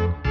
we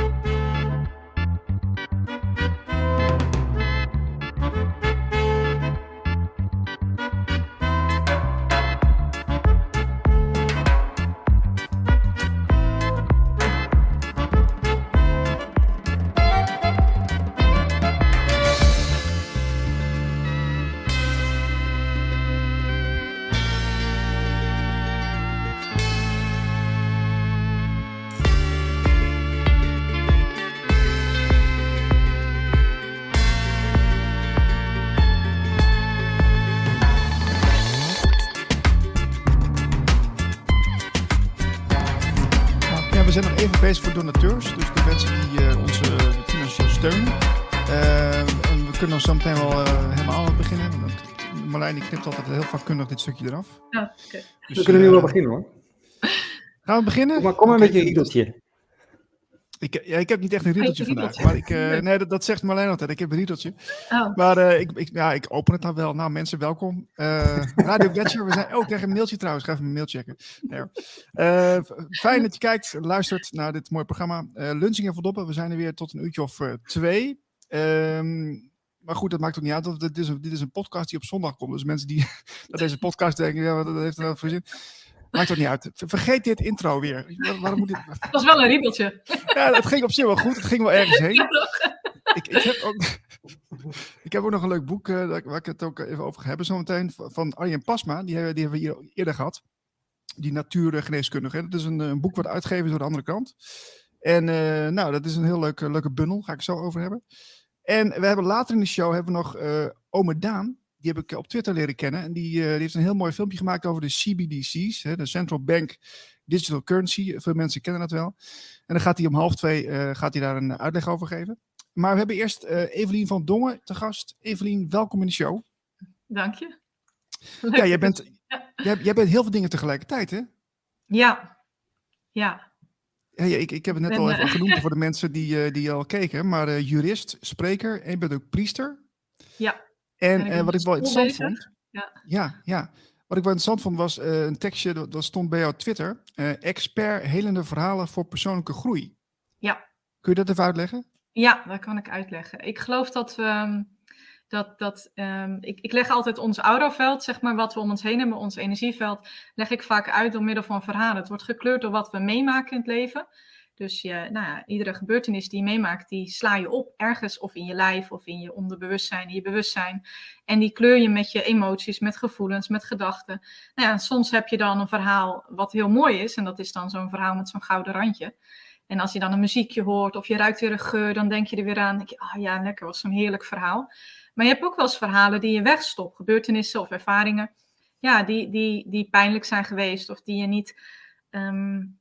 Dus de mensen die uh, ons uh, financieel steunen. Uh, en we kunnen dan zo meteen wel uh, helemaal beginnen. Marlijn die knipt altijd heel vakkundig dit stukje eraf. Ja, okay. dus, we kunnen nu wel beginnen hoor. Gaan we beginnen? Kom maar, kom maar okay. met je riedeltje. Ik, ja, ik heb niet echt een riedeltje vandaag. Maar ik, uh, nee, dat, dat, zegt Marlijn altijd. Ik heb een riedeltje. Oh. Maar uh, ik, ik, ja, ik open het dan wel. Nou, mensen, welkom. Uh, Radio Gletscher. We zijn ook oh, tegen een mailtje trouwens. Ga even mijn mail checken. Nee, fijn dat je kijkt, luistert naar dit mooie programma. Lunching en Verdoppen. We zijn er weer tot een uurtje of twee. Um, maar goed, dat maakt ook niet uit. Dit is, een, dit is een podcast die op zondag komt. Dus mensen die naar deze podcast denken, ja, wat heeft er nou voor zin? Maakt toch niet uit. Vergeet dit intro weer. Waar, waarom moet dit... Het was wel een riebeltje. Ja, het ging op zich wel goed. Het ging wel ergens heen. Ik, ik, heb, ook, ik heb ook nog een leuk boek uh, waar ik het ook even over ga hebben zometeen. Van Arjen Pasma. Die, hebben, die hebben we hier eerder gehad. Die natuurgeneeskundige. Dat is een, een boek wat uitgegeven is door de andere kant. En uh, nou, dat is een heel leuke, leuke bundel. Ga ik zo over hebben. En we hebben later in de show hebben we nog uh, Ome Daan die heb ik op Twitter leren kennen. En die, uh, die, heeft een heel mooi filmpje gemaakt over de CBDC's, hè, de Central Bank Digital Currency. Veel mensen kennen dat wel. En dan gaat hij om half twee uh, gaat hij daar een uitleg over geven. Maar we hebben eerst uh, Evelien van Dongen te gast. Evelien, welkom in de show. Dank je. Ja, jij bent, ja. Jij, jij, bent heel veel dingen tegelijkertijd, hè? Ja, ja. Ja, ik, ik heb het net ben, al even genoemd voor de mensen die, die al keken. Maar jurist, spreker en je bent ook priester. Ja. En uh, wat ik wel interessant vond. Ja. ja, ja. Wat ik wel interessant vond was uh, een tekstje dat, dat, stond bij jouw Twitter. Uh, expert helende verhalen voor persoonlijke groei. Ja. Kun je dat even uitleggen? Ja, dat kan ik uitleggen. Ik geloof dat we. Um, dat, dat, um, ik, ik leg altijd ons auroveld, zeg maar, wat we om ons heen hebben, ons energieveld, leg ik vaak uit door middel van verhalen. Het wordt gekleurd door wat we meemaken in het leven. Dus je, nou ja, iedere gebeurtenis die je meemaakt, die sla je op ergens of in je lijf of in je onderbewustzijn, in je bewustzijn. En die kleur je met je emoties, met gevoelens, met gedachten. Nou ja, soms heb je dan een verhaal wat heel mooi is en dat is dan zo'n verhaal met zo'n gouden randje. En als je dan een muziekje hoort of je ruikt weer een geur, dan denk je er weer aan. Denk je, ah ja, lekker, was zo'n heerlijk verhaal. Maar je hebt ook wel eens verhalen die je wegstopt, gebeurtenissen of ervaringen, ja, die, die, die pijnlijk zijn geweest of die je niet... Um,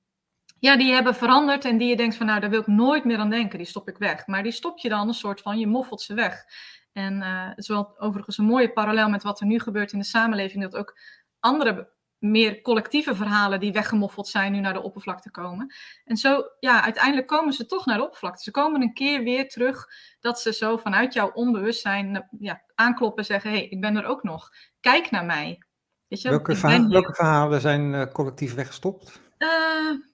ja, die hebben veranderd en die je denkt van nou, daar wil ik nooit meer aan denken, die stop ik weg. Maar die stop je dan een soort van, je moffelt ze weg. En uh, het is wel overigens een mooie parallel met wat er nu gebeurt in de samenleving, dat ook andere meer collectieve verhalen die weggemoffeld zijn nu naar de oppervlakte komen. En zo, ja, uiteindelijk komen ze toch naar de oppervlakte. Ze komen een keer weer terug dat ze zo vanuit jouw onbewustzijn ja, aankloppen en zeggen, hé, hey, ik ben er ook nog. Kijk naar mij. Weet je, welke, verha welke verhalen zijn uh, collectief weggestopt? Uh,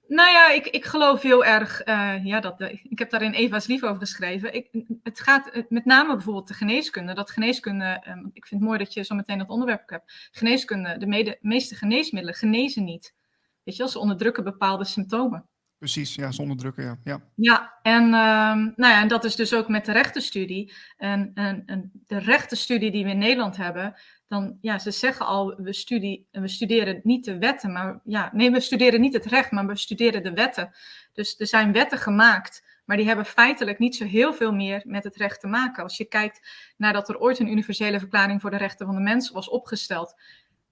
nou ja, ik, ik geloof heel erg, uh, ja, dat, ik heb daar in Eva's lief over geschreven. Ik, het gaat met name bijvoorbeeld de geneeskunde. Dat geneeskunde, um, ik vind het mooi dat je zo meteen dat onderwerp hebt. Geneeskunde, de mede, meeste geneesmiddelen genezen niet. Weet je wel, ze onderdrukken bepaalde symptomen. Precies, ja, ze onderdrukken, ja. Ja, ja en, um, nou ja, en dat is dus ook met de rechtenstudie. En, en, en de rechtenstudie die we in Nederland hebben, dan, ja, ze zeggen al, we, studie, we studeren niet de wetten, maar ja, nee, we studeren niet het recht, maar we studeren de wetten. Dus er zijn wetten gemaakt, maar die hebben feitelijk niet zo heel veel meer met het recht te maken. Als je kijkt naar dat er ooit een universele verklaring voor de rechten van de mens was opgesteld,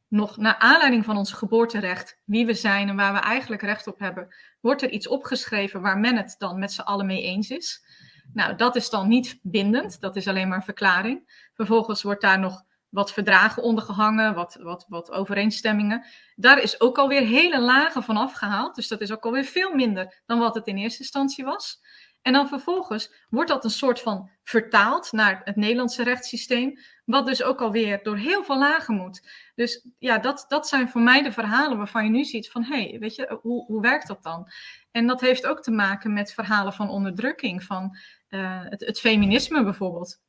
nog naar aanleiding van ons geboorterecht, wie we zijn en waar we eigenlijk recht op hebben, wordt er iets opgeschreven waar men het dan met z'n allen mee eens is. Nou, dat is dan niet bindend, dat is alleen maar een verklaring. Vervolgens wordt daar nog wat verdragen ondergehangen, wat, wat, wat overeenstemmingen. Daar is ook alweer hele lagen van afgehaald. Dus dat is ook alweer veel minder dan wat het in eerste instantie was. En dan vervolgens wordt dat een soort van vertaald naar het Nederlandse rechtssysteem, wat dus ook alweer door heel veel lagen moet. Dus ja, dat, dat zijn voor mij de verhalen waarvan je nu ziet van, hé, hey, weet je, hoe, hoe werkt dat dan? En dat heeft ook te maken met verhalen van onderdrukking, van het, het, feminisme bijvoorbeeld.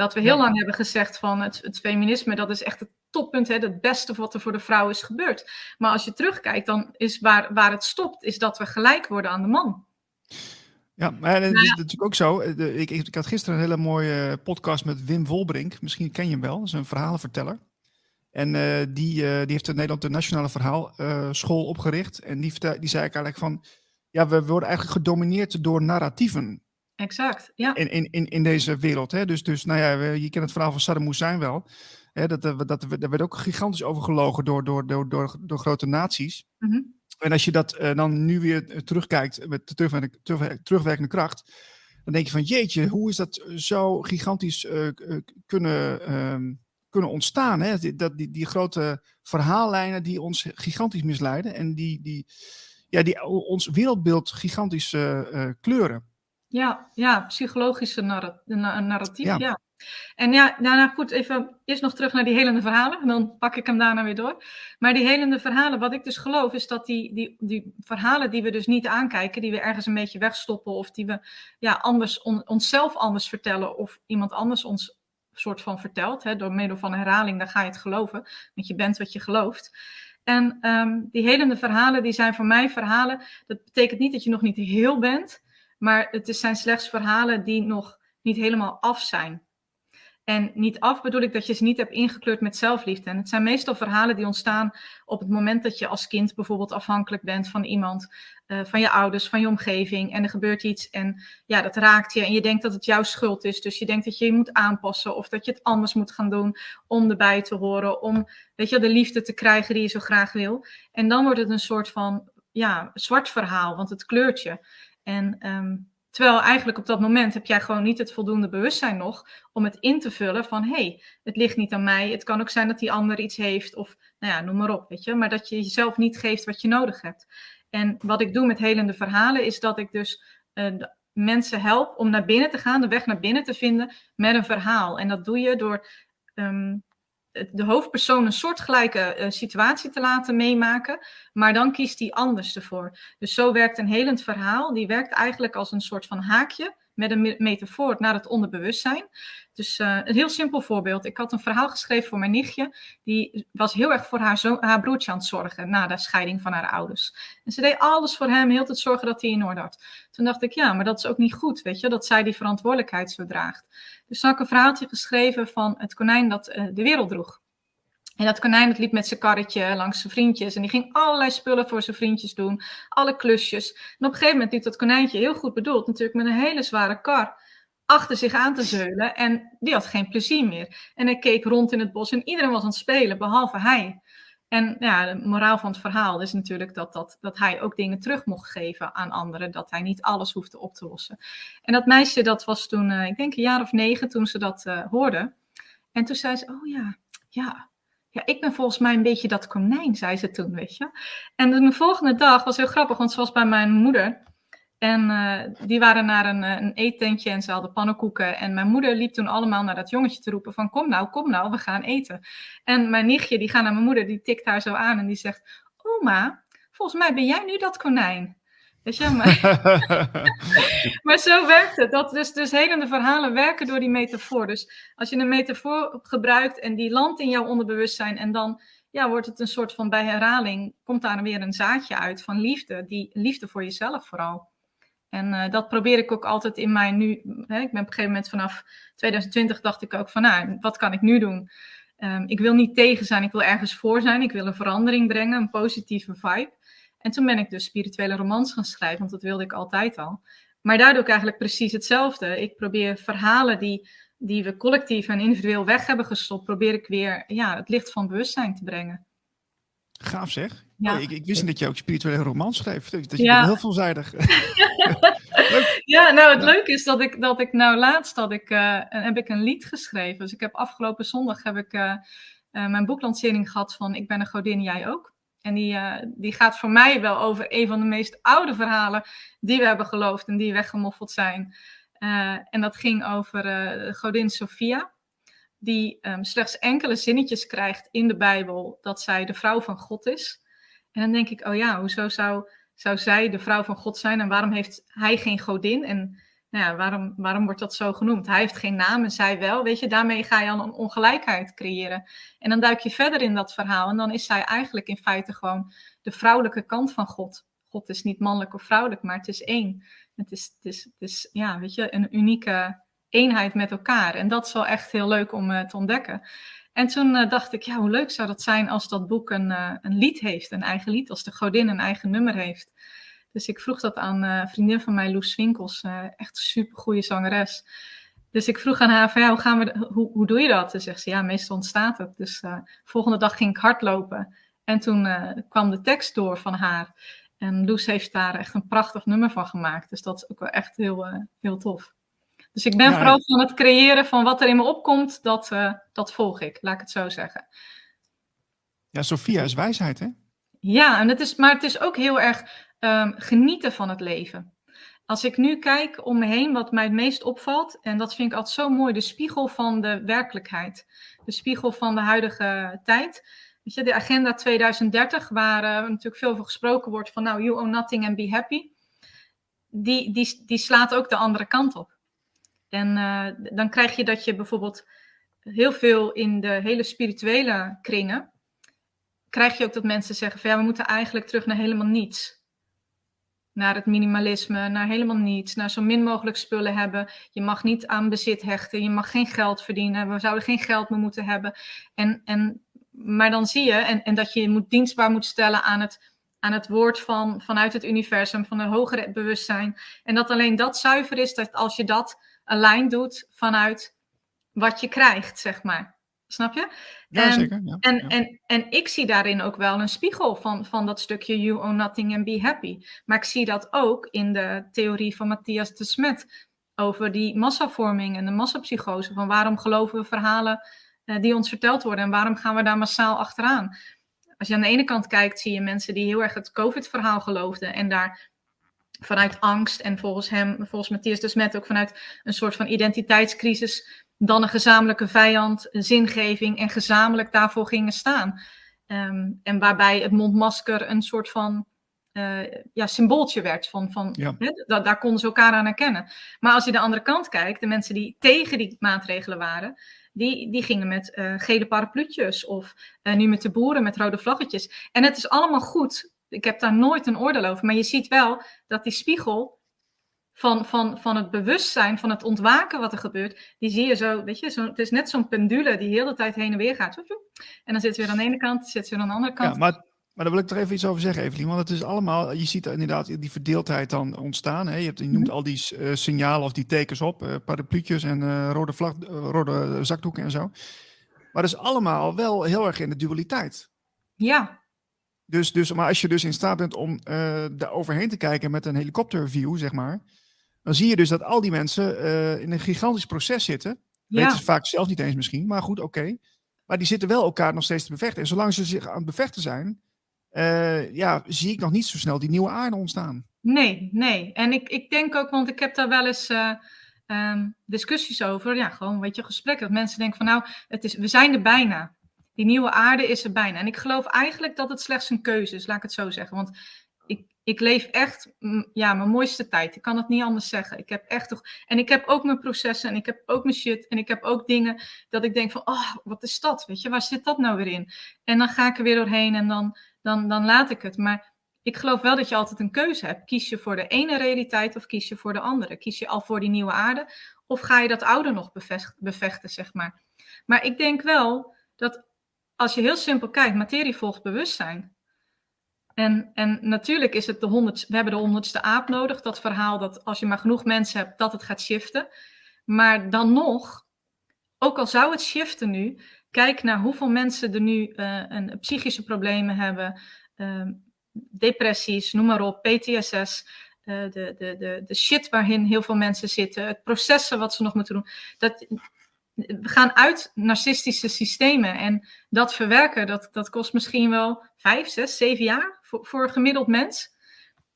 Dat we heel lang hebben gezegd van het, het, feminisme, dat is echt het toppunt, hè, het beste wat er voor de vrouw is gebeurd. Maar als je terugkijkt, dan is waar, waar het stopt, is dat we gelijk worden aan de man. Ja, maar het is natuurlijk ook zo. Ik, ik, had gisteren een hele mooie podcast met Wim Volbrink. Misschien ken je hem wel. Dat is een verhalenverteller. En uh, die, uh, die heeft in Nederland de Nationale Verhaalschool uh, opgericht. En die, die zei eigenlijk van... Ja, we worden eigenlijk gedomineerd door narratieven. Exact, ja. In, in, in, in deze wereld. Hè? Dus, dus, nou ja, je kent het verhaal van Saddam Hussein wel. Hè? Dat, dat, dat, daar werd ook gigantisch over gelogen door, door, door, door, door grote naties. Mm -hmm. En als je dat uh, dan nu weer terugkijkt met terugwerkende, terugwerkende kracht, dan denk je van jeetje, hoe is dat zo gigantisch uh, kunnen, um, kunnen ontstaan? Hè? Die, dat, die, die grote verhaallijnen die ons gigantisch misleiden en die, die, ja, die ons wereldbeeld gigantisch kleuren. Ja, ja psychologische narrat narratief, ja. ja. En ja, daarna goed, even eerst nog terug naar die helende verhalen. En dan pak ik hem daarna weer door. Maar die helende verhalen, wat ik dus geloof, is dat die, die, die verhalen die we dus niet aankijken, die we ergens een beetje wegstoppen, of die we ja, anders on, onszelf anders vertellen, of iemand anders ons soort van vertelt, hè, door middel van herhaling, dan ga je het geloven. Want je bent wat je gelooft. En um, die helende verhalen, die zijn voor mij verhalen. Dat betekent niet dat je nog niet heel bent, maar het zijn slechts verhalen die nog niet helemaal af zijn. En niet af bedoel ik dat je ze niet hebt ingekleurd met zelfliefde. En het zijn meestal verhalen die ontstaan op het moment dat je als kind bijvoorbeeld afhankelijk bent van iemand, uh, van je ouders, van je omgeving. En er gebeurt iets en ja, dat raakt je. En je denkt dat het jouw schuld is. Dus je denkt dat je je moet aanpassen of dat je het anders moet gaan doen om erbij te horen. Om weet je, de liefde te krijgen die je zo graag wil. En dan wordt het een soort van ja, zwart verhaal, want het kleurt je. En um, Terwijl eigenlijk op dat moment heb jij gewoon niet het voldoende bewustzijn nog om het in te vullen van hé, hey, het ligt niet aan mij. Het kan ook zijn dat die ander iets heeft of nou ja, noem maar op, weet je. Maar dat je jezelf niet geeft wat je nodig hebt. En wat ik doe met helende verhalen is dat ik dus uh, mensen help om naar binnen te gaan, de weg naar binnen te vinden met een verhaal. En dat doe je door um, de hoofdpersoon een soortgelijke uh, situatie te laten meemaken, maar dan kiest hij anders ervoor. Dus zo werkt een helend verhaal, die werkt eigenlijk als een soort van haakje met een metafoor naar het onderbewustzijn. Dus uh, een heel simpel voorbeeld. Ik had een verhaal geschreven voor mijn nichtje. Die was heel erg voor haar, zo haar broertje aan het zorgen na de scheiding van haar ouders. En ze deed alles voor hem, heel het zorgen dat hij in orde had. Toen dacht ik, ja, maar dat is ook niet goed, weet je, dat zij die verantwoordelijkheid zo draagt. Dus toen had ik een verhaaltje geschreven van het konijn dat uh, de wereld droeg. En dat konijn dat liep met zijn karretje langs zijn vriendjes. En die ging allerlei spullen voor zijn vriendjes doen. Alle klusjes. En op een gegeven moment liep dat konijntje heel goed bedoeld. Natuurlijk met een hele zware kar achter zich aan te zeulen. En die had geen plezier meer. En hij keek rond in het bos en iedereen was aan het spelen, behalve hij. En ja, de moraal van het verhaal is natuurlijk dat, dat, dat hij ook dingen terug mocht geven aan anderen. Dat hij niet alles hoefde op te lossen. En dat meisje, dat was toen, uh, ik denk een jaar of negen, toen ze dat uh, hoorde. En toen zei ze, oh ja, ja, ja, ik ben volgens mij een beetje dat konijn, zei ze toen, weet je. En de volgende dag was heel grappig, want ze was bij mijn moeder. En uh, die waren naar een, een eettentje en ze hadden pannenkoeken. En mijn moeder liep toen allemaal naar dat jongetje te roepen van... kom nou, kom nou, we gaan eten. En mijn nichtje, die gaat naar mijn moeder, die tikt haar zo aan en die zegt... Oma, volgens mij ben jij nu dat konijn. Weet je, maar, maar zo werkt het. Dat dus, dus helende verhalen werken door die metafoor. Dus als je een metafoor gebruikt en die landt in jouw onderbewustzijn en dan ja, wordt het een soort van bij herhaling, komt daar weer een zaadje uit van liefde, die liefde voor jezelf vooral. En uh, dat probeer ik ook altijd in mijn nu. Hè, ik ben op een gegeven moment vanaf 2020 dacht ik ook van, nou, wat kan ik nu doen? Um, ik wil niet tegen zijn, ik wil ergens voor zijn, ik wil een verandering brengen, een positieve vibe. En toen ben ik dus spirituele romans gaan schrijven, want dat wilde ik altijd al. Maar daar doe ik eigenlijk precies hetzelfde. Ik probeer verhalen die, die we collectief en individueel weg hebben gestopt, probeer ik weer ja, het licht van bewustzijn te brengen. Gaaf zeg. Ja. ik, ik, wist niet dat je ook spirituele romans schreef. Dat je ja. heel veelzijdig. ja, nou het leuke is dat ik, dat ik nou laatst had ik, uh, heb ik een lied geschreven. Dus ik heb afgelopen zondag heb ik uh, uh, mijn boeklancering gehad van Ik ben een godin, jij ook. En die, uh, die gaat voor mij wel over een van de meest oude verhalen die we hebben geloofd en die weggemoffeld zijn. Uh, en dat ging over uh, godin Sophia, die um, slechts enkele zinnetjes krijgt in de Bijbel dat zij de vrouw van God is. En dan denk ik, oh ja, hoezo zou, zou zij de vrouw van God zijn en waarom heeft hij geen godin? En nou ja, waarom, waarom wordt dat zo genoemd? Hij heeft geen naam en zij wel. Weet je, daarmee ga je al een ongelijkheid creëren. En dan duik je verder in dat verhaal en dan is zij eigenlijk in feite gewoon de vrouwelijke kant van God. God is niet mannelijk of vrouwelijk, maar het is één. Het is, het is, het is ja, weet je, een unieke eenheid met elkaar. En dat is wel echt heel leuk om uh, te ontdekken. En toen uh, dacht ik, ja, hoe leuk zou dat zijn als dat boek een, uh, een lied heeft, een eigen lied, als de godin een eigen nummer heeft. Dus ik vroeg dat aan een vriendin van mij, Loes Winkels, echt een super goede zangeres. Dus ik vroeg aan haar van, ja, hoe, gaan we, hoe, hoe doe je dat? En zegt ze, ja, meestal ontstaat het. Dus volgende dag ging ik hardlopen. En toen kwam de tekst door van haar. En Loes heeft daar echt een prachtig nummer van gemaakt. Dus dat is ook wel echt heel, heel tof. Dus ik ben ja, vooral van het creëren van wat er in me opkomt, dat, uh, dat volg ik, laat ik het zo zeggen. Ja, Sophia is wijsheid, hè? Ja, en het is, maar het is ook heel erg um, genieten van het leven. Als ik nu kijk om me heen, wat mij het meest opvalt, en dat vind ik altijd zo mooi, de spiegel van de werkelijkheid. De spiegel van de huidige tijd. Weet je, de agenda 2030, waar uh, natuurlijk veel over gesproken wordt van nou, you own nothing and be happy. Die, die, die slaat ook de andere kant op. En uh, dan krijg je dat je bijvoorbeeld heel veel in de hele spirituele kringen, krijg je ook dat mensen zeggen van ja, we moeten eigenlijk terug naar helemaal niets. Naar het minimalisme, naar helemaal niets, naar zo min mogelijk spullen hebben. Je mag niet aan bezit hechten, je mag geen geld verdienen, we zouden geen geld meer moeten hebben. En, en, maar dan zie je, en, en dat je moet dienstbaar moet stellen aan het, aan het woord van, vanuit het universum, van een hogere bewustzijn. En dat alleen dat zuiver is, dat als je dat lijn doet vanuit wat je krijgt, zeg maar. Snap je? Ja, en, zeker. Ja, en, ja. En, en ik zie daarin ook wel een spiegel van, van dat stukje you own nothing and be happy. Maar ik zie dat ook in de theorie van Matthias de Smet over die massavorming en de massapsychose. Van waarom geloven we verhalen uh, die ons verteld worden en waarom gaan we daar massaal achteraan? Als je aan de ene kant kijkt, zie je mensen die heel erg het COVID-verhaal geloofden en daar vanuit angst en volgens hem, volgens Matthias de Smet ook vanuit een soort van identiteitscrisis, dan een gezamenlijke vijand, een zingeving en gezamenlijk daarvoor gingen staan. Um, en waarbij het mondmasker een soort van uh, ja, symbooltje werd. Van, van, Ja. da- daar konden ze elkaar aan herkennen. Maar als je de andere kant kijkt, de mensen die tegen die maatregelen waren, die, die gingen met eh, gele parapluutjes of eh, nu met de boeren met rode vlaggetjes. En het is allemaal goed. Ik heb daar nooit een oordeel over. Maar je ziet wel dat die spiegel van, van, van het bewustzijn, van het ontwaken wat er gebeurt, die zie je zo, weet je, zo, het is net zo'n pendule die heel de tijd heen en weer gaat. En dan zit ze weer aan de ene kant, zit ze weer aan de andere kant. Ja, maar, maar daar wil ik toch even iets over zeggen, Evelien. Want het is allemaal, je ziet inderdaad die verdeeldheid dan ontstaan. Hè? Je, hebt, je noemt Mhm. al die eh, signalen of die tekens op, eh parapluutjes en eh, rode, vlag, rode zakdoeken en zo. Maar dat is allemaal wel heel erg in de dualiteit. Ja, Dus, dus, maar als je dus in staat bent om eh daar overheen te kijken met een helikopterview, zeg maar, dan zie je dus dat al die mensen eh, in een gigantisch proces zitten. ja. Weten ze vaak zelf niet eens misschien, maar goed, oké. Maar die zitten wel elkaar nog steeds te bevechten. En zolang ze zich aan het bevechten zijn, eh, ja, zie ik nog niet zo snel die nieuwe aarde ontstaan. Nee, nee. En ik, ik denk ook, want ik heb daar wel eens eh, ehm, discussies over. Ja, gewoon, weet je, gesprekken. Dat mensen denken van, nou, het is, we zijn er bijna. Die nieuwe aarde is er bijna. En ik geloof eigenlijk dat het slechts een keuze is, laat ik het zo zeggen. Want ik, leef echt, ja, mijn mooiste tijd. Ik kan het niet anders zeggen. Ik heb echt toch... En ik heb ook mijn processen en ik heb ook mijn shit. En ik heb ook dingen dat ik denk van, oh, wat is dat? Weet je, waar zit dat nou weer in? En dan ga ik er weer doorheen en dan, dan, dan laat ik het. Maar ik geloof wel dat je altijd een keuze hebt. Kies je voor de ene realiteit of kies je voor de andere? Kies je al voor die nieuwe aarde of ga je dat oude nog bevecht- bevechten, zeg maar? Maar ik denk wel dat als je heel simpel kijkt, materie volgt bewustzijn. En, en natuurlijk is het de honderd, we hebben de honderdste aap nodig, dat verhaal dat als je maar genoeg mensen hebt, dat het gaat shiften. Maar dan nog, ook al zou het shiften nu, kijk naar hoeveel mensen er nu eh, een, psychische problemen hebben, ehm, depressies, noem maar op, PTSS, eh, de, de, de, de shit waarin heel veel mensen zitten, het processen wat ze nog moeten doen. Dat, we gaan uit narcistische systemen. En dat verwerken, dat, dat kost misschien wel vijf, zes, zeven jaar voor, voor een gemiddeld mens.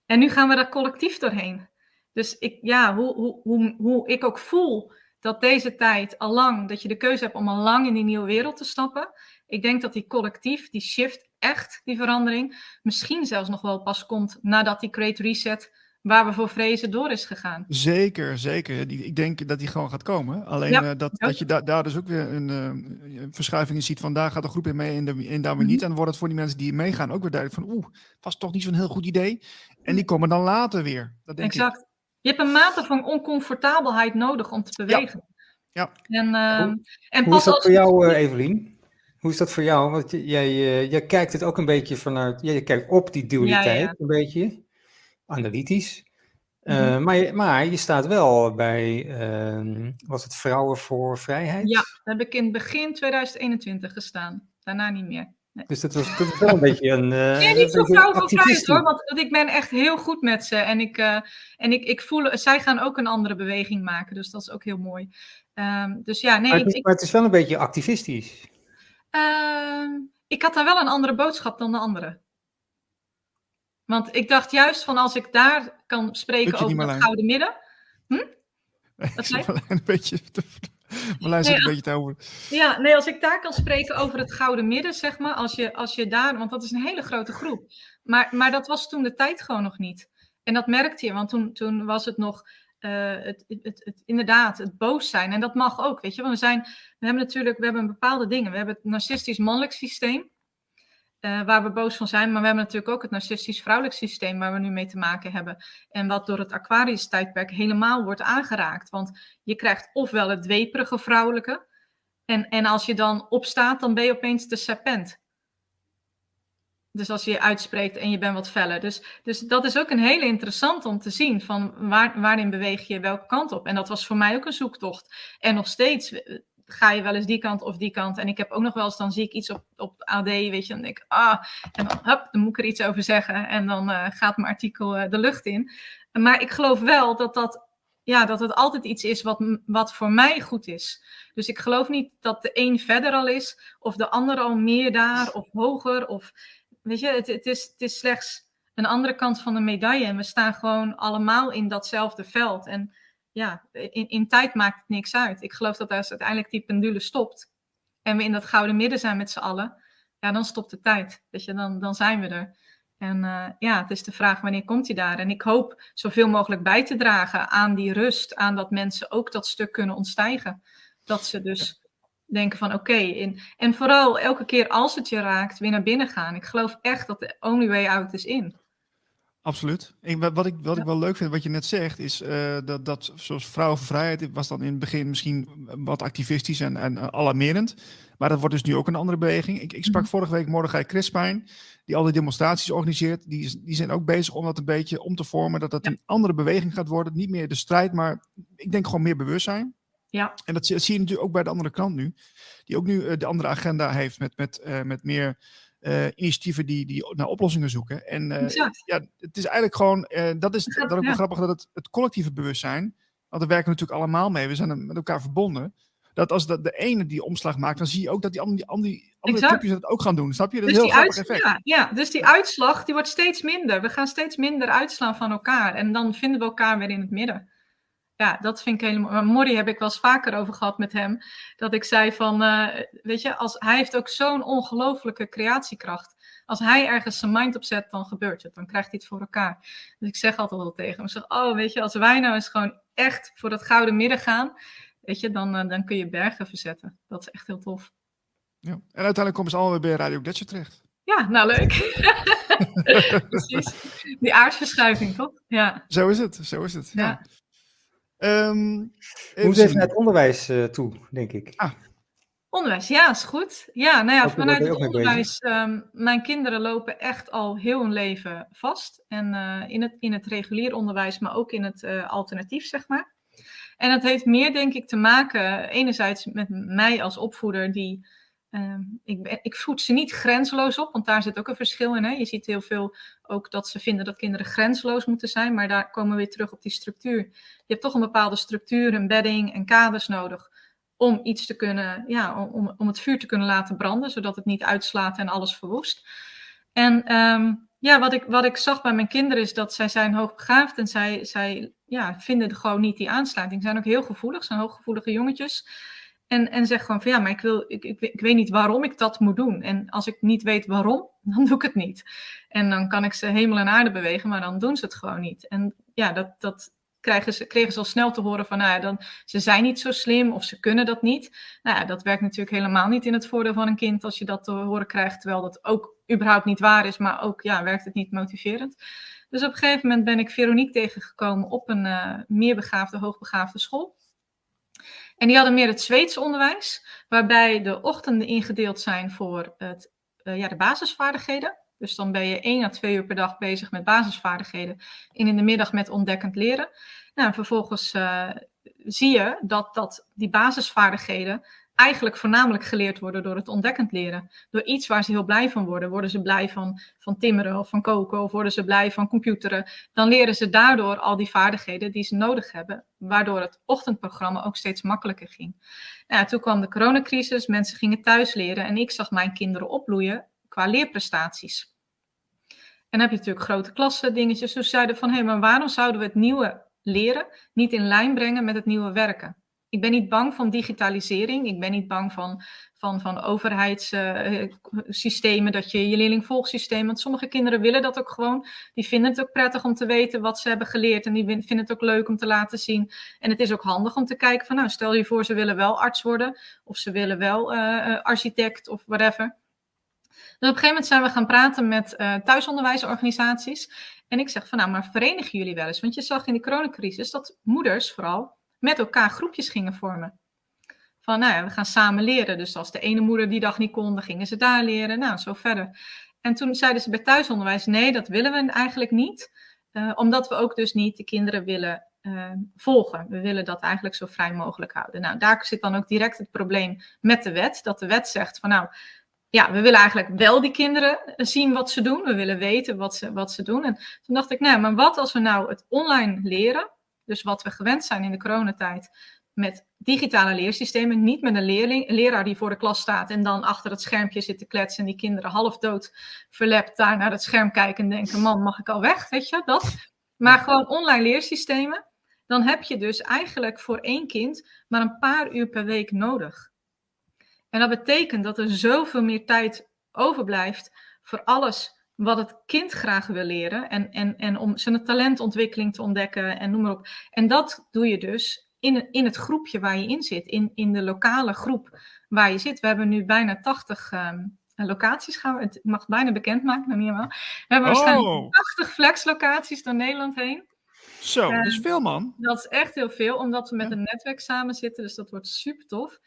En nu gaan we daar collectief doorheen. Dus ik, ja, hoe, hoe, hoe, hoe ik ook voel dat deze tijd al lang, dat je de keuze hebt om al lang in die nieuwe wereld te stappen. Ik denk dat die collectief, die shift, echt die verandering, misschien zelfs nog wel pas komt nadat die Great Reset waar we voor vrezen door is gegaan. Zeker, zeker. Ik denk dat die gewoon gaat komen. Alleen uh, dat, dat je da daar dus ook weer een, uh, verschuiving in ziet van daar gaat de groep in mee en, de, en daar weer niet. En dan wordt het voor die mensen die meegaan ook weer duidelijk van oeh, was toch niet zo'n heel goed idee. En die komen dan later weer. Dat denk exact. Ik. Je hebt een mate van oncomfortabelheid nodig om te bewegen. Ja. ja. En, uh, hoe, en hoe is dat voor jou, uh, Evelien? Hoe is dat voor jou? Want jij, uh, jij kijkt het ook een beetje vanuit. Jij kijkt op die dualiteit, ja, ja. een beetje. Analytisch. Mm -hmm. maar, je, maar je staat wel bij. was het Vrouwen voor Vrijheid? Ja, daar heb ik in begin 2021 gestaan. Daarna niet meer. Nee. Dus dat was, dat was wel een beetje een. Uh, nee, niet zo vrouw van vrijheid hoor, want, want ik ben echt heel goed met ze. En ik, uh, en ik, ik voel, zij gaan ook een andere beweging maken, dus dat is ook heel mooi. Um, dus ja, nee. Maar het, is, ik, maar het is wel een beetje activistisch. Uh, ik had daar wel een andere boodschap dan de andere. Want ik dacht juist van als ik daar kan spreken over het gouden midden. Hm? Wat zei een beetje. Marlijn zit nee, een beetje te over. Ja, nee, als ik daar kan spreken over het gouden midden, zeg maar, als je, als je daar, want dat is een hele grote groep. Maar, maar dat was toen de tijd gewoon nog niet. En dat merkte je, want toen, toen was het nog uh, het, het, het, het, inderdaad, het boos zijn. En dat mag ook, weet je. Want we, zijn, we hebben natuurlijk we hebben bepaalde dingen. We hebben het narcistisch mannelijk systeem. Uh, waar we boos van zijn. Maar we hebben natuurlijk ook het narcistisch vrouwelijk systeem waar we nu mee te maken hebben. En wat door het Aquarius tijdperk helemaal wordt aangeraakt. Want je krijgt ofwel het dweperige vrouwelijke. En, en als je dan opstaat, dan ben je opeens de serpent. Dus als je je uitspreekt en je bent wat feller. Dus, dus dat is ook een hele interessant om te zien. Van waar, waarin beweeg je welke kant op. En dat was voor mij ook een zoektocht. En nog steeds ga je wel eens die kant of die kant. En ik heb ook nog wel eens, dan zie ik iets op, op AD, weet je, dan denk ik, ah, en dan, hup, dan moet ik er iets over zeggen. En dan uh, gaat mijn artikel uh, de lucht in. Maar ik geloof wel dat dat, ja, dat het altijd iets is wat, wat voor mij goed is. Dus ik geloof niet dat de een verder al is, of de ander al meer daar, of hoger, of, weet je, het, het, is, het is slechts een andere kant van de medaille. En we staan gewoon allemaal in datzelfde veld. En ja, in, in tijd maakt het niks uit. Ik geloof dat als uiteindelijk die pendule stopt en we in dat gouden midden zijn met z'n allen, ja, dan stopt de tijd. Weet je, dan, dan zijn we er. En uh, ja, het is de vraag wanneer komt hij daar? En ik hoop zoveel mogelijk bij te dragen aan die rust, aan dat mensen ook dat stuk kunnen ontstijgen. Dat ze dus denken van oké, okay, en vooral elke keer als het je raakt, weer naar binnen gaan. Ik geloof echt dat de only way out is in. Absoluut. Ik, wat ik, wat ik wel leuk vind, wat je net zegt, is uh, dat, dat zoals Vrouwen voor Vrijheid was dan in het begin misschien wat activistisch en, en alarmerend. Maar dat wordt dus nu ook een andere beweging. Ik, ik sprak mm -hmm. vorige week Mordechai Crispijn, die al die demonstraties organiseert. Die, die zijn ook bezig om dat een beetje om te vormen, dat dat ja. een andere beweging gaat worden. Niet meer de strijd, maar ik denk gewoon meer bewustzijn. Ja. En dat, dat zie je natuurlijk ook bij de andere kant nu. Die ook nu uh, de andere agenda heeft met, met, uh, met meer uh, initiatieven die, die naar oplossingen zoeken. En uh, ja, het is eigenlijk gewoon, uh, dat is dat ook ja. grappig, dat het, het collectieve bewustzijn, want we werken natuurlijk allemaal mee, we zijn met elkaar verbonden. Dat als de, de ene die omslag maakt, dan zie je ook dat die andere, die andere clubjes dat ook gaan doen. Snap je? Dat dus is een heel grappig effect. Ja, ja, dus die uitslag die wordt steeds minder. We gaan steeds minder uitslaan van elkaar. En dan vinden we elkaar weer in het midden ja, dat vind ik helemaal. Maar Morrie heb ik wel eens vaker over gehad met hem. Dat ik zei van, uh, weet je, als, hij heeft ook zo'n ongelofelijke creatiekracht. Als hij ergens zijn mind op zet, dan gebeurt het. Dan krijgt hij het voor elkaar. Dus ik zeg altijd al tegen hem. Ik zeg, oh, weet je, als wij nou eens gewoon echt voor dat gouden midden gaan. Weet je, dan, uh, dan kun je bergen verzetten. Dat is echt heel tof. Ja. En uiteindelijk komen ze allemaal weer bij Radio Gletscher terecht. Ja, nou leuk. Precies. Die aardverschuiving, toch? Ja. Zo is het, zo is het. ja. ja. Um, Moet even naar het onderwijs uh, toe, denk ik. Ah. Onderwijs, ja, is goed. Ja, nou ja, vanuit het onderwijs, um, mijn kinderen lopen echt al heel hun leven vast. En uh, in, het, in het regulier onderwijs, maar ook in het uh, alternatief, zeg maar. En dat heeft meer, denk ik, te maken, enerzijds met mij als opvoeder, die Uh, ik, ik voed ze niet grenzeloos op, want daar zit ook een verschil in. Hè? Je ziet heel veel ook dat ze vinden dat kinderen grenzeloos moeten zijn, maar daar komen we weer terug op die structuur. Je hebt toch een bepaalde structuur, een bedding en kaders nodig om iets te kunnen, ja, om, om het vuur te kunnen laten branden, zodat het niet uitslaat en alles verwoest. En ehm, ja, wat ik, wat ik zag bij mijn kinderen is dat zij zijn hoogbegaafd en zij, zij ja, vinden gewoon niet die aansluiting. Ze zijn ook heel gevoelig, zijn hooggevoelige jongetjes. En, en zeg gewoon van ja, maar ik, wil, ik, ik, ik, weet niet waarom ik dat moet doen. En als ik niet weet waarom, dan doe ik het niet. En dan kan ik ze hemel en aarde bewegen, maar dan doen ze het gewoon niet. En ja, dat, dat krijgen ze, kregen ze al snel te horen van nou ja, dan, ze zijn niet zo slim of ze kunnen dat niet. Nou ja, dat werkt natuurlijk helemaal niet in het voordeel van een kind als je dat te horen krijgt, terwijl dat ook überhaupt niet waar is, maar ook ja, werkt het niet motiverend. Dus op een gegeven moment ben ik Veronique tegengekomen op een uh, meer begaafde, hoogbegaafde school. En die hadden meer het Zweedse onderwijs, waarbij de ochtenden ingedeeld zijn voor het, uh, ja, de basisvaardigheden. Dus dan ben je één à twee uur per dag bezig met basisvaardigheden en in de middag met ontdekkend leren. Nou, en vervolgens uh, zie je dat, dat die basisvaardigheden eigenlijk voornamelijk geleerd worden door het ontdekkend leren. Door iets waar ze heel blij van worden. Worden ze blij van, van timmeren of van koken of worden ze blij van computeren. Dan leren ze daardoor al die vaardigheden die ze nodig hebben. Waardoor het ochtendprogramma ook steeds makkelijker ging. Nou, toen kwam de coronacrisis, mensen gingen thuis leren en ik zag mijn kinderen opbloeien qua leerprestaties. En dan heb je natuurlijk grote klassen, dingetjes. Dus zeiden van, hé, maar waarom zouden we het nieuwe leren niet in lijn brengen met het nieuwe werken? Ik ben niet bang van digitalisering. Ik ben niet bang van, van, van overheidssystemen, uh, dat je je leerlingvolgsysteem. Want sommige kinderen willen dat ook gewoon. Die vinden het ook prettig om te weten wat ze hebben geleerd. En die vinden het ook leuk om te laten zien. En het is ook handig om te kijken van, nou, stel je voor, ze willen wel arts worden. Of ze willen wel uh, architect of whatever. Dus op een gegeven moment zijn we gaan praten met thuisonderwijsorganisaties. En ik zeg van nou, maar verenigen jullie wel eens? Want je zag in de coronacrisis dat moeders vooral met elkaar groepjes gingen vormen. Van nou ja, we gaan samen leren. Dus als de ene moeder die dag niet kon, dan gingen ze daar leren. Nou, zo verder. En toen zeiden ze bij thuisonderwijs, nee, dat willen we eigenlijk niet. Uh, omdat we ook dus niet de kinderen willen uh, volgen. We willen dat eigenlijk zo vrij mogelijk houden. Nou, daar zit dan ook direct het probleem met de wet. Dat de wet zegt van nou, ja, we willen eigenlijk wel die kinderen zien wat ze doen. We willen weten wat ze, wat ze doen. En toen dacht ik, nou, maar wat als we nou het online leren, dus wat we gewend zijn in de coronatijd, met digitale leersystemen, niet met een leerling, een leraar die voor de klas staat en dan achter het schermpje zit te kletsen en die kinderen half dood verlept daar naar het scherm kijken en denken, man, mag ik al weg, weet je, dat. Maar gewoon online leersystemen, dan heb je dus eigenlijk voor één kind maar een paar uur per week nodig. En dat betekent dat er zoveel meer tijd overblijft voor alles wat het kind graag wil leren. En, en, en om zijn talentontwikkeling te ontdekken en noem maar op. En dat doe je dus in, in het groepje waar je in zit. In, in de lokale groep waar je zit. We hebben nu bijna 80 um, ehm, locaties. Gaan we, het mag bijna bekendmaken, nog niet helemaal. We hebben oh. waarschijnlijk 80 flexlocaties door Nederland heen. Zo, dat is veel man. Dat is echt heel veel, omdat we met een netwerk samen zitten. Dus dat wordt super tof.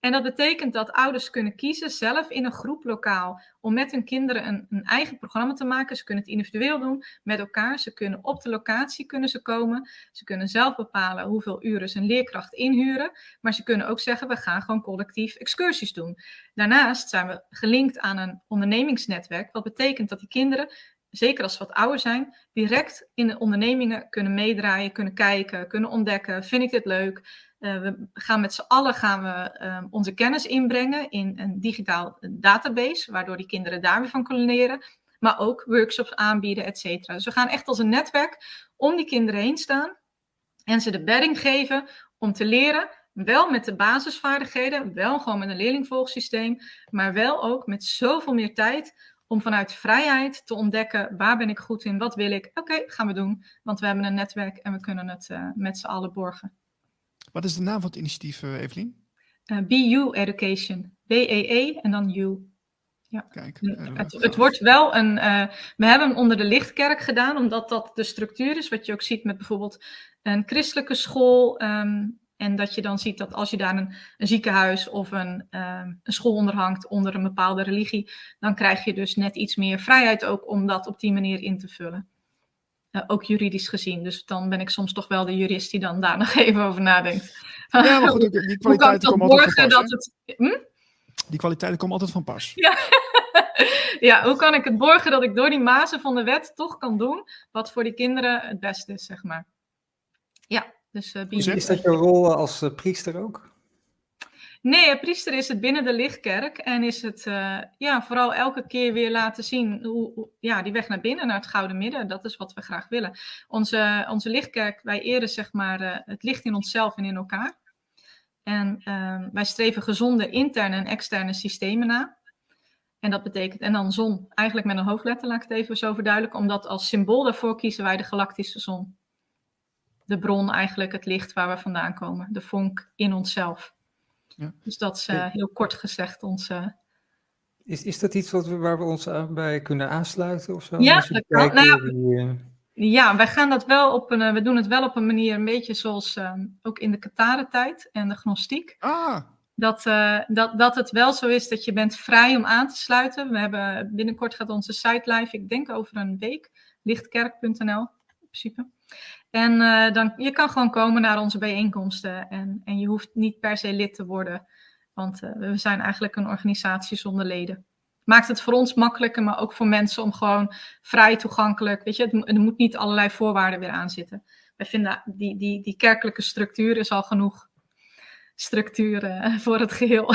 En dat betekent dat ouders kunnen kiezen zelf in een groep lokaal om met hun kinderen een, een, eigen programma te maken. Ze kunnen het individueel doen met elkaar. Ze kunnen op de locatie kunnen ze komen. Ze kunnen zelf bepalen hoeveel uren ze een leerkracht inhuren. Maar ze kunnen ook zeggen, we gaan gewoon collectief excursies doen. Daarnaast zijn we gelinkt aan een ondernemingsnetwerk. Wat betekent dat die kinderen zeker als ze wat ouder zijn, direct in de ondernemingen kunnen meedraaien, kunnen kijken, kunnen ontdekken. Vind ik dit leuk? Uh, we gaan met z'n allen gaan we, uh, onze kennis inbrengen in een digitaal database, waardoor die kinderen daar weer van kunnen leren. Maar ook workshops aanbieden, et cetera. Dus we gaan echt als een netwerk om die kinderen heen staan en ze de bedding geven om te leren. Wel met de basisvaardigheden, wel gewoon met een leerlingvolgsysteem, maar wel ook met zoveel meer tijd om vanuit vrijheid te ontdekken waar ben ik goed in, wat wil ik. Oké, gaan we doen, want we hebben een netwerk en we kunnen het uh, met z'n allen borgen. Wat is de naam van het initiatief, uh, Evelien? Uh, BU Education. B-E-E -E en dan U. Ja. Kijk, het, het, wordt wel een. We hebben hem onder de lichtkerk gedaan, omdat dat de structuur is. Wat je ook ziet met bijvoorbeeld een christelijke school. Um, en dat je dan ziet dat als je daar een, een ziekenhuis of een, um, een school onder hangt onder een bepaalde religie, dan krijg je dus net iets meer vrijheid ook om dat op die manier in te vullen. Uh, ook juridisch gezien. Dus dan ben ik soms toch wel de jurist die dan daar nog even over nadenkt. Ja, maar goed, die kwaliteiten komen altijd van pas. Dat het, hm? Die kwaliteiten komen altijd van pas. Ja. ja, hoe kan ik het borgen dat ik door die mazen van de wet toch kan doen wat voor die kinderen het beste is, zeg maar. Ja, dus, uh, is dat jouw rol als uh, priester ook? Nee, priester is het binnen de lichtkerk en is het ja, vooral elke keer weer laten zien hoe, ja, die weg naar binnen, naar het gouden midden. Dat is wat we graag willen. Onze, onze lichtkerk, wij eren zeg maar het licht in onszelf en in elkaar. En ehm, wij streven gezonde interne en externe systemen na. En dat betekent, en dan zon, eigenlijk met een hoofdletter, laat ik het even zo verduidelijken, omdat als symbool daarvoor kiezen wij de galactische zon. De bron, eigenlijk het licht waar we vandaan komen, de vonk in onszelf. Ja. Dus dat is uh, heel kort gezegd onze. Is, is dat iets wat we, waar we ons bij kunnen aansluiten of zo? Ja, dat kan. Nou, ja, wij gaan dat wel op een, eh, we doen het wel op een manier een beetje zoals ehm, ook in de Katarentijd en de gnostiek. Ah. Dat, uh, dat, dat het wel zo is dat je bent vrij om aan te sluiten. We hebben binnenkort gaat onze site live, ik denk over een week, lichtkerk.nl in principe. En uh, dan, je kan gewoon komen naar onze bijeenkomsten en, en je hoeft niet per se lid te worden. Want uh, we zijn eigenlijk een organisatie zonder leden maakt het voor ons makkelijker, maar ook voor mensen om gewoon vrij toegankelijk. Weet je, er moet niet allerlei voorwaarden weer aan zitten. Wij vinden die, die, die kerkelijke structuur is al genoeg structuur uh, voor het geheel.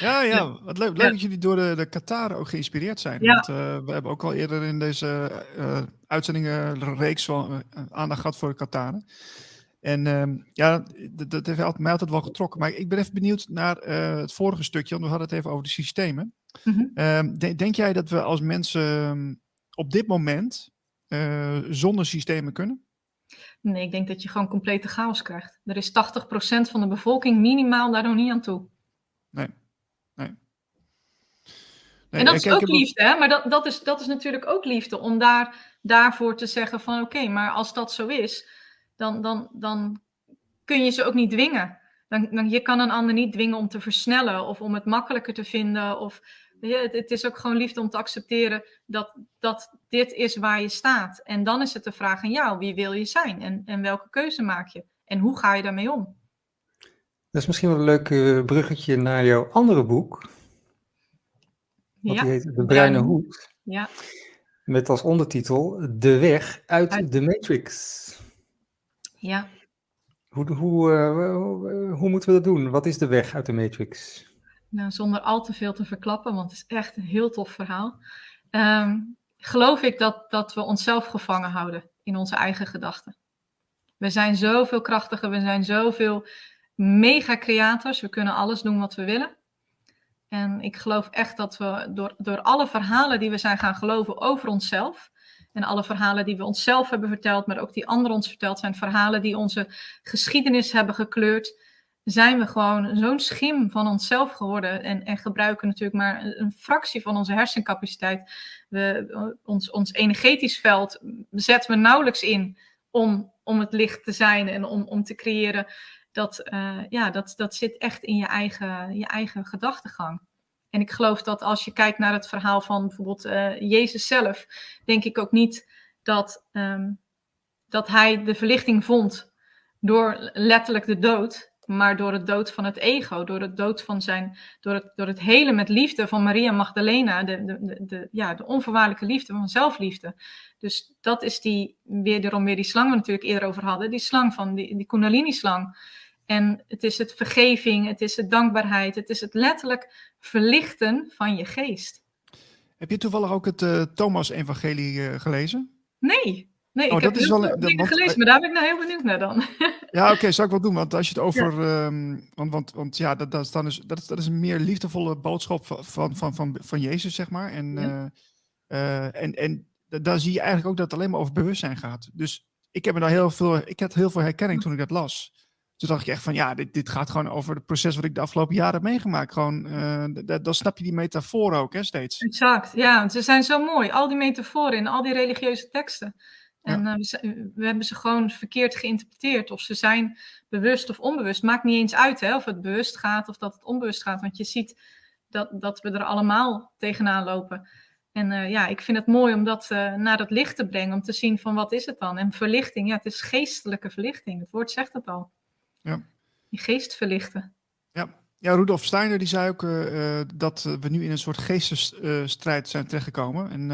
Ja, ja, wat leuk, leuk dat jullie door de, de Qatar ook geïnspireerd zijn. Ja. Want uh, we hebben ook al eerder in deze uh, uitzendingen reeks van, aandacht gehad voor de Qataren. En uh, ja, dat, heeft mij altijd wel getrokken. Maar ik ben even benieuwd naar het vorige stukje, want we hadden het even over de systemen. Mm -hmm. denk jij dat we als mensen ehm, op dit moment zonder systemen kunnen? Nee, ik denk dat je gewoon complete chaos krijgt. Er is 80% van de bevolking minimaal daar nog niet aan toe. Nee, nee. nee en dat is ook liefde, hè? maar dat, dat, is, dat is natuurlijk ook liefde om daar, daarvoor te zeggen van oké, maar als dat zo is, dan, dan, dan kun je ze ook niet dwingen. Dan, dan, je kan een ander niet dwingen om te versnellen of om het makkelijker te vinden. Of, het, het, is ook gewoon liefde om te accepteren dat, dat dit is waar je staat. En dan is het de vraag aan jou, wie wil je zijn en, en welke keuze maak je? En hoe ga je daarmee om? Dat is misschien wel een leuk eh, bruggetje naar jouw andere boek. Wat ja, die heet De Bruine Hoed. Ja. Met als ondertitel De weg uit, uit... de Matrix. Ja. Hoe, hoe, uh, hoe moeten we dat doen? Wat is de weg uit de Matrix? Nou, zonder al te veel te verklappen, want het is echt een heel tof verhaal. Um, geloof ik dat, dat we onszelf gevangen houden in onze eigen gedachten. We zijn zoveel krachtiger, we zijn zoveel mega-creators. We kunnen alles doen wat we willen. En ik geloof echt dat we door, door alle verhalen die we zijn gaan geloven over onszelf, en alle verhalen die we onszelf hebben verteld, maar ook die anderen ons verteld zijn, verhalen die onze geschiedenis hebben gekleurd, zijn we gewoon zo'n schim van onszelf geworden en, en gebruiken natuurlijk maar een, fractie van onze hersencapaciteit. We, ons, ons energetisch veld zetten we nauwelijks in om, om het licht te zijn en om, om te creëren. Dat, uh, ja, dat, dat zit echt in je eigen, je eigen gedachtegang. En ik geloof dat als je kijkt naar het verhaal van bijvoorbeeld uh, Jezus zelf, denk ik ook niet dat, um, dat hij de verlichting vond door letterlijk de dood, maar door het dood van het ego, door het dood van zijn, door het, door het hele met liefde van Maria Magdalena, de, de, de, ja, de onvoorwaardelijke liefde van zelfliefde. Dus dat is die, weer weer die slang we natuurlijk eerder over hadden, die slang van die, die Kundalini-slang. En het is het vergeving, het is het dankbaarheid, het is het letterlijk verlichten van je geest. Heb je toevallig ook het uh, Thomas-evangelie uh, gelezen? Nee, nee oh, ik dat heb is wel, gelezen, maar daar ben ik nou heel benieuwd naar dan. ja, oké, okay, zou ik wel doen. Want als je het over... Ja. Um, want, want, want ja, dat, dat, dan is, dat, is, dat is een meer liefdevolle boodschap van, van, van, van Jezus, zeg maar. En, ja. uh, en, en daar zie je eigenlijk ook dat het alleen maar over bewustzijn gaat. Dus ik heb er daar heel veel, ik had heel veel herkenning toen ik dat las. Toen dacht ik echt van ja, dit, dit gaat gewoon over het proces wat ik de afgelopen jaren heb meegemaakt. Gewoon, uh, dan snap je die metafoor ook hè, steeds. Exact, ja, ze zijn zo mooi. Al die metaforen in al die religieuze teksten. En ja. uh, we, we, hebben ze gewoon verkeerd geïnterpreteerd. Of ze zijn bewust of onbewust. Maakt niet eens uit hè, of het bewust gaat of dat het onbewust gaat. Want je ziet dat, dat we er allemaal tegenaan lopen. En uh, ja, ik vind het mooi om dat uh, naar het licht te brengen. Om te zien van wat is het dan. En verlichting, ja, het is geestelijke verlichting. Het woord zegt het al. Ja. Je geest verlichten. Ja, ja Rudolf Steiner die zei ook uh, dat we nu in een soort geestesstrijd zijn terechtgekomen. En uh,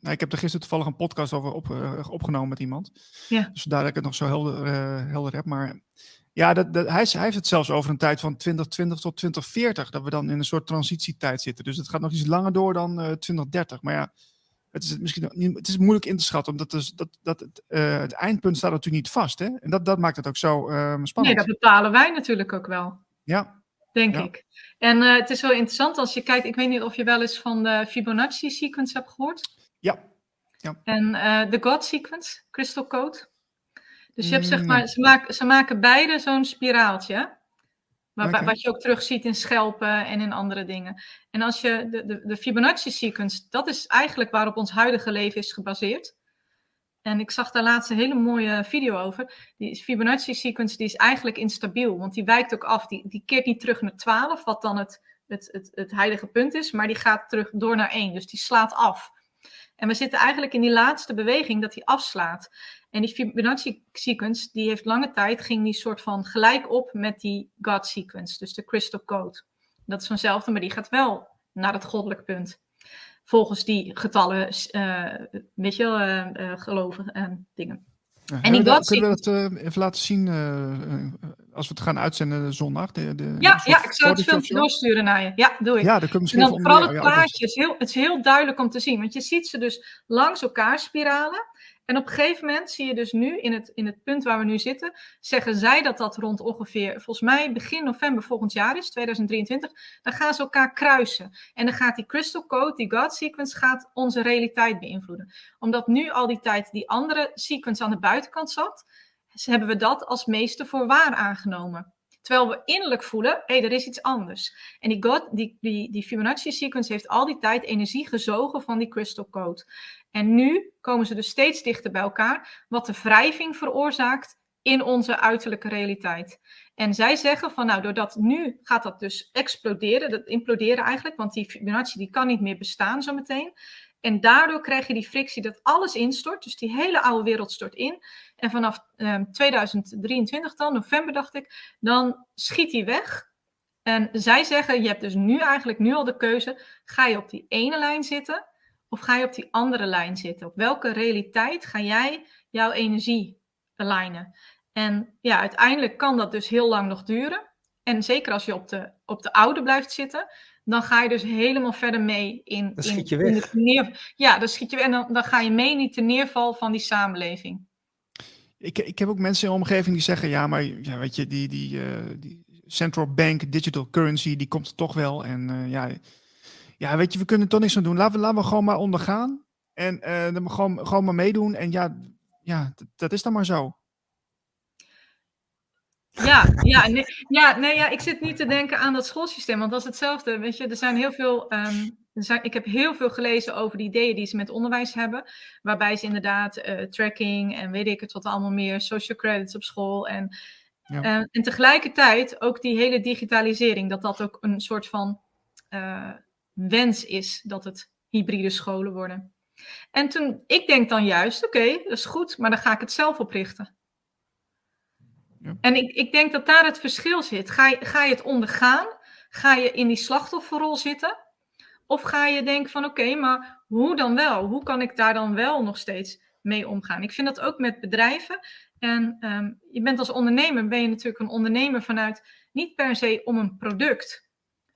nou, ik heb er gisteren toevallig een podcast over op, uh, opgenomen met iemand. Ja. Dus daar dat ik het nog zo helder, helder heb. Maar Ja, dat, dat, hij, hij, heeft het zelfs over een tijd van 2020 tot 2040, dat we dan in een soort transitietijd zitten. Dus het gaat nog iets langer door dan uh, 2030. Maar ja, het is, misschien niet, het is moeilijk in te schatten, omdat dus, dat, dat het, uh, het eindpunt staat natuurlijk niet vast. Hè? En dat, dat maakt het ook zo uh, spannend. Nee, dat bepalen wij natuurlijk ook wel. Ja. Denk ja. ik. En uh, het is wel interessant als je kijkt, ik weet niet of je wel eens van de Fibonacci sequence hebt gehoord. Ja. ja. En de God sequence, Crystal Code. Dus je hebt zeg maar, ze maken, ze maken beide zo'n spiraaltje. Maar, okay. Wat je ook terug ziet in schelpen en in andere dingen. En als je de, de, de Fibonacci-sequence, dat is eigenlijk waarop ons huidige leven is gebaseerd. En ik zag daar laatst een hele mooie video over. Die Fibonacci-sequence die is eigenlijk instabiel, want die wijkt ook af. Die, die keert niet terug naar 12, wat dan het, het, het, het heilige punt is, maar die gaat terug door naar 1. Dus die slaat af. En we zitten eigenlijk in die laatste beweging dat die afslaat. En die Fibonacci sequence, die heeft lange tijd, ging die soort van gelijk op met die God sequence, dus de crystal code. Dat is vanzelfde, maar die gaat wel naar het goddelijk punt. Volgens die getallen, uh, weet je wel, uh, uh, geloven en dingen. Ja, en die God kunnen we dat even laten zien als we het gaan uitzenden zondag? De, de, ja, ja, ik zou het filmpje doorsturen naar je. Ja, doe ik. Ja, kunnen en dan vooral het plaatje, is heel, het is heel duidelijk om te zien. Want je ziet ze dus langs elkaar spiralen. En op een gegeven moment zie je dus nu, in het, in het punt waar we nu zitten, zeggen zij dat dat rond ongeveer, volgens mij begin november volgend jaar is, 2023, dan gaan ze elkaar kruisen. En dan gaat die crystal code, die God sequence, gaat onze realiteit beïnvloeden. Omdat nu al die tijd die andere sequence aan de buitenkant zat, hebben we dat als meeste voor waar aangenomen. Terwijl we innerlijk voelen, hé, hey, er is iets anders. En die, God, die, die, die Fibonacci-sequence heeft al die tijd energie gezogen van die crystal code. En nu komen ze dus steeds dichter bij elkaar, wat de wrijving veroorzaakt in onze uiterlijke realiteit. En zij zeggen van, nou, doordat nu gaat dat dus exploderen, dat imploderen eigenlijk, want die Fibonacci die kan niet meer bestaan zometeen. En daardoor krijg je die frictie dat alles instort. Dus die hele oude wereld stort in. En vanaf eh, 2023 dan, november dacht ik, dan schiet die weg. En zij zeggen, je hebt dus nu eigenlijk nu al de keuze. Ga je op die ene lijn zitten of ga je op die andere lijn zitten? Op welke realiteit ga jij jouw energie alignen? En ja, uiteindelijk kan dat dus heel lang nog duren. En zeker als je op de, op de oude blijft zitten, dan ga je dus helemaal verder mee in. Dan schiet je weg. neer, ja, dan schiet je weg. En dan, dan ga je mee in die neerval van die samenleving. Ik, ik heb ook mensen in de omgeving die zeggen: ja, maar ja, weet je, die, die, uh, die central bank digital currency, die komt er toch wel. En uh, ja, ja, weet je, we kunnen toch niks aan doen. Laten we, laten we gewoon maar ondergaan. En uh, dan gewoon, gewoon maar meedoen. En ja, ja dat is dan maar zo. Ja, ja, nee, ja, nee, ja, ik zit niet te denken aan dat schoolsysteem, want dat is hetzelfde. Weet je, er zijn heel veel. Um, er zijn, ik heb heel veel gelezen over de ideeën die ze met onderwijs hebben, waarbij ze inderdaad uh, tracking en weet ik het wat allemaal meer, social credits op school en, ja. uh, en tegelijkertijd ook die hele digitalisering, dat dat ook een soort van uh, wens is dat het hybride scholen worden. En toen, ik denk dan juist, oké, okay, dat is goed, maar dan ga ik het zelf oprichten. En ik, ik denk dat daar het verschil zit. Ga je, ga je het ondergaan? Ga je in die slachtofferrol zitten? Of ga je denken van oké, maar hoe dan wel? Hoe kan ik daar dan wel nog steeds mee omgaan? Ik vind dat ook met bedrijven. En um, je bent als ondernemer, ben je natuurlijk een ondernemer vanuit niet per se om een product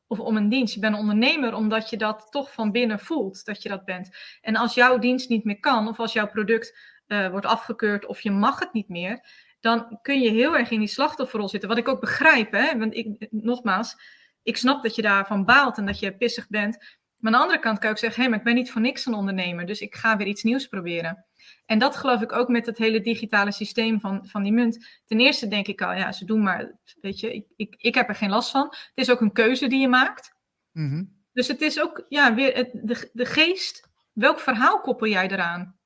of om een dienst. Je bent een ondernemer omdat je dat toch van binnen voelt dat je dat bent. En als jouw dienst niet meer kan, of als jouw product uh, wordt afgekeurd of je mag het niet meer, dan kun je heel erg in die slachtofferrol zitten. Wat ik ook begrijp, hè? want ik, nogmaals, ik snap dat je daarvan baalt en dat je pissig bent. Maar aan de andere kant kan ik ook zeggen, hé, hey, maar ik ben niet voor niks een ondernemer, dus ik ga weer iets nieuws proberen. En dat geloof ik ook met het hele digitale systeem van, van die munt. Ten eerste denk ik al, ja, ze doen maar, weet je, ik, ik, ik heb er geen last van. Het is ook een keuze die je maakt. Mm -hmm. Dus het is ook, ja, weer het, de, de geest. Welk verhaal koppel jij eraan?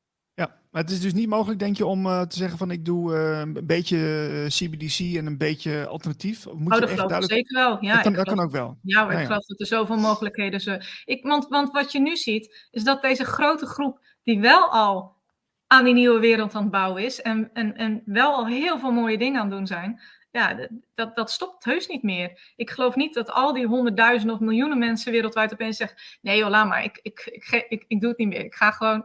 Maar het is dus niet mogelijk, denk je, om uh, te zeggen van ik doe uh, een beetje CBDC en een beetje alternatief. Moet oh, dat geloof duidelijk... ik zeker wel. Ja, dat kan, dat kan ook wel. Ja, ik ja. geloof dat er zoveel mogelijkheden zijn. Ik, want, want wat je nu ziet, is dat deze grote groep die wel al aan die nieuwe wereld aan het bouwen is en, en, en wel al heel veel mooie dingen aan het doen zijn, ja, dat, dat stopt heus niet meer. Ik geloof niet dat al die honderdduizenden of miljoenen mensen wereldwijd opeens zeggen: nee joh, laat maar, ik, ik, ik, ik doe het niet meer. Ik ga gewoon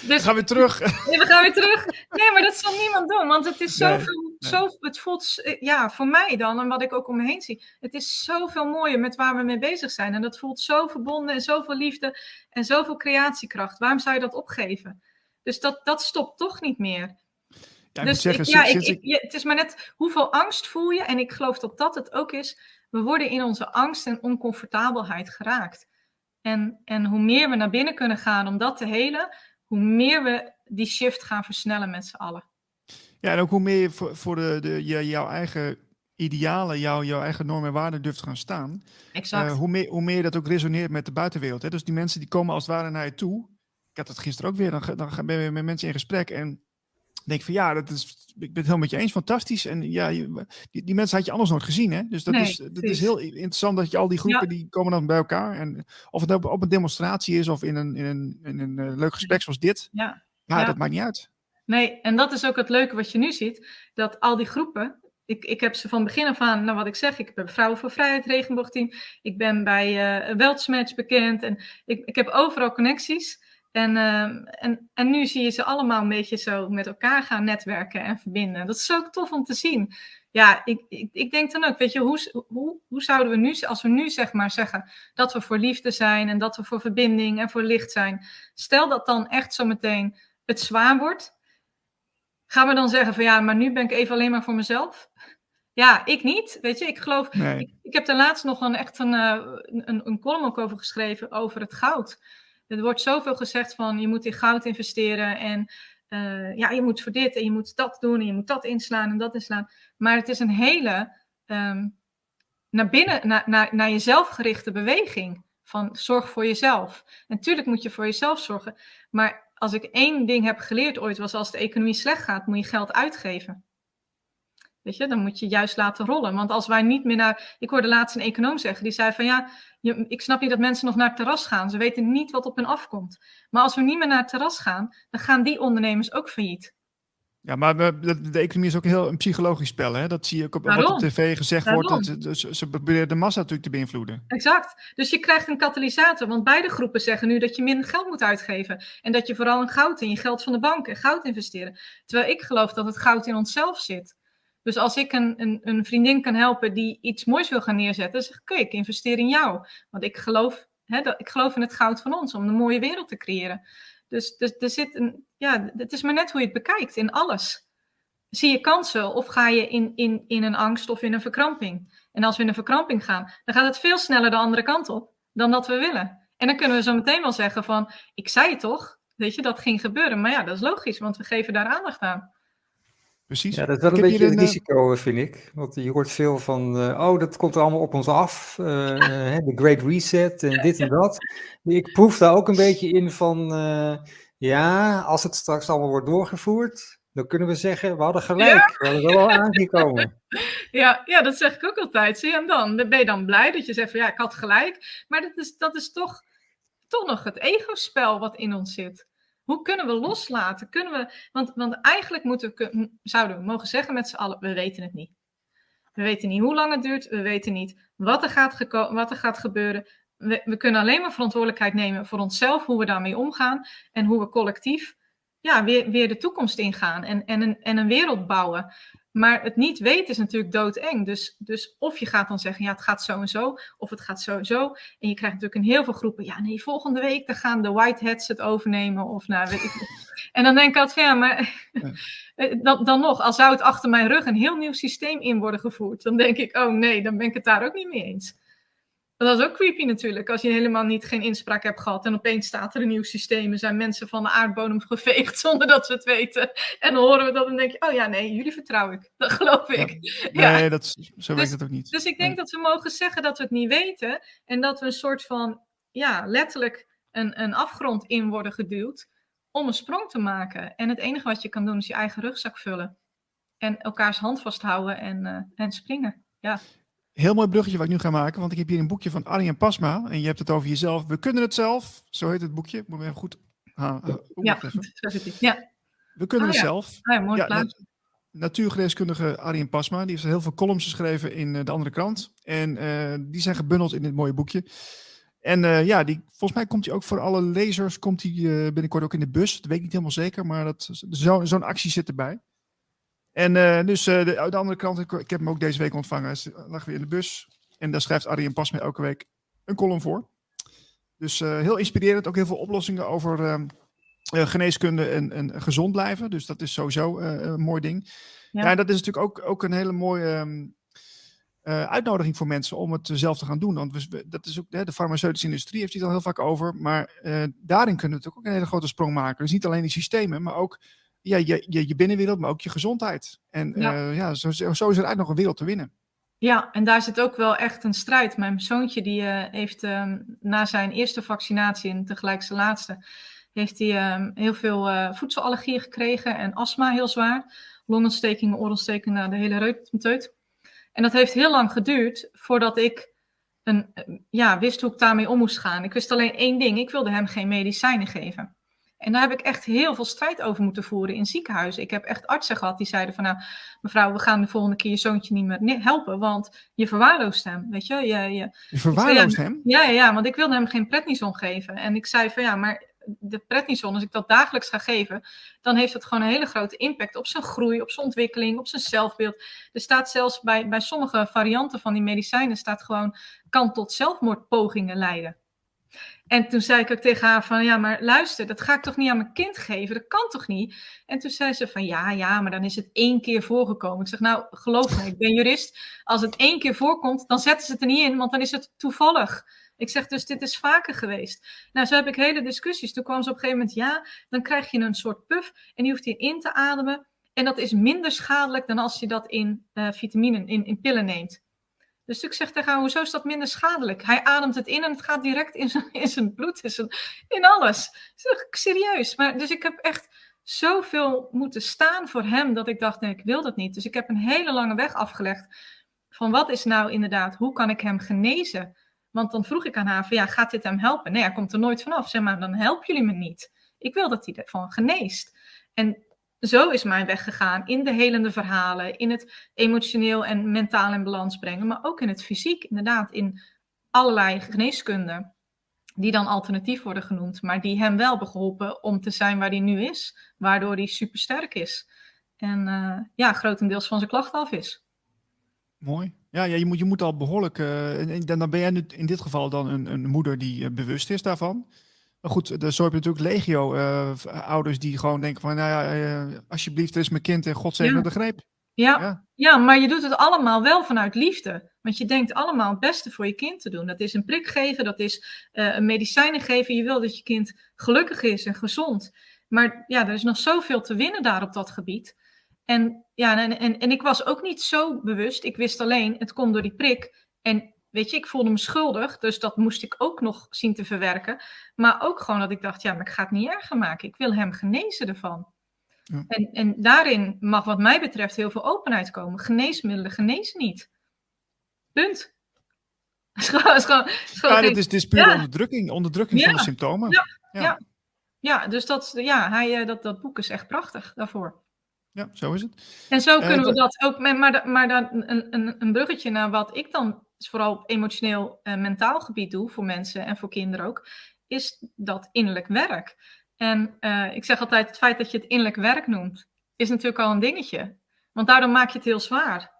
dus, we gaan weer terug. Nee, we gaan weer terug. Nee, maar dat zal niemand doen, want het is zoveel, nee. zo, het voelt, ja, voor mij dan, en wat ik ook om me heen zie, het is zoveel mooier met waar we mee bezig zijn. En dat voelt zo verbonden en zoveel liefde en zoveel creatiekracht. Waarom zou je dat opgeven? Dus dat, dat stopt toch niet meer. Ja, dus zeggen, ja, ik, ik, het is maar net hoeveel angst voel je. En ik geloof dat dat het ook is. We worden in onze angst en oncomfortabelheid geraakt. En, en hoe meer we naar binnen kunnen gaan om dat te helen, hoe meer we die shift gaan versnellen met z'n allen. Ja, en ook hoe meer je voor, voor de, de, jouw eigen idealen, jouw, jouw eigen normen en waarden durft gaan staan. Exact. Uh, hoe, meer, hoe meer dat ook resoneert met de buitenwereld. Hè? Dus die mensen die komen als het ware naar je toe. Ik had het gisteren ook weer, dan, dan ben je met mensen in gesprek en denk van ja, dat is, ik ben het helemaal met je eens, fantastisch. En ja, die, die mensen had je anders nooit gezien. Hè? Dus dat, is, dat is heel interessant dat je al die groepen die komen dan bij elkaar. En of het op, op een demonstratie is of in een, in een, in een uh, leuk gesprek zoals dit. Ja. ja. dat maakt niet uit. Nee, en dat is ook het leuke wat je nu ziet. Dat al die groepen, ik, ik heb ze van begin af aan, nou wat ik zeg, ik ben Vrouwen voor Vrijheid regenboogteam. Ik ben bij uh, Weltsmatch bekend en ik, ik heb overal connecties. En, ehm, en, en nu zie je ze allemaal een beetje zo met elkaar gaan netwerken en verbinden. Dat is zo tof om te zien. Ja, ik, ik, ik denk dan ook, weet je, hoe, hoe, hoe zouden we nu, als we nu zeg maar zeggen dat we voor liefde zijn en dat we voor verbinding en voor licht zijn. Stel dat dan echt zo meteen het zwaar wordt. Gaan we dan zeggen van ja, maar nu ben ik even alleen maar voor mezelf? Ja, ik niet. Weet je, ik geloof. Ik, ik, heb er laatst nog een, echt een, uh, een, een column ook over geschreven over het goud. Er wordt zoveel gezegd van je moet in goud investeren en uh, ja, je moet voor dit en je moet dat doen en je moet dat inslaan en dat inslaan. Maar het is een hele um, naar binnen, naar, naar jezelf gerichte beweging. Van zorg voor jezelf. Natuurlijk moet je voor jezelf zorgen. Maar als ik één ding heb geleerd ooit, was als de economie slecht gaat, moet je geld uitgeven. Weet je, dan moet je juist laten rollen. Want als wij niet meer naar. Ik hoorde laatst een econoom zeggen, die zei van ja, je, ik snap niet dat mensen nog naar het terras gaan. Ze weten niet wat op hen afkomt. Maar als we niet meer naar het terras gaan, dan gaan die ondernemers ook failliet. Ja, maar de, de, economie is ook heel een psychologisch spel. Hè? Dat zie je ook op, wat op tv gezegd wordt. Dat, dus, ze proberen de massa natuurlijk te beïnvloeden. Exact. Dus je krijgt een katalysator. Want beide groepen zeggen nu dat je minder geld moet uitgeven. En dat je vooral in goud in je geld van de bank en goud investeren. Terwijl ik geloof dat het goud in onszelf zit. Dus als ik een, een, een, vriendin kan helpen die iets moois wil gaan neerzetten, zeg ik, ik investeer in jou. Want ik geloof, hè, dat, ik geloof in het goud van ons om een mooie wereld te creëren. Dus, dus er zit een, ja, het is maar net hoe je het bekijkt in alles. Zie je kansen of ga je in, in, in een angst of in een verkramping? En als we in een verkramping gaan, dan gaat het veel sneller de andere kant op dan dat we willen. En dan kunnen we zo meteen wel zeggen van, ik zei het toch, weet je, dat ging gebeuren. Maar ja, dat is logisch, want we geven daar aandacht aan. Precies. Ja, dat is wel een beetje een eh, risico, eh, vind ik. Want je hoort veel van, uh, oh, dat komt er allemaal op ons af. Uh, de Great Reset en dit en dat. Ik proef daar ook een beetje in van, ja, als het straks allemaal wordt doorgevoerd, dan kunnen we zeggen, we hadden gelijk. We hadden wel aangekomen. Ja, ja, dat zeg ik ook altijd. Zie en dan ben je dan blij dat je zegt van, ja, ik had gelijk. Maar dat is, dat is toch, toch nog het ego-spel wat in ons zit. Hoe kunnen we loslaten? Kunnen we, want, want eigenlijk moeten zouden we mogen zeggen met z'n allen, we weten het niet. We weten niet hoe lang het duurt, we weten niet wat er gaat, wat er gaat gebeuren. We kunnen alleen maar verantwoordelijkheid nemen voor onszelf, hoe we daarmee omgaan en hoe we collectief ja, weer, weer de toekomst ingaan en, en, een, en een wereld bouwen. Maar het niet weten is natuurlijk doodeng. Dus, dus of je gaat dan zeggen, ja, het gaat zo en zo, of het gaat zo en zo. En je krijgt natuurlijk in heel veel groepen, ja, nee, volgende week dan gaan de Whiteheads het overnemen. Of nou, weet ik En dan denk ik altijd, ja, maar eh, dan, dan nog, als zou het achter mijn rug een heel nieuw systeem in worden gevoerd, dan denk ik, oh nee, dan ben ik het daar ook niet mee eens. Dat is ook creepy natuurlijk, als je helemaal niet geen inspraak hebt gehad en opeens staat er een nieuw systeem en zijn mensen van de aardbodem geveegd zonder dat ze het weten. En dan horen we dat en denk je, oh ja, nee, jullie vertrouw ik. Dat geloof ik. Ja. Nee, dat, zo werkt het ook niet. Dus ik denk dat we mogen zeggen dat we het niet weten en dat we een soort van, ja, letterlijk een, een afgrond in worden geduwd om een sprong te maken. En het enige wat je kan doen is je eigen rugzak vullen en elkaars hand vasthouden en, uh, en springen. Ja. Heel mooi bruggetje wat ik nu ga maken, want ik heb hier een boekje van Arjen Pasma. En je hebt het over jezelf. We kunnen het zelf. Zo heet het boekje. Moet even goed. Ah, ja, zo zit het. Ja. We kunnen oh, het zelf. Ah, ja, mooi ja, natuurgeneeskundige Arjen Pasma. Die heeft heel veel columns geschreven in eh, de andere krant. En uh, die zijn gebundeld in dit mooie boekje. En uh, ja, die, volgens mij komt hij ook voor alle lezers komt hij, binnenkort ook in de bus. Dat weet ik niet helemaal zeker, maar zo'n zo actie zit erbij. En uh, dus uh, de, de, andere kant, ik, ik, heb hem ook deze week ontvangen. Hij lag weer in de bus. En daar schrijft Arjen Pas mee elke week een column voor. Dus uh, heel inspirerend. Ook heel veel oplossingen over ehm, geneeskunde en, en, gezond blijven. Dus dat is sowieso een mooi ding. Ja. ja, en dat is natuurlijk ook, ook een hele mooie um, uitnodiging voor mensen om het zelf te gaan doen. Want we, dat is ook, hè, de farmaceutische industrie heeft het al heel vaak over. Maar daarin kunnen we natuurlijk ook een hele grote sprong maken. Dus niet alleen die systemen, maar ook ja, je, je, je binnenwereld, maar ook je gezondheid. En ja, uh, ja zo, zo is er eigenlijk nog een wereld te winnen. Ja, en daar zit ook wel echt een strijd. Mijn zoontje die uh, heeft uh, na zijn eerste vaccinatie en tegelijk zijn laatste, heeft hij ehm, heel veel uh, voedselallergieën gekregen en astma heel zwaar. Longontstekingen, oorontstekingen, nou, de hele reut En dat heeft heel lang geduurd voordat ik een, ja, wist hoe ik daarmee om moest gaan. Ik wist alleen één ding, ik wilde hem geen medicijnen geven. En daar heb ik echt heel veel strijd over moeten voeren in ziekenhuizen. Ik heb echt artsen gehad die zeiden van nou, mevrouw, we gaan de volgende keer je zoontje niet meer helpen, want je verwaarloost hem, weet je. Je, je, je verwaarloost hem? Ja, ja, ja, want ik wilde hem geen prednison geven. En ik zei van ja, maar de prednison, als ik dat dagelijks ga geven, dan heeft het gewoon een hele grote impact op zijn groei, op zijn ontwikkeling, op zijn zelfbeeld. Er staat zelfs bij, bij sommige varianten van die medicijnen, staat gewoon, kan tot zelfmoordpogingen leiden. En toen zei ik ook tegen haar van, ja, maar luister, dat ga ik toch niet aan mijn kind geven? Dat kan toch niet? En toen zei ze van, ja, ja, maar dan is het één keer voorgekomen. Ik zeg, nou, geloof me, ik ben jurist. Als het één keer voorkomt, dan zetten ze het er niet in, want dan is het toevallig. Ik zeg dus, dit is vaker geweest. Nou, zo heb ik hele discussies. Toen kwam ze op een gegeven moment, ja, dan krijg je een soort puff en die hoeft je in te ademen. En dat is minder schadelijk dan als je dat in uh, vitaminen, in, in pillen neemt. Dus ik zeg tegen haar, hoezo is dat minder schadelijk? Hij ademt het in en het gaat direct in zijn, in bloed, in, in alles. Zeg, serieus. Maar, dus ik heb echt zoveel moeten staan voor hem dat ik dacht, nee, ik wil dat niet. Dus ik heb een hele lange weg afgelegd van wat is nou inderdaad, hoe kan ik hem genezen? Want dan vroeg ik aan haar van, ja, gaat dit hem helpen? Nee, hij komt er nooit vanaf. Zeg maar, dan helpen jullie me niet. Ik wil dat hij ervan geneest. En zo is mijn weg gegaan in de helende verhalen, in het emotioneel en mentaal in balans brengen, maar ook in het fysiek, inderdaad, in allerlei geneeskunde, die dan alternatief worden genoemd, maar die hem wel hebben geholpen om te zijn waar hij nu is, waardoor hij supersterk is. En uh, ja, grotendeels van zijn klachten af is. Mooi. Ja, ja je, moet, je moet al behoorlijk. Uh, en dan ben jij nu in dit geval dan een, een moeder die uh, bewust is daarvan. Maar goed, zo heb je natuurlijk legio uh, ouders die gewoon denken van, nou ja, uh, alsjeblieft, er is mijn kind en God zegen ja. de greep. Ja. ja. Ja. maar je doet het allemaal wel vanuit liefde. Want je denkt allemaal het beste voor je kind te doen. Dat is een prik geven, dat is uh, een medicijnen geven. Je wil dat je kind gelukkig is en gezond. Maar ja, er is nog zoveel te winnen daar op dat gebied. En, ja, en, en, en ik was ook niet zo bewust. Ik wist alleen, het komt door die prik. En Weet je, ik voelde me schuldig, dus dat moest ik ook nog zien te verwerken. Maar ook gewoon dat ik dacht, ja, maar ik ga het niet erger maken. Ik wil hem genezen ervan. Ja. En, en daarin mag wat mij betreft heel veel openheid komen. Geneesmiddelen genezen niet. Punt. is gewoon, is gewoon, is gewoon ja, dit is, dit is ja. onderdrukking, onderdrukking ja. van de symptomen. Ja, ja. ja. dus dat, ja, hij, eh, dat, dat boek is echt prachtig daarvoor. Ja, zo is het. En zo kunnen uh, we dat ook, maar, maar dan een, een, een bruggetje naar wat ik dan vooral op emotioneel en mentaal gebied doe voor mensen en voor kinderen ook, is dat innerlijk werk. En uh, ik zeg altijd, het feit dat je het innerlijk werk noemt, is natuurlijk al een dingetje. Want daardoor maak je het heel zwaar.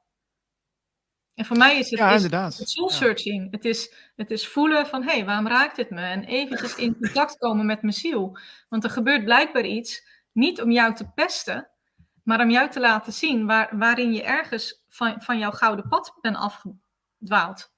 En voor mij is het, ja, is het soul searching. Ja. Het, is, het is voelen van, hé, hey, waarom raakt dit me? En eventjes in contact komen met mijn ziel. Want er gebeurt blijkbaar iets, niet om jou te pesten, maar om jou te laten zien waar, waarin je ergens van, van jouw gouden pad bent afge, dwaalt.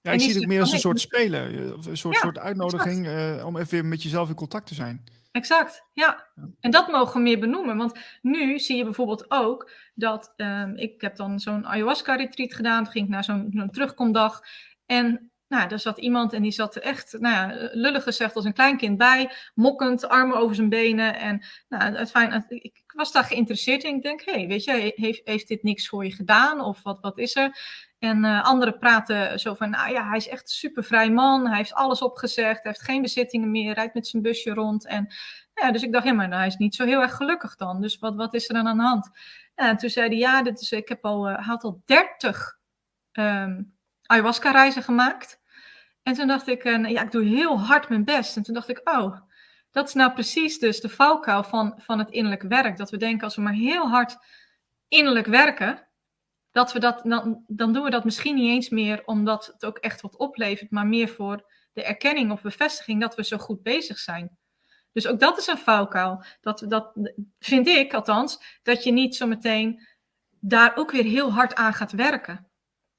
Ja, ik zie het meer als een soort spelen, een soort, ja, soort uitnodiging uh, om even weer met jezelf in contact te zijn. Exact, ja. En dat mogen we meer benoemen. Want nu zie je bijvoorbeeld ook dat um, ik heb dan zo'n ayahuasca-retreat gedaan. Toen ging ik naar zo'n zo terugkomdag. En nou, er zat iemand en die zat er echt, nou ja, lullig gezegd als een kleinkind bij, mokkend, armen over zijn benen. En nou, het fijn, ik was daar geïnteresseerd in. Ik denk, hé, hey, weet je, heeft, heeft dit niks voor je gedaan? Of wat, wat is er? En uh, anderen praten zo van, nou ja, hij is echt een super vrij man. Hij heeft alles opgezegd. Hij heeft geen bezittingen meer. Rijdt met zijn busje rond. En ja, dus ik dacht, ja, maar hij is niet zo heel erg gelukkig dan. Dus wat, wat is er dan aan de hand? En toen zei hij, ja, dit is, ik heb al, uh, had al 30 um, ayahuasca-reizen gemaakt. En toen dacht ik, uh, ja, ik doe heel hard mijn best. En toen dacht ik, oh, dat is nou precies dus de valkuil van, van het innerlijk werk. Dat we denken, als we maar heel hard innerlijk werken, dat we dat, dan, dan doen we dat misschien niet eens meer omdat het ook echt wat oplevert, maar meer voor de erkenning of bevestiging dat we zo goed bezig zijn. Dus ook dat is een valkuil. Dat, dat vind ik althans, dat je niet zo meteen daar ook weer heel hard aan gaat werken.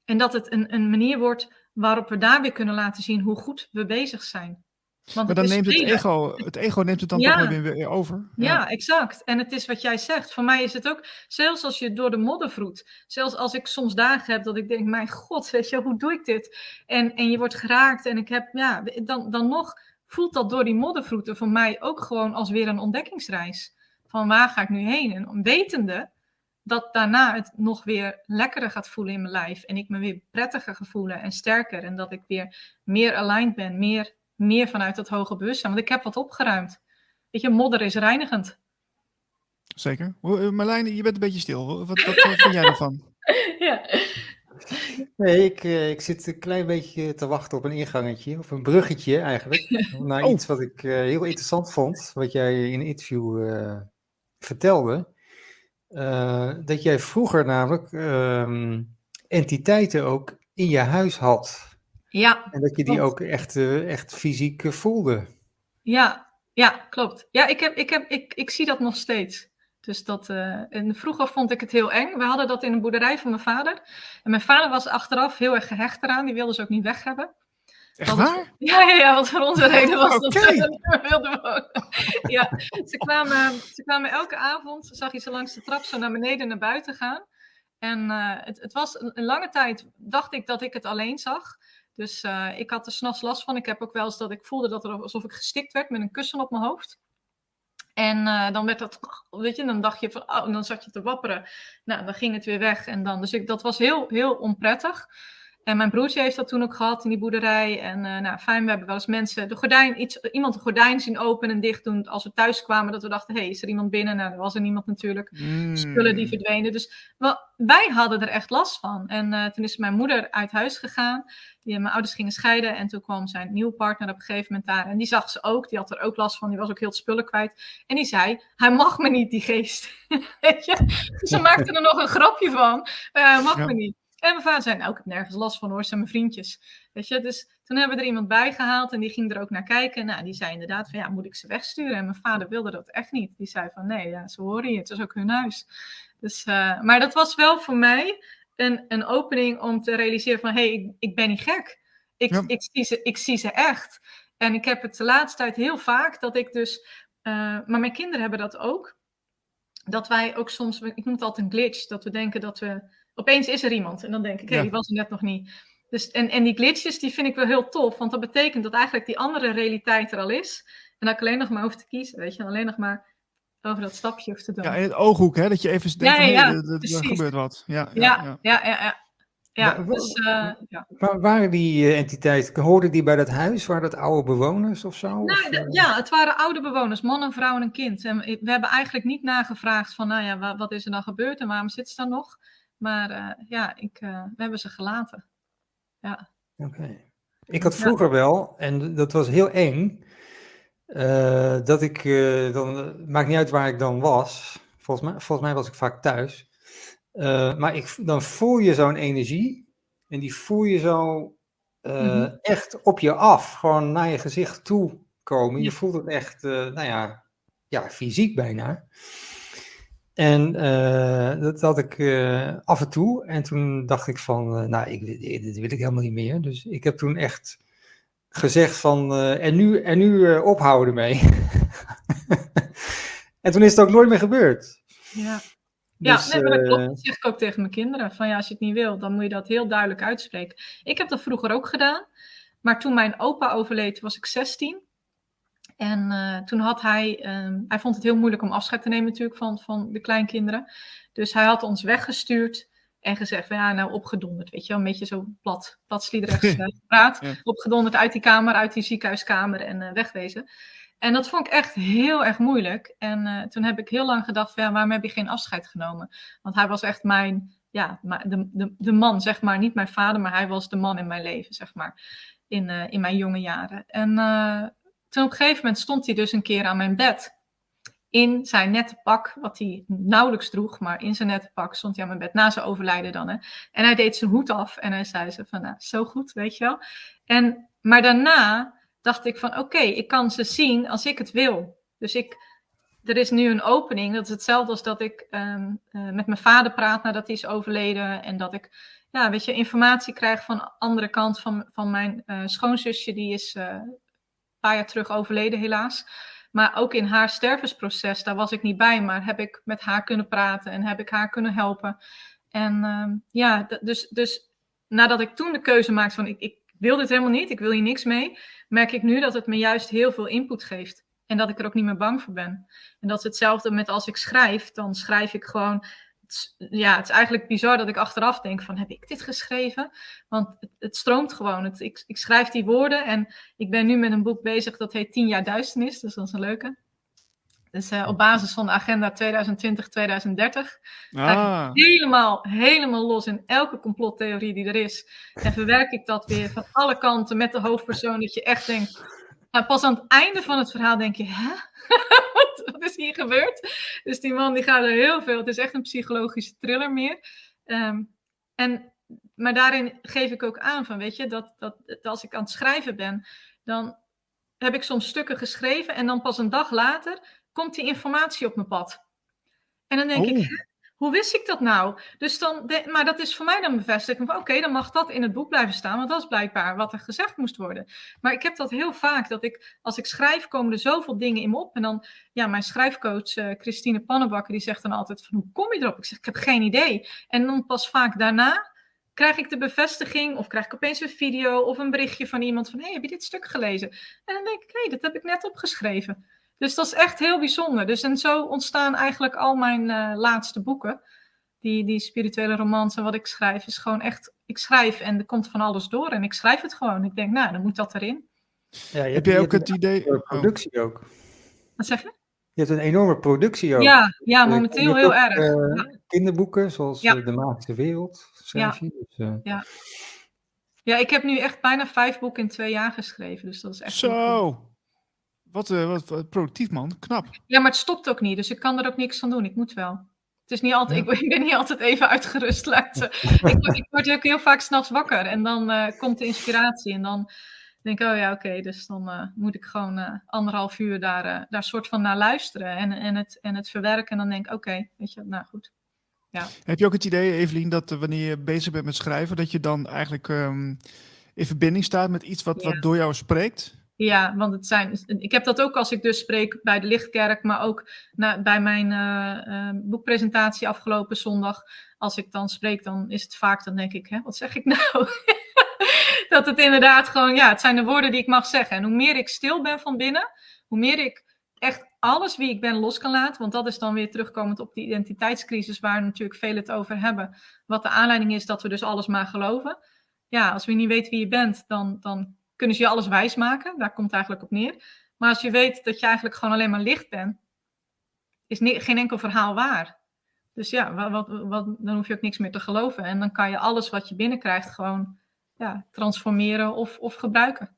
En dat het een, een manier wordt waarop we daar weer kunnen laten zien hoe goed we bezig zijn. Want maar dan neemt het ego, het ego neemt het dan toch weer, weer over. Ja. ja. exact. En het is wat jij zegt. Voor mij is het ook, zelfs als je door de modder vroet. Zelfs als ik soms dagen heb dat ik denk, mijn god, weet je, hoe doe ik dit? En, en je wordt geraakt en ik heb, ja, dan, dan nog voelt dat door die moddervroeten voor mij ook gewoon als weer een ontdekkingsreis. Van waar ga ik nu heen? En wetende dat daarna het nog weer lekkerder gaat voelen in mijn lijf. En ik me weer prettiger ga voelen en sterker. En dat ik weer meer aligned ben, meer, meer vanuit dat hoge bewustzijn. Want ik heb wat opgeruimd. Weet je, modder is reinigend. Zeker. Eh, Marlijn, je bent een beetje stil. Wat, wat, wat vind jij ervan? ja. Nee, ik, eh, ik zit een klein beetje te wachten op een ingangetje, of een bruggetje eigenlijk, naar oh. iets wat ik uh, heel interessant vond, wat jij in een interview uh, vertelde. dat jij vroeger namelijk uh, entiteiten ook in je huis had. Ja. En dat je die ook echt, echt fysiek voelde. Ja, ja, klopt. Ja, ik, heb, ik, heb, ik, ik zie dat nog steeds. Dus dat, uh, en vroeger vond ik het heel eng. We hadden dat in een boerderij van mijn vader. En mijn vader was achteraf heel erg gehecht eraan. Die wilde ze ook niet weg hebben. Echt waar? Ja, ja, ja, wat voor onze reden was dat ze niet wilden wonen. ja, ze kwamen, ze kwamen elke avond, zag je ze langs de trap zo naar beneden naar buiten gaan. En uh, het, het, was een, lange tijd, dacht ik dat ik het alleen zag. Dus uh, ik had er s'nachts last van. Ik heb ook wel eens dat ik voelde dat er alsof ik gestikt werd met een kussen op mijn hoofd. En uh, dan werd dat, weet je, dan dacht je van, oh, dan zat je te wapperen. Nou, dan ging het weer weg. En dan, dus ik, dat was heel, heel onprettig. En mijn broertje heeft dat toen ook gehad in die boerderij. En uh, nou, fijn, we hebben wel eens mensen de gordijn, iets, iemand de gordijn zien openen en dicht doen als we thuis kwamen. Dat we dachten, hé, hey, is er iemand binnen? Nou, er was er niemand natuurlijk. Mm. Spullen die verdwenen. Dus wel, wij hadden er echt last van. En uh, toen is mijn moeder uit huis gegaan. Die, mijn ouders gingen scheiden en toen kwam zijn nieuwe partner op een gegeven moment daar. En die zag ze ook, die had er ook last van, die was ook heel het spullen kwijt. En die zei, hij mag me niet, die geest. Weet je? Dus ze maakte er nog een grapje van, uh, hij mag me niet. En mijn vader zei, nou, ik heb nergens last van hoor, zijn mijn vriendjes. Weet je, dus toen hebben we er iemand bij gehaald en die ging er ook naar kijken. Nou, die zei inderdaad van, ja, moet ik ze wegsturen? En mijn vader wilde dat echt niet. Die zei van, nee, ja, ze horen je, het is ook hun huis. Dus, uh, maar dat was wel voor mij een, een opening om te realiseren van, hé, hey, ik, ik ben niet gek. Ik, ik, zie ze, ik zie ze echt. En ik heb het de laatste tijd heel vaak dat ik dus, uh, maar mijn kinderen hebben dat ook. Dat wij ook soms, ik noem het altijd een glitch, dat we denken dat we opeens is er iemand. En dan denk ik, hé, hey, die was er net nog niet. Dus, en, en die glitches, die vind ik wel heel tof. Want dat betekent dat eigenlijk die andere realiteit er al is. En dat ik alleen nog maar hoef te kiezen, weet je. Alleen nog maar over dat stapje hoef te doen. Ja, in het ooghoek, hè. Dat je even denkt, ja, ja, ja, er gebeurt wat. Ja, ja, ja, ja. ja, dus, uh, ja. waren die uh, entiteiten, hoorden die bij dat huis? Waren dat oude bewoners of zo? Nou, of, uh... ja, het waren oude bewoners, man, een vrouw en een kind. En we hebben eigenlijk niet nagevraagd van, nou ja, wat, wat is er dan gebeurd en waarom zit ze dan nog? Maar uh, ja, ik, uh, we hebben ze gelaten. Ja. Oké. Ik had vroeger ja. wel, en dat was heel eng, uh, dat ik, dan, maakt niet uit waar ik dan was, volgens mij, volgens mij was ik vaak thuis, maar ik, dan voel je zo'n energie en die voel je zo mm -hmm. echt op je af, gewoon naar je gezicht toe komen. Je voelt het echt, nou ja, ja, fysiek bijna. En uh, dat had ik uh, af en toe. En toen dacht ik van, uh, nou, ik, dit wil ik helemaal niet meer. Dus ik heb toen echt gezegd van, en nu, en nu ophouden mee. en toen is het ook nooit meer gebeurd. Ja, dus, ja nee, dat klopt. Dat zeg ik ook tegen mijn kinderen. Van ja, als je het niet wil, dan moet je dat heel duidelijk uitspreken. Ik heb dat vroeger ook gedaan. Maar toen mijn opa overleed, was ik 16. En uh, toen had hij, um, hij vond het heel moeilijk om afscheid te nemen natuurlijk van, van de kleinkinderen. Dus hij had ons weggestuurd en gezegd van ja, nou opgedonderd, weet je wel, een beetje zo plat, platsliederig uh, praat. Ja. Opgedonderd uit die kamer, uit die ziekenhuiskamer en uh, wegwezen. En dat vond ik echt heel erg moeilijk. En uh, toen heb ik heel lang gedacht van ja, waarom heb je geen afscheid genomen? Want hij was echt mijn, ja, de, de, de man, zeg maar. Niet mijn vader, maar hij was de man in mijn leven, zeg maar. In, in mijn jonge jaren. En toen op een gegeven moment stond hij dus een keer aan mijn bed. in zijn nette pak, wat hij nauwelijks droeg, maar in zijn nette pak stond hij aan mijn bed, na zijn overlijden dan. Hè. En hij deed zijn hoed af en hij zei ze van, nou, zo goed, weet je wel. En, maar daarna dacht ik van, oké, ik kan ze zien als ik het wil. Dus ik, er is nu een opening, dat is hetzelfde als dat ik ehm, eh, met mijn vader praat nadat hij is overleden en dat ik ja, weet je, informatie krijg van de andere kant van, van mijn uh, schoonzusje, die is een paar jaar terug overleden helaas. Maar ook in haar stervensproces, daar was ik niet bij, maar heb ik met haar kunnen praten en heb ik haar kunnen helpen. En uh, ja, dus, dus nadat ik toen de keuze maakte van ik, ik wil dit helemaal niet, ik wil hier niks mee, merk ik nu dat het me juist heel veel input geeft. En dat ik er ook niet meer bang voor ben. En dat is hetzelfde met als ik schrijf, dan schrijf ik gewoon ja, het is eigenlijk bizar dat ik achteraf denk van, heb ik dit geschreven? Want het, het stroomt gewoon. Het, ik, ik, schrijf die woorden en ik ben nu met een boek bezig dat heet 10 jaar duisternis. Dus dat is een leuke. Dus uh, op basis van de agenda 2020-2030 ah. helemaal, helemaal los in elke complottheorie die er is. En verwerk ik dat weer van alle kanten met de hoofdpersoon dat je echt denkt... Nou, pas aan het einde van het verhaal denk je, hè? wat is hier gebeurd? Dus die man die gaat er heel veel. Het is echt een psychologische thriller meer. Ehm, en, maar daarin geef ik ook aan van, weet je, dat, dat, dat als ik aan het schrijven ben, dan heb ik soms stukken geschreven en dan pas een dag later komt die informatie op mijn pad. En dan denk ik, oh hoe wist ik dat nou? Dus dan, maar dat is voor mij dan bevestiging oké, dan mag dat in het boek blijven staan, want dat is blijkbaar wat er gezegd moest worden. Maar ik heb dat heel vaak, dat ik als ik schrijf, komen er zoveel dingen in me op. En dan, ja, mijn schrijfcoach uh, Christine Pannenbakker, die zegt dan altijd van hoe kom je erop? Ik zeg, ik heb geen idee. En dan pas vaak daarna krijg ik de bevestiging of krijg ik opeens een video of een berichtje van iemand van hé, hey, heb je dit stuk gelezen? En dan denk ik, hé, hey, dat heb ik net opgeschreven. Dus dat is echt heel bijzonder. Dus en zo ontstaan eigenlijk al mijn uh, laatste boeken. Die, die spirituele romans en wat ik schrijf is gewoon echt, ik schrijf en er komt van alles door en ik schrijf het gewoon. Ik denk, nou, dan moet dat erin. Ja, je Heb je ook het idee? Oh. Productie ook. Wat zeg je? Je hebt een enorme productie ook. Ja, ja momenteel heel erg. Uh, kinderboeken, zoals ja. De Magische Wereld, schrijf je. Dus, uh... ja. ja, ik heb nu echt bijna vijf boeken in twee jaar geschreven. Dus dat is echt. Zo! Wat, uh, wat, productief man, knap. Ja, maar het stopt ook niet, dus ik kan er ook niks van doen. Ik moet wel. Het is niet altijd, ik, ik, ben niet altijd even uitgerust. Ik, ik, word ook heel vaak s'nachts wakker en dan uh, komt de inspiratie. En dan denk ik, oh ja, oké, dus dan uh, moet ik gewoon anderhalf uur daar, daar soort van naar luisteren en, en, het, en het verwerken. En dan denk ik, oké, weet je, nou goed. Ja. Heb je ook het idee, Evelien, dat wanneer je bezig bent met schrijven, dat je dan eigenlijk um, in verbinding staat met iets wat, ja. wat door jou spreekt? Ja, want het zijn. Ik heb dat ook als ik dus spreek bij de Lichtkerk, maar ook bij mijn uh, uh, boekpresentatie afgelopen zondag. Als ik dan spreek, dan is het vaak, dan denk ik, hè, wat zeg ik nou? dat het inderdaad gewoon, ja, het zijn de woorden die ik mag zeggen. En hoe meer ik stil ben van binnen, hoe meer ik echt alles wie ik ben los kan laten. Want dat is dan weer terugkomend op die identiteitscrisis, waar natuurlijk veel het over hebben. Wat de aanleiding is dat we dus alles maar geloven. Ja, als we niet weten wie je bent, dan, dan kunnen ze je alles wijs maken. Daar komt het eigenlijk op neer. Maar als je weet dat je eigenlijk gewoon alleen maar licht bent, is geen enkel verhaal waar. Dus ja, wat, wat, dan hoef je ook niks meer te geloven. En dan kan je alles wat je binnenkrijgt gewoon ja, transformeren of, of gebruiken.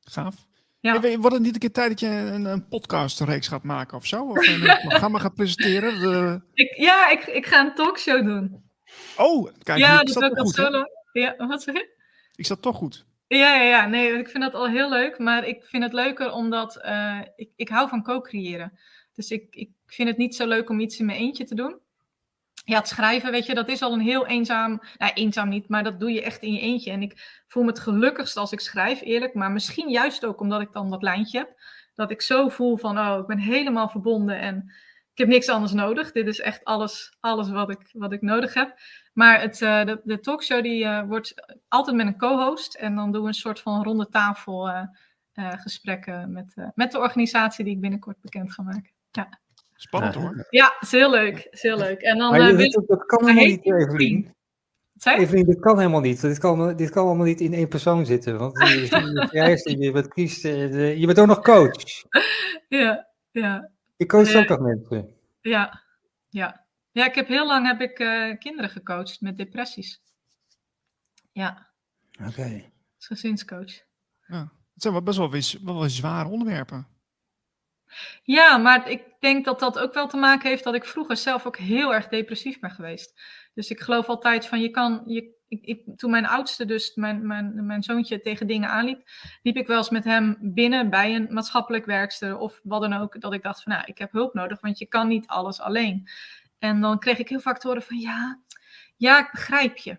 Gaaf. Ja. Hey, wordt het niet een keer tijd dat je een, een podcastreeks gaat maken of zo? Of een programma gaat presenteren? De... Ik, ja, ik, ik ga een talkshow doen. Oh, kijk. Ja, dat is al solo. Ja, wat zeg je? Ik zat toch goed. Ja, ja, nee, ik vind dat al heel leuk. Maar ik vind het leuker omdat uh, ik, ik hou van co-creëren. Dus ik, ik vind het niet zo leuk om iets in mijn eentje te doen. Ja, het schrijven, weet je, dat is al een heel eenzaam. Nou, eenzaam niet, maar dat doe je echt in je eentje. En ik voel me het gelukkigst als ik schrijf, eerlijk. Maar misschien juist ook omdat ik dan dat lijntje heb. Dat ik zo voel van, oh, ik ben helemaal verbonden en ik heb niks anders nodig. Dit is echt alles, alles wat, ik, wat ik nodig heb. Maar het, uh, de, de, talkshow die, uh, wordt altijd met een co-host. En dan doen we een soort van ronde tafel uh, gesprekken met, met de organisatie die ik binnenkort bekend ga maken. Ja. Spannend hoor. Ja, is heel leuk. Is heel leuk. En dan, maar je dat kan helemaal niet, Evelien. Evelien, dit kan helemaal niet. Dit kan, dit kan allemaal niet in één persoon zitten. Want je, je, je, bent, kiest, je bent ook nog coach. Ja, ja. Je coacht ook nog mensen. Ja, ja. Ja, ik heb heel lang heb ik uh, kinderen gecoacht met depressies. Ja. Oké. Okay. Als gezinscoach. Ja. Het zijn wel best wel, wel, wel zware onderwerpen. Ja, maar ik denk dat dat ook wel te maken heeft dat ik vroeger zelf ook heel erg depressief ben geweest. Dus ik geloof altijd van je kan, je, ik, toen mijn oudste, dus mijn, mijn, mijn zoontje, tegen dingen aanliep, liep ik wel eens met hem binnen bij een maatschappelijk werkster of wat dan ook. Dat ik dacht van nou, ik heb hulp nodig, want je kan niet alles alleen. En dan kreeg ik heel vaak te horen van ja, ja, ik begrijp je.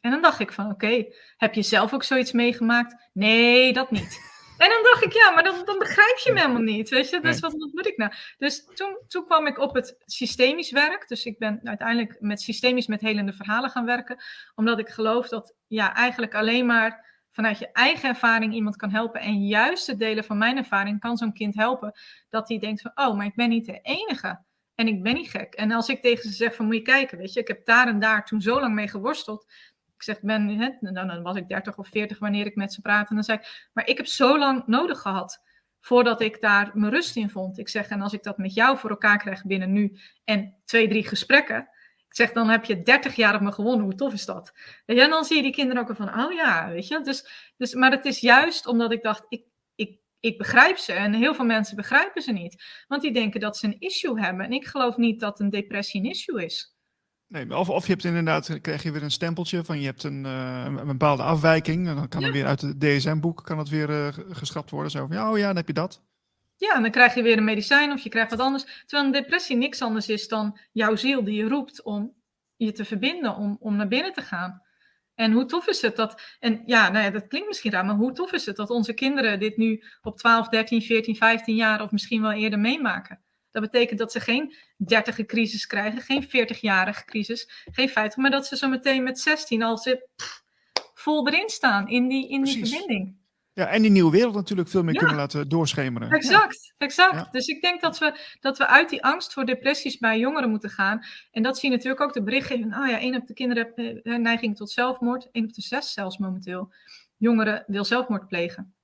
En dan dacht ik van oké, heb je zelf ook zoiets meegemaakt? Nee, dat niet. En dan dacht ik, ja, maar dan, dan begrijp je me helemaal niet, weet je. Dus wat, wat moet ik nou? Dus toen, toen kwam ik op het systemisch werk. Dus ik ben uiteindelijk met systemisch met helende verhalen gaan werken. Omdat ik geloof dat ja, eigenlijk alleen maar vanuit je eigen ervaring iemand kan helpen. En juist het delen van mijn ervaring kan zo'n kind helpen. Dat hij denkt van, oh, maar ik ben niet de enige. En ik ben niet gek. En als ik tegen ze zeg van, moet je kijken, weet je. Ik heb daar en daar toen zo lang mee geworsteld ik zeg, ben, hè, dan was ik 30 of 40 wanneer ik met ze praatte. En dan zei ik, maar ik heb zo lang nodig gehad voordat ik daar mijn rust in vond. Ik zeg, en als ik dat met jou voor elkaar krijg binnen nu en twee, drie gesprekken. Ik zeg, dan heb je 30 jaar op me gewonnen. Hoe tof is dat? En dan zie je die kinderen ook van, oh ja, weet je. Dus, dus, maar het is juist omdat ik dacht, ik, ik, ik begrijp ze. En heel veel mensen begrijpen ze niet. Want die denken dat ze een issue hebben. En ik geloof niet dat een depressie een issue is. Nee, of, of je hebt inderdaad, krijg je weer een stempeltje van je hebt een, uh, een bepaalde afwijking. En dan kan er weer uit het DSM-boek kan het weer uh, geschrapt worden. Zo van, ja, oh ja, dan heb je dat. Ja, en dan krijg je weer een medicijn of je krijgt wat anders. Terwijl een depressie niks anders is dan jouw ziel die je roept om je te verbinden, om, om naar binnen te gaan. En hoe tof is het dat, en ja, nou ja, dat klinkt misschien raar, maar hoe tof is het dat onze kinderen dit nu op 12, 13, 14, 15 jaar of misschien wel eerder meemaken? Dat betekent dat ze geen 30 crisis krijgen, geen 40-jarige crisis, geen 50, maar dat ze zo meteen met 16 al ze, vol erin staan in die, in die verbinding. Ja, en die nieuwe wereld natuurlijk veel meer kunnen laten doorschemeren. Exact, exact. Dus ik denk dat we, dat we uit die angst voor depressies bij jongeren moeten gaan. En dat zie je natuurlijk ook de berichtgeving. Oh ja, één op de kinderen heeft eh, neiging tot zelfmoord. één op de zes zelfs momenteel. Jongeren wil zelfmoord plegen.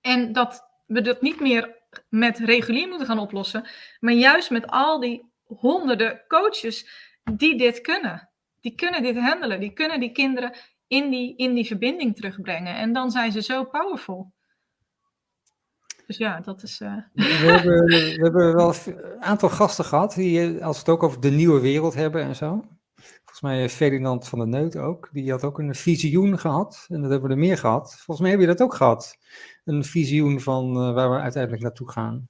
En dat we dat niet meer met regulier moeten gaan oplossen, maar juist met al die honderden coaches die dit kunnen. Die kunnen dit handelen, die kunnen die kinderen in die, in die verbinding terugbrengen. En dan zijn ze zo powerful. Dus ja, dat is. Uh... We, hebben, we hebben wel een aantal gasten gehad, die, eh, als het ook over de nieuwe wereld hebben en zo. Volgens mij Ferdinand van der Neut ook. Die had ook een visioen gehad. En dat hebben we er meer gehad. Volgens mij heb je dat ook gehad een visioen van uh, waar we uiteindelijk naartoe gaan?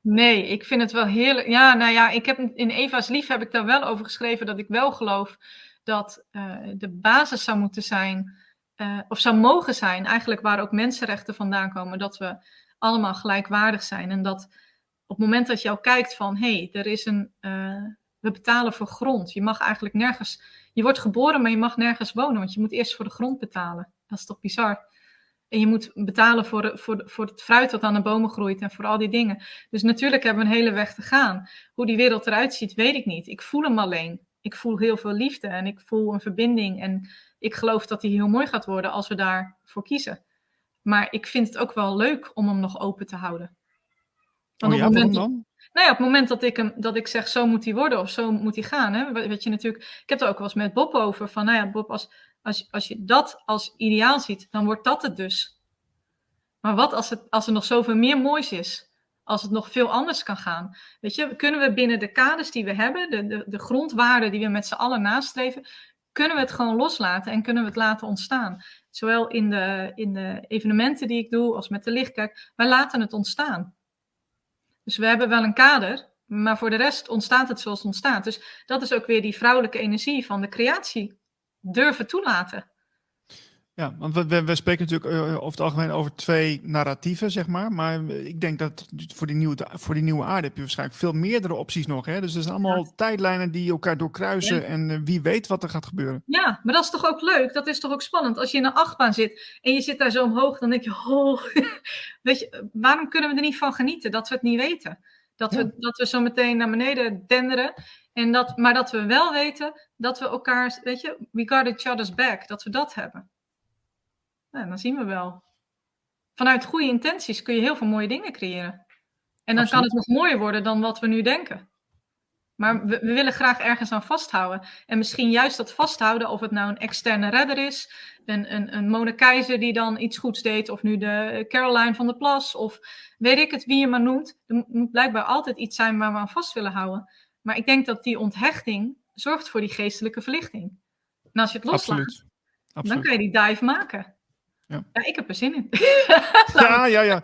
Nee, ik vind het wel heerlijk. Ja, nou ja, ik heb in Eva's Lief heb ik daar wel over geschreven dat ik wel geloof dat uh, de basis zou moeten zijn, of zou mogen zijn, eigenlijk waar ook mensenrechten vandaan komen, dat we allemaal gelijkwaardig zijn. En dat op het moment dat je al kijkt van, hé, hey, er is een, we betalen voor grond. Je mag eigenlijk nergens, je wordt geboren, maar je mag nergens wonen, want je moet eerst voor de grond betalen. Dat is toch bizar? En je moet betalen voor, voor, voor het fruit dat aan de bomen groeit en voor al die dingen. Dus natuurlijk hebben we een hele weg te gaan. Hoe die wereld eruit ziet, weet ik niet. Ik voel hem alleen. Ik voel heel veel liefde en ik voel een verbinding. En ik geloof dat die heel mooi gaat worden als we daarvoor kiezen. Maar ik vind het ook wel leuk om hem nog open te houden. Want oh ja, op het moment, dan? Nou ja, op het moment dat ik, hem, dat ik zeg, zo moet hij worden of zo moet hij gaan. Hè, weet je natuurlijk, ik heb het ook wel eens met Bob over. Van, nou ja, Bob, als, als, als je dat als ideaal ziet, dan wordt dat het dus. Maar wat als, het, als er nog zoveel meer moois is? Als het nog veel anders kan gaan? Weet je, kunnen we binnen de kaders die we hebben, de, de, de grondwaarden die we met z'n allen nastreven, kunnen we het gewoon loslaten en kunnen we het laten ontstaan? Zowel in de, in de evenementen die ik doe als met de lichtkerk, wij laten het ontstaan. Dus we hebben wel een kader, maar voor de rest ontstaat het zoals het ontstaat. Dus dat is ook weer die vrouwelijke energie van de creatie durven toelaten. Ja, want we, we, spreken natuurlijk uh, over het algemeen over twee narratieven, zeg maar. Maar ik denk dat voor die nieuwe, voor die nieuwe aarde heb je waarschijnlijk veel meerdere opties nog. Hè? Dus er zijn allemaal tijdlijnen die elkaar doorkruisen en uh, wie weet wat er gaat gebeuren. Ja, maar dat is toch ook leuk? Dat is toch ook spannend? Als je in een achtbaan zit en je zit daar zo omhoog, dan denk je, oh, weet je, waarom kunnen we er niet van genieten dat we het niet weten? Dat, we, dat we zo meteen naar beneden denderen. En dat, maar dat we wel weten dat we elkaar, weet je, we got each other's back, dat we dat hebben. Nou, dan zien we wel. Vanuit goede intenties kun je heel veel mooie dingen creëren. En dan kan het nog mooier worden dan wat we nu denken. Maar we, we, willen graag ergens aan vasthouden. En misschien juist dat vasthouden, of het nou een externe redder is, een, een, een Mona Keizer die dan iets goeds deed, of nu de Caroline van der Plas, of weet ik het, wie je maar noemt. Er moet blijkbaar altijd iets zijn waar we aan vast willen houden. Maar ik denk dat die onthechting zorgt voor die geestelijke verlichting. En als je het loslaat, dan kan je die dive maken. Ja. ja, ik heb er zin in. ja, ja, ja.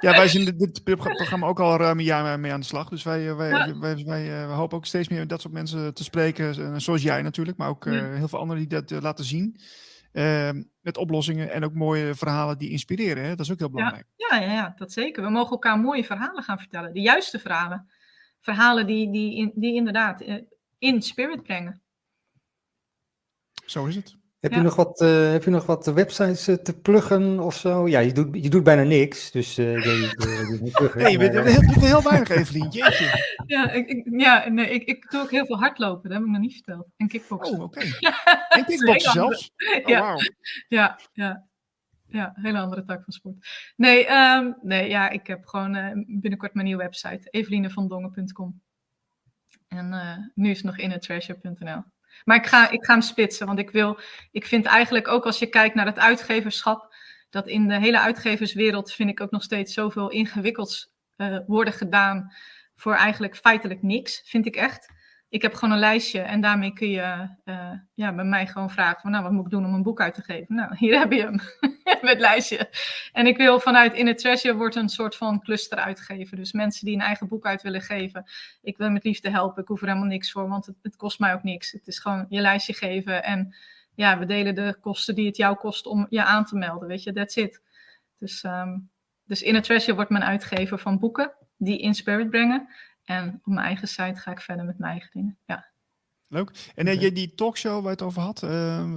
Ja, wij zijn dit programma ook al ruim een jaar mee aan de slag. Dus wij, wij, wij, wij, eh, hopen ook steeds meer dat soort mensen te spreken. Eh, zoals jij natuurlijk, maar ook uh, heel veel anderen die dat laten zien. Uh, met oplossingen en ook mooie verhalen die inspireren. Hè? Dat is ook heel belangrijk. Ja, ja, ja, dat zeker. We mogen elkaar mooie verhalen gaan vertellen. De juiste verhalen. Verhalen die, die, die inderdaad in spirit brengen. Zo is het. Heb, je nog wat, uh, heb je nog wat websites uh, te pluggen of zo? Ja, je doet, je doet bijna niks, dus uh, je, je, pluggen. Nee, je bent heel, heel weinig, Evelien. Jeetje. Ja, ik, ik, ja nee, ik, ik doe ook heel veel hardlopen, dat heb ik nog niet verteld. En kickboksen. Oh, oké. Okay. en kickboksen zelfs? Oh, ja. Wow. ja, ja. Ja, een hele andere tak van sport. Nee, um, nee ja, ik heb gewoon binnenkort mijn nieuwe website, evelinevandongen.com. En nu is het nog innertreasure.nl. Maar ik ga, ik ga hem spitsen, want ik wil, ik vind eigenlijk ook als je kijkt naar het uitgeverschap, dat in de hele uitgeverswereld vind ik ook nog steeds zoveel ingewikkelds uh, worden gedaan voor eigenlijk feitelijk niks, vind ik echt ik heb gewoon een lijstje en daarmee kun je uh, ja, bij mij gewoon vragen van, nou, wat moet ik doen om een boek uit te geven? Nou, hier heb je hem, met lijstje. En ik wil vanuit In het Treasure wordt een soort van cluster uitgegeven. Dus mensen die een eigen boek uit willen geven, ik wil met liefde helpen, ik hoef er helemaal niks voor, want het, het kost mij ook niks. Het is gewoon je lijstje geven en ja, we delen de kosten die het jou kost om je aan te melden, weet je, that's it. Dus, um, dus In het Treasure wordt mijn uitgever van boeken die in spirit brengen. En op mijn eigen site ga ik verder met mijn eigen dingen. Ja. Leuk. En uh, je die talkshow waar je het over had, uh,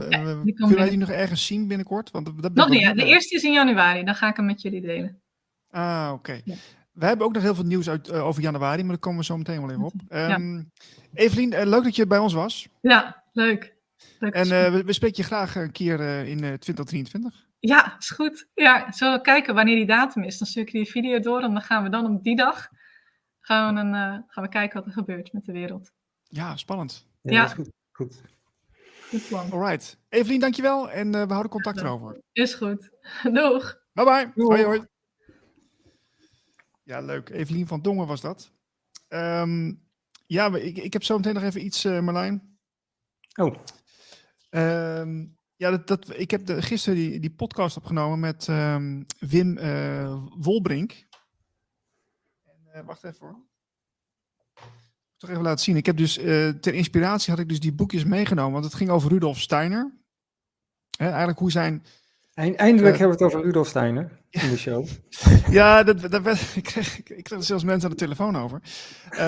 ja, die kunnen wij die nog ergens zien binnenkort? Want dat nog niet, de eerste is in januari. Dan ga ik hem met jullie delen. Ah, oké. We hebben ook nog heel veel nieuws uit, uh, over januari, maar daar komen we zo meteen wel even op. Um, ja. Evelien, leuk dat je bij ons was. Ja, leuk. leuk en we, we, spreken je graag een keer in 2023. Ja, is goed. Ja, zullen we kijken wanneer die datum is? Dan stuur ik die video door en dan gaan we dan op die dag gaan we, een, uh, gaan we kijken wat er gebeurt met de wereld. Ja, spannend. Ja, ja. is goed. goed. Goed plan. Alright. Evelien, dankjewel en uh, we houden contact erover. Is goed. Doeg. Bye bye. Doeg. Hoi hoi. Ja, leuk. Evelien van Dongen was dat. Um, ja, ik, ik heb zo meteen nog even iets, uh, Marlijn. Oh. Um, ja, dat, dat, ik heb de, gisteren die, die podcast opgenomen met um, Wim uh, Wolbrink. Uh, wacht even hoor. Toch even laten zien. Ik heb dus uh, ter inspiratie had ik dus die boekjes meegenomen, want het ging over Rudolf Steiner. Hè, eigenlijk hoe zijn. Eindelijk uh, hebben we het over Rudolf Steiner in de show. ja, dat, dat werd, ik, kreeg, ik kreeg er zelfs mensen aan de telefoon over.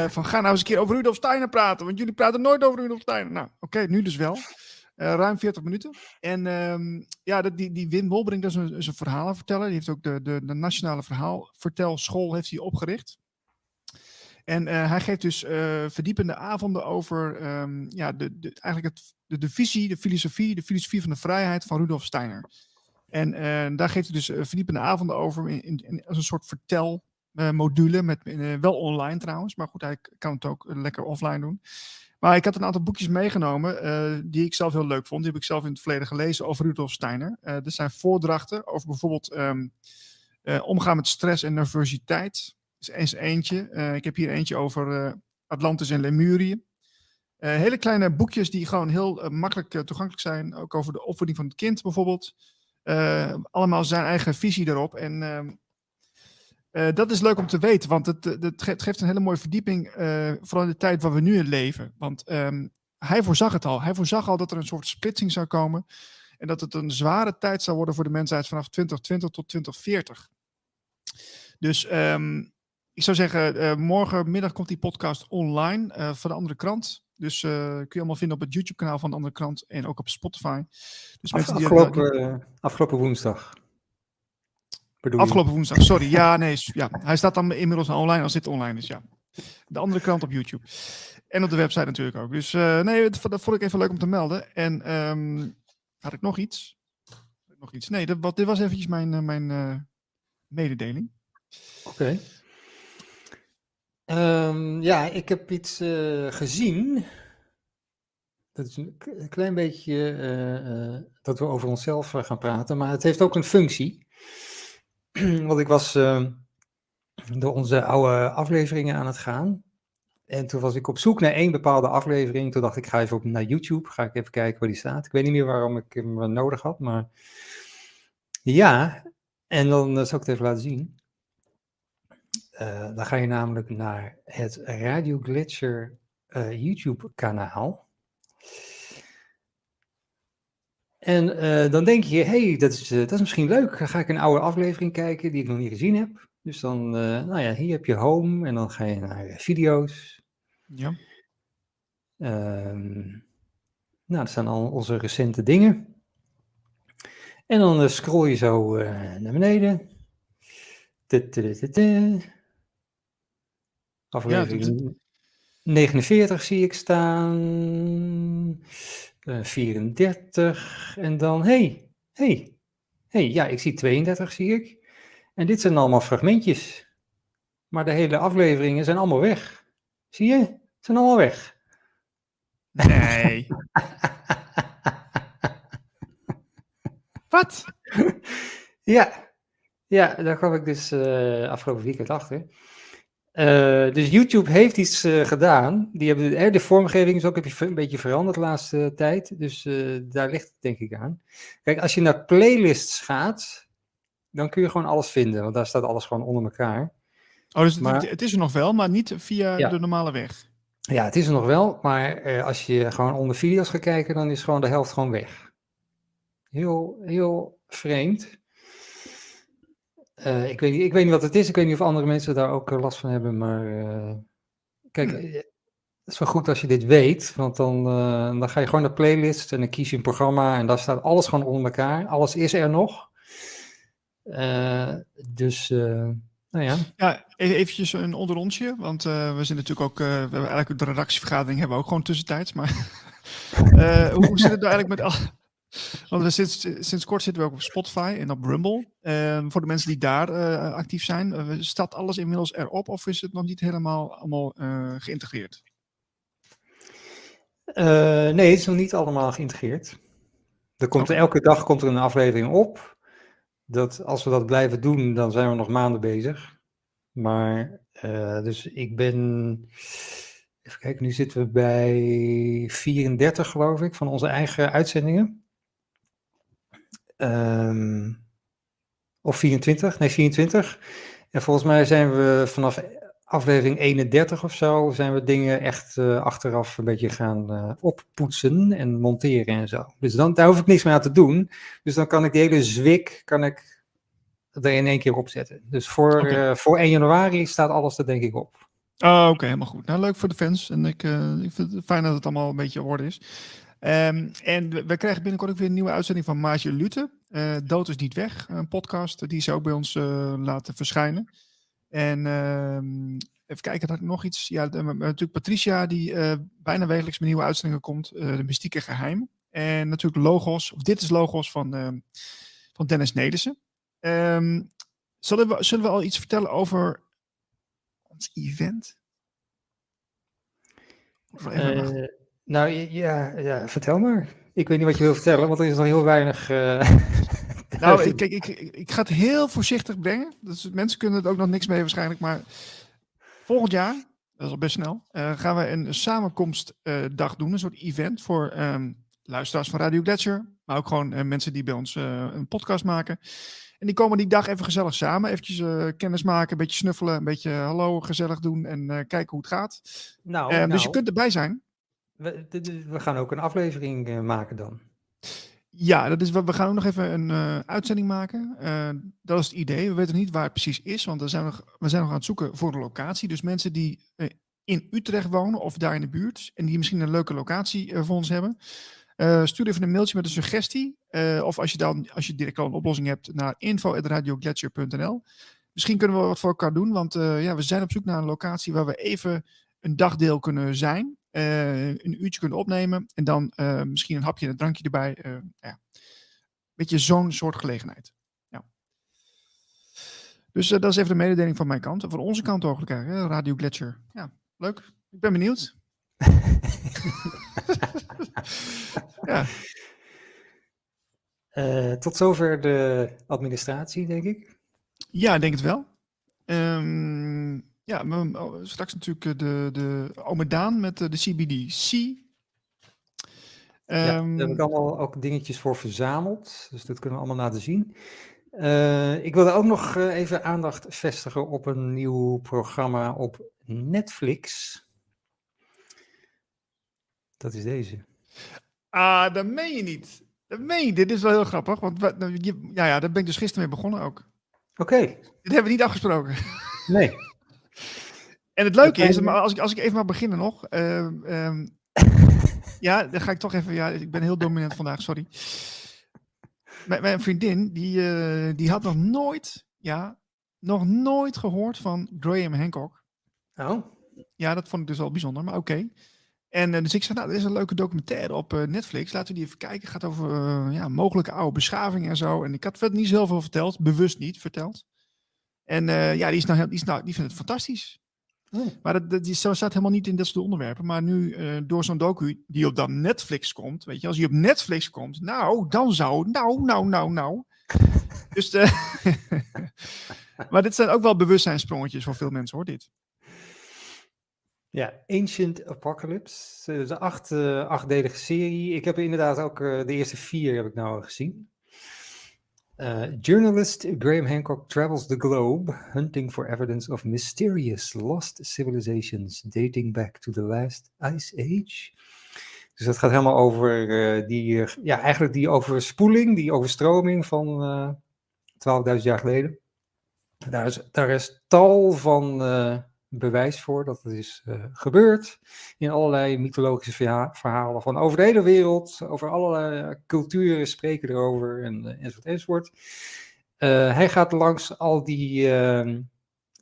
van ga nou eens een keer over Rudolf Steiner praten, want jullie praten nooit over Rudolf Steiner. Nou, oké, okay, nu dus wel. Uh, ruim 40 minuten. En um, ja, dat, die, die Wim Wolbrink, dat is een, is een verhalenverteller. Die heeft ook de, de, de Nationale Verhaalvertelschool heeft hij opgericht. En uh, hij geeft dus uh, verdiepende avonden over um, ja, de, eigenlijk het, de, visie, de filosofie, de filosofie van de vrijheid van Rudolf Steiner. En uh, daar geeft hij dus verdiepende avonden over in, als een soort vertelmodule, met, wel online trouwens, maar goed, hij kan het ook lekker offline doen. Maar ik had een aantal boekjes meegenomen die ik zelf heel leuk vond. Die heb ik zelf in het verleden gelezen over Rudolf Steiner. Er zijn voordrachten over bijvoorbeeld uh, omgaan met stress en nervositeit is eens eentje. Uh, ik heb hier eentje over uh, Atlantis en Lemurië. Uh, hele kleine boekjes die gewoon heel makkelijk toegankelijk zijn. Ook over de opvoeding van het kind bijvoorbeeld. allemaal zijn eigen visie erop. En ehm, dat is leuk om te weten, want het, het, geeft een hele mooie verdieping. vooral in de tijd waar we nu in leven. Want um, hij voorzag het al. Hij voorzag al dat er een soort splitsing zou komen. En dat het een zware tijd zou worden voor de mensheid vanaf 2020 tot 2040. Dus um, ik zou zeggen, uh, morgenmiddag komt die podcast online uh, van de andere krant. Dus uh, kun je allemaal vinden op het YouTube-kanaal van de andere krant en ook op Spotify. Dus Af, afgelopen, afgelopen woensdag. Afgelopen woensdag, sorry. Ja, nee, ja. Hij staat dan inmiddels online als dit online is, ja. De andere krant op YouTube. En op de website natuurlijk ook. Dus nee, dat vond ik even leuk om te melden. En um, had ik nog iets? Nog iets? Nee, dat, dit was eventjes mijn, mijn mededeling. Oké. Okay. Um, ja, ik heb iets uh, gezien. Dat is een klein beetje uh, uh, dat we over onszelf gaan praten, maar het heeft ook een functie. Want ik was ehm, door onze oude afleveringen aan het gaan. En toen was ik op zoek naar één bepaalde aflevering. Toen dacht ik, ga even op naar YouTube. Ga ik even kijken waar die staat. Ik weet niet meer waarom ik hem nodig had, maar ja. En dan zal ik het even laten zien. Uh, dan ga je namelijk naar het Radio Glitcher uh, YouTube kanaal. En uh, dan denk je, hey, dat is, dat is misschien leuk. Dan ga ik een oude aflevering kijken die ik nog niet gezien heb. Dus dan, nou ja, hier heb je home en dan ga je naar video's. Ja. Ehm, nou, dat zijn al onze recente dingen. En dan scroll je zo naar beneden. Aflevering ja, 49 zie ik staan. Uh, eh, 34. En dan, hey, hey, hey, ja, ik zie 32 zie ik. En dit zijn allemaal fragmentjes. Maar de hele afleveringen zijn allemaal weg. Zie je? Ze zijn allemaal weg. Nee. Wat? ja. Ja, daar kwam ik dus uh, afgelopen weekend achter. Uh, dus YouTube heeft iets uh, gedaan. Die hebben, de, de vormgeving is ook een beetje veranderd de laatste tijd. Dus daar ligt het denk ik aan. Kijk, als je naar playlists gaat, dan kun je gewoon alles vinden. Want daar staat alles gewoon onder elkaar. Oh, dus maar, het, het, is er nog wel, maar niet via ja. de normale weg? Ja, het is er nog wel. Maar als je gewoon onder video's gaat kijken, dan is gewoon de helft gewoon weg. Heel, heel vreemd. Uh, ik, weet niet, ik weet niet wat het is. Ik weet niet of andere mensen daar ook eh, last van hebben. Maar uh, kijk, het is wel goed als je dit weet. Want dan, dan ga je gewoon naar playlist en dan kies je een programma. En daar staat alles gewoon onder elkaar. Alles is er nog. dus, nou ja. Ja, e-, eventjes een onderrondje. Want we zijn natuurlijk ook, we hebben eigenlijk de redactievergadering hebben we ook gewoon tussentijds. Maar hoe zit het nou eigenlijk met al want we sinds, sinds kort zitten we ook op Spotify en op Rumble. Uh, voor de mensen die daar uh, actief zijn, uh, staat alles inmiddels erop of is het nog niet helemaal allemaal uh, geïntegreerd? nee, het is nog niet allemaal geïntegreerd. Er komt, okay. Elke dag komt er een aflevering op. Dat, als we dat blijven doen, dan zijn we nog maanden bezig. Maar, dus ik ben... Even kijken, nu zitten we bij 34 geloof ik, van onze eigen uitzendingen. Um, of 24, nee 24. En volgens mij zijn we vanaf aflevering 31 of zo, zijn we dingen echt uh, achteraf een beetje gaan uh, oppoetsen en monteren en zo. Dus dan, daar hoef ik niks meer aan te doen. Dus dan kan ik die hele zwik, kan ik er in één keer opzetten. Dus voor, okay. uh, voor 1 januari staat alles er denk ik op. Oh, oké, okay, helemaal goed. Nou, leuk voor de fans. En ik, ik vind het fijn dat het allemaal een beetje orde is. Um, en we, we, krijgen binnenkort ook weer een nieuwe uitzending van Maartje Lute. Uh, Dood is niet weg, een podcast die ze ook bij ons uh, laten verschijnen. En uh, even kijken, had ik nog iets. Ja, de, natuurlijk Patricia, die uh, bijna wekelijks met nieuwe uitzendingen komt. de mystieke geheim. En natuurlijk Logos, of dit is Logos van, ehm, van Dennis Nedersen. Um, zullen, we, zullen we al iets vertellen over ons event? Nou ja, ja, vertel maar. Ik weet niet wat je wil vertellen, want er is nog heel weinig. Uh... nou, ik, ik, ik, ik, ga het heel voorzichtig brengen. Dus mensen kunnen het ook nog niks mee waarschijnlijk. Maar volgend jaar, dat is al best snel, uh, gaan we een samenkomstdag uh, doen. Een soort event voor um, luisteraars van Radio Gletscher. Maar ook gewoon mensen die bij ons een podcast maken. En die komen die dag even gezellig samen. Eventjes kennis maken, een beetje snuffelen, een beetje hallo gezellig doen en kijken hoe het gaat. Nou, nou. Dus je kunt erbij zijn. We, we, gaan ook een aflevering uh, maken dan. Ja, dat is, we gaan ook nog even een uh, uitzending maken. Uh, dat is het idee. We weten niet waar het precies is, want we zijn nog, we zijn nog aan het zoeken voor een locatie. Dus mensen die in Utrecht wonen of daar in de buurt en die misschien een leuke locatie voor ons hebben, stuur even een mailtje met een suggestie. of als je dan, als je direct al een oplossing hebt, naar info.radioglacier.nl. Misschien kunnen we wat voor elkaar doen, want ja, we zijn op zoek naar een locatie waar we even een dagdeel kunnen zijn. Uh, een uurtje kunnen opnemen en dan uh, misschien een hapje en een drankje erbij. Uh, ja. Beetje zo'n soort gelegenheid. Ja. Dus dat is even de mededeling van mijn kant. Van onze kant ook, hè? Radio Gletscher. Ja, leuk. Ik ben benieuwd. ja. tot zover de administratie, denk ik. Ja, ik denk het wel. Um, ja, oh, straks natuurlijk de, de Ome Daan met de CBDC. Ja, daar heb ik ehm, allemaal ook dingetjes voor verzameld. Dus dat kunnen we allemaal laten zien. Uh, ik wilde ook nog even aandacht vestigen op een nieuw programma op Netflix. Dat is deze. Ah, dat meen je niet. Dat meen je. Dit is wel heel grappig. Want nou, ja, ja, daar ben ik dus gisteren mee begonnen ook. Oké. Dit hebben we niet afgesproken. Nee. en het leuke is, maar als ik, als ik even mag beginnen nog. Uh, ja, dan ga ik toch even. Ja, ik ben heel dominant vandaag, sorry. Mijn, mijn vriendin, die, uh, die had nog nooit, ja, nog nooit gehoord van Graham Hancock. Oh. Ja, dat vond ik dus al bijzonder, maar oké. En uh, dus ik zei, nou, er is een leuke documentaire op uh, Netflix. Laten we die even kijken. Het gaat over ja, mogelijke oude beschavingen en zo. En ik had verder niet zoveel verteld, bewust niet verteld. En ja, die, is nou, die, is nou, die vindt het fantastisch. Oh. Maar dat, dat, zo staat helemaal niet in dit soort onderwerpen. Maar nu, uh, door zo'n docu die op dan Netflix komt, weet je, als die op Netflix komt, nou, dan zou, nou, nou, nou, nou. dus, uh, maar dit zijn ook wel bewustzijnsprongetjes voor veel mensen, hoor, dit. Ja, Ancient Apocalypse. Dat een acht, uh, achtdelige serie. Ik heb inderdaad ook de eerste vier heb ik nou gezien. Uh, journalist Graham Hancock travels the globe hunting for evidence of mysterious lost civilizations dating back to the last ice age. Dus dat gaat helemaal over uh, die, ja, eigenlijk die overspoeling, die overstroming van uh, 12.000 jaar geleden. Daar is, daar is tal van bewijs voor dat het is uh, gebeurd. In allerlei mythologische verhalen van over de hele wereld, over allerlei culturen spreken erover en, uh, enzovoort enzovoort. Uh, hij gaat langs al die, ehm,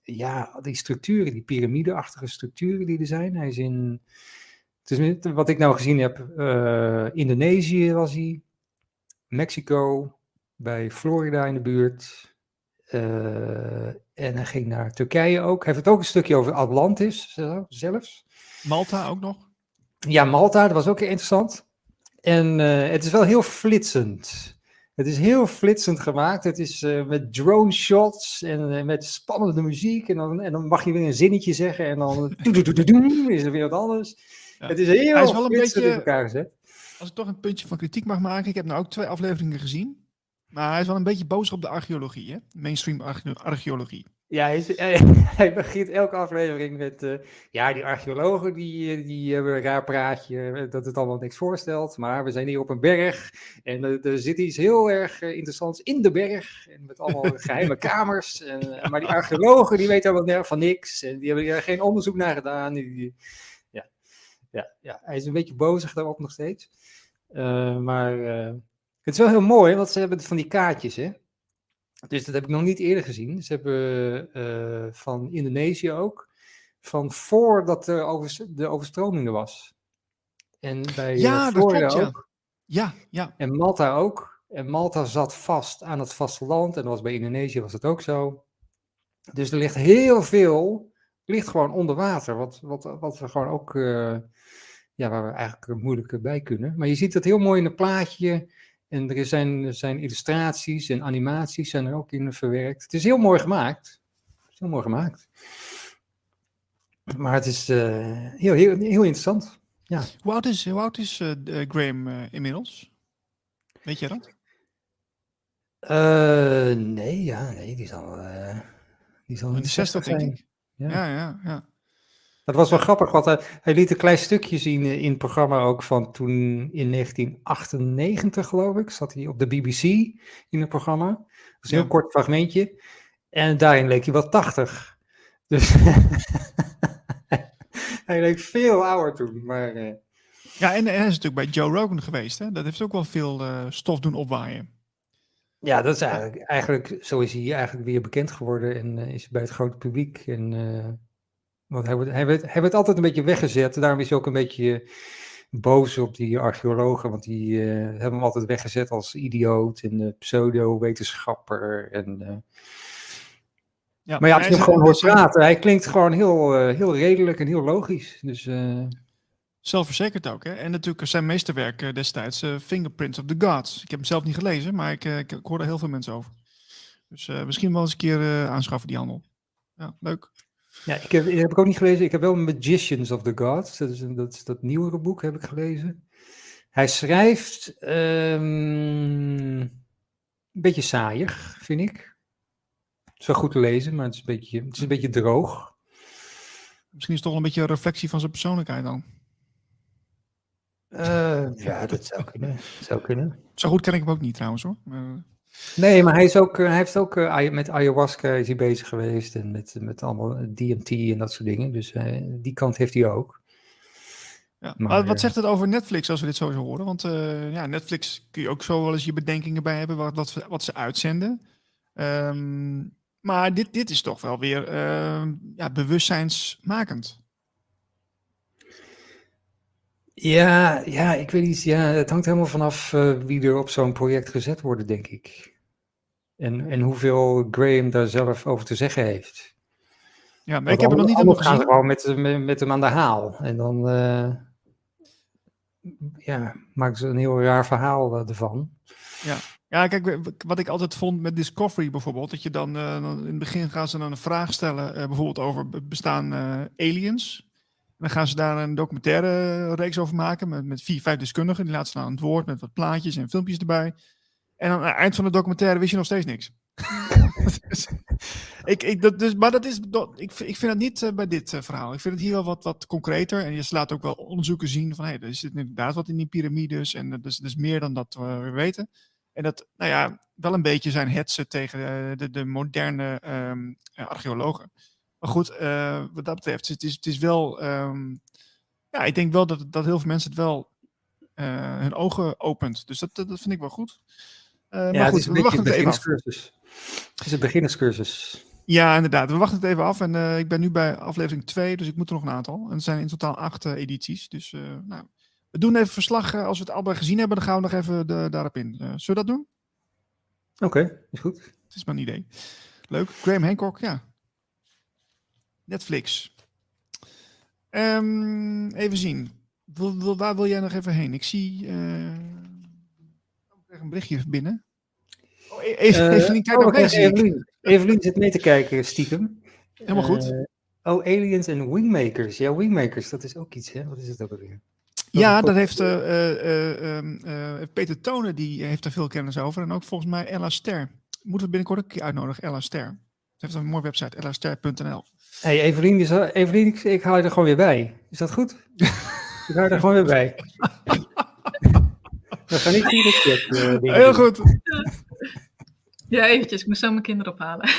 ja, die structuren, die piramideachtige structuren die er zijn. Hij is in, wat ik nou gezien heb, Indonesië was hij, Mexico, bij Florida in de buurt, uh, en hij ging naar Turkije ook. Hij heeft het ook een stukje over Atlantis zelfs. Malta ook nog? Ja, Malta, dat was ook interessant. En uh, het is wel heel flitsend. Het is heel flitsend gemaakt. Het is uh, met drone shots en met spannende muziek. En dan, en dan mag je weer een zinnetje zeggen en dan is er weer wat anders. Ja. Het is heel Hij is wel een beetje, in elkaar gezet. Als ik toch een puntje van kritiek mag maken. Ik heb nou ook twee afleveringen gezien. Maar hij is wel een beetje boos op de archeologie, hè? Mainstream archeologie. Ja, hij, is, hij, begint elke aflevering met... Uh, ja, die archeologen die, eh, die hebben een raar praatje, eh, dat het allemaal niks voorstelt. Maar we zijn hier op een berg en uh, er zit iets heel erg interessants in de berg. En met allemaal geheime kamers. En, maar die archeologen die weten allemaal van niks. En die hebben er geen onderzoek naar gedaan. Die, ja, ja, ja, hij is een beetje bozig daarop nog steeds. maar het is wel heel mooi, want ze hebben van die kaartjes, hè. Dus dat heb ik nog niet eerder gezien. Ze hebben uh, van Indonesië ook, van voordat er over, de overstroming er was. En bij ja, Florida dat klopt, ook. Ja. ja, En Malta ook. En Malta zat vast aan het vasteland. En dat was bij Indonesië was het ook zo. Dus er ligt heel veel, ligt gewoon onder water. Wat, wat, wat we gewoon ook, uh, ja, waar we eigenlijk moeilijk bij kunnen. Maar je ziet het heel mooi in een plaatje en er zijn, zijn illustraties en animaties zijn er ook in verwerkt. Het is heel mooi gemaakt. Het is heel mooi gemaakt. Maar het is uh, heel, heel, heel interessant. Ja. Hoe oud is, hoe oud is uh, Graham uh, inmiddels? Weet je dat? nee, ja, nee, die zal, die zal in de 60 denk ik. Ja, ja, ja. ja. Dat was wel grappig, want hij, hij, liet een klein stukje zien in het programma ook van toen in 1998, geloof ik, zat hij op de BBC in het programma. Dat is een heel kort fragmentje. En daarin leek hij wel 80. Dus hij leek veel ouder toen, maar... Uh... Ja, en, hij is natuurlijk bij Joe Rogan geweest, hè? Dat heeft ook wel veel uh, stof doen opwaaien. Ja, dat is eigenlijk, eigenlijk, zo is hij eigenlijk weer bekend geworden en uh, is bij het grote publiek en want hij wordt, hij, werd, hij werd altijd een beetje weggezet. Daarom is hij ook een beetje boos op die archeologen. Want die uh, hebben hem altijd weggezet als idioot en uh, pseudo-wetenschapper. En, uh, Ja, maar ja, als je hem gewoon hoort praten, hij klinkt gewoon heel, heel redelijk en heel logisch. Dus, Zelfverzekerd ook, hè? En natuurlijk zijn meesterwerk destijds, Fingerprints of the Gods. Ik heb hem zelf niet gelezen, maar ik, ik, ik hoor er heel veel mensen over. Dus misschien wel eens een keer aanschaffen, die handel. Ja, leuk. Ja, ik heb, heb ik ook niet gelezen. Ik heb wel Magicians of the Gods. Dat is, dat, is dat nieuwere boek, heb ik gelezen. Hij schrijft um, een beetje saaiig, vind ik. Het is wel goed te lezen, maar het is een beetje, het is een beetje droog. Misschien is het toch een beetje een reflectie van zijn persoonlijkheid dan. Uh, ja, dat zou kunnen. zou kunnen. Zo goed ken ik hem ook niet trouwens hoor. Nee, maar hij, is ook, hij heeft ook uh, met ayahuasca is hij bezig geweest en met, met allemaal DMT en dat soort dingen. Dus uh, die kant heeft hij ook. Ja, maar, wat zegt het over Netflix als we dit zo horen? Want ja, Netflix kun je ook zo wel eens je bedenkingen bij hebben wat, wat, wat ze uitzenden. Um, maar dit, dit is toch wel weer uh, ja, bewustzijnsmakend. Ja, ja, ik weet niet. Ja, het hangt helemaal vanaf uh, wie er op zo'n project gezet worden, denk ik. En, en hoeveel Graham daar zelf over te zeggen heeft. Ja, maar ik heb het nog niet helemaal gezien. gaan ze gewoon met, met, met, hem aan de haal. En dan uh, ja, maken ze een heel raar verhaal uh, ervan. Ja. Ja, kijk, wat ik altijd vond met Discovery bijvoorbeeld, dat je dan, in het begin gaan ze dan een vraag stellen, bijvoorbeeld over bestaan aliens. En dan gaan ze daar een documentaire reeks over maken met, met vier, vijf deskundigen. Die laten ze aan het woord met wat plaatjes en filmpjes erbij. En aan het eind van de documentaire wist je nog steeds niks. ik, ik, dat, dus, maar dat is, dat, ik, ik vind het niet bij dit verhaal. Ik vind het hier wel wat, wat concreter. En je laat ook wel onderzoeken zien van, hey, er zit inderdaad wat in die piramides. En dat is, dat is meer dan dat we weten. En dat, nou ja, wel een beetje zijn hetsen tegen de, de, de moderne um, archeologen. Maar goed, uh, wat dat betreft, het is, het is wel. Um, ja, ik denk wel dat, dat heel veel mensen het wel uh, hun ogen opent. Dus dat, dat, dat vind ik wel goed. Uh, ja, maar goed, we wachten het even af. Het is een beginnerscursus. Ja, inderdaad. We wachten het even af. En uh, ik ben nu bij aflevering 2, dus ik moet er nog een aantal. En er zijn in totaal acht edities. Dus nou, we doen even verslag. als we het allebei gezien hebben, dan gaan we nog even de, daarop in. Zullen we dat doen? Oké, is goed. Het is maar een idee. Leuk. Graham Hancock, ja. Netflix. Um, even zien. Wil, wil, waar wil jij nog even heen? Ik zie uh, een berichtje binnen. Oh, e- even, uh, Evelien, kijk oh, Evelien. Evelien zit mee te kijken, stiekem. Helemaal goed. oh, Aliens en Wingmakers. Ja, Wingmakers, dat is ook iets, hè? Wat is het ook alweer? Ja, dat heeft uh, uh, Peter Tonen, die heeft er veel kennis over. En ook volgens mij Ella Ster. Moeten we binnenkort een keer uitnodigen, Ella Ster. Ze heeft een mooie website, ellaster.nl. hey, Evelien, is, Evelien ik, ik haal je er gewoon weer bij. Is dat goed? ik haal je er gewoon weer bij. We gaan niet hier de uh, Heel goed. Ja, eventjes. Ik moest zo mijn kinderen ophalen.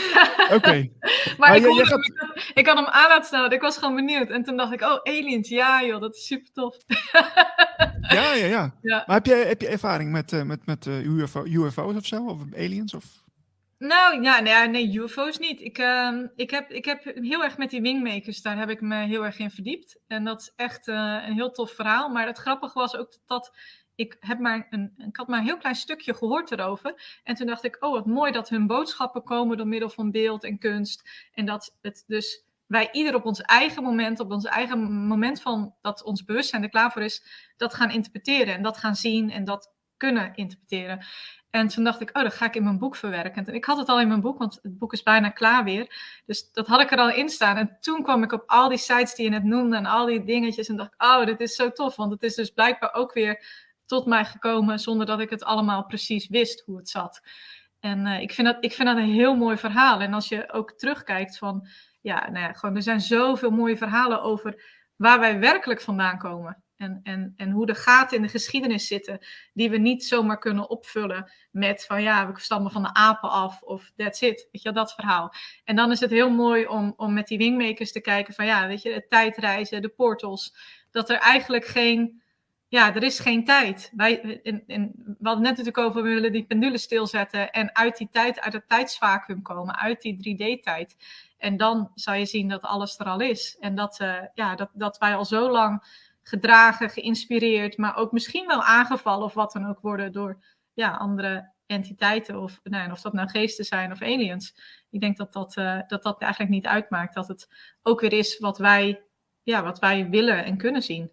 Oké. maar ah, ik, ja, gaat... hem, ik had hem aan laten staan. Ik was gewoon benieuwd. En toen dacht ik, oh, aliens. Ja joh, dat is super tof. ja, ja, ja, ja. Maar heb je, heb je ervaring met, uh, met, met uh, UFO, UFO's of zo? Of aliens? Of... Nou ja, nee, nee, UFO's niet. Ik, uh, ik, heb, ik heb heel erg met die wingmakers, daar heb ik me heel erg in verdiept. En dat is echt uh, een heel tof verhaal. Maar het grappige was ook dat ik, heb maar een, ik had maar een heel klein stukje gehoord erover. En toen dacht ik, oh wat mooi dat hun boodschappen komen door middel van beeld en kunst. En dat het dus wij ieder op ons eigen moment, op ons eigen moment van dat ons bewustzijn er klaar voor is, dat gaan interpreteren en dat gaan zien en dat kunnen interpreteren. En toen dacht ik, oh, dat ga ik in mijn boek verwerken. En ik had het al in mijn boek, want het boek is bijna klaar weer. Dus dat had ik er al in staan. En toen kwam ik op al die sites die je net noemde en al die dingetjes. En dacht, oh, dit is zo tof. Want het is dus blijkbaar ook weer tot mij gekomen zonder dat ik het allemaal precies wist hoe het zat. En uh, ik, vind dat, ik vind dat een heel mooi verhaal. En als je ook terugkijkt van, ja, nou ja, gewoon, er zijn zoveel mooie verhalen over waar wij werkelijk vandaan komen. En, en, en hoe de gaten in de geschiedenis zitten, die we niet zomaar kunnen opvullen met van ja, we stammen van de apen af of that's it. Weet je, dat verhaal. En dan is het heel mooi om, om met die wingmakers te kijken van ja, weet je, het tijdreizen, de portals, dat er eigenlijk geen ja, er is geen tijd. Wij, in, we hadden net natuurlijk over, we willen die pendule stilzetten en uit die tijd, uit het tijdsvacuum komen, uit die 3D-tijd. En dan zou je zien dat alles er al is. En dat, uh, ja, dat, dat wij al zo lang gedragen, geïnspireerd, maar ook misschien wel aangevallen of wat dan ook worden door ja, andere entiteiten, of, nou, of dat nou geesten zijn of aliens. Ik denk dat dat, uh, dat dat eigenlijk niet uitmaakt. Dat het ook weer is wat wij, ja, wat wij willen en kunnen zien.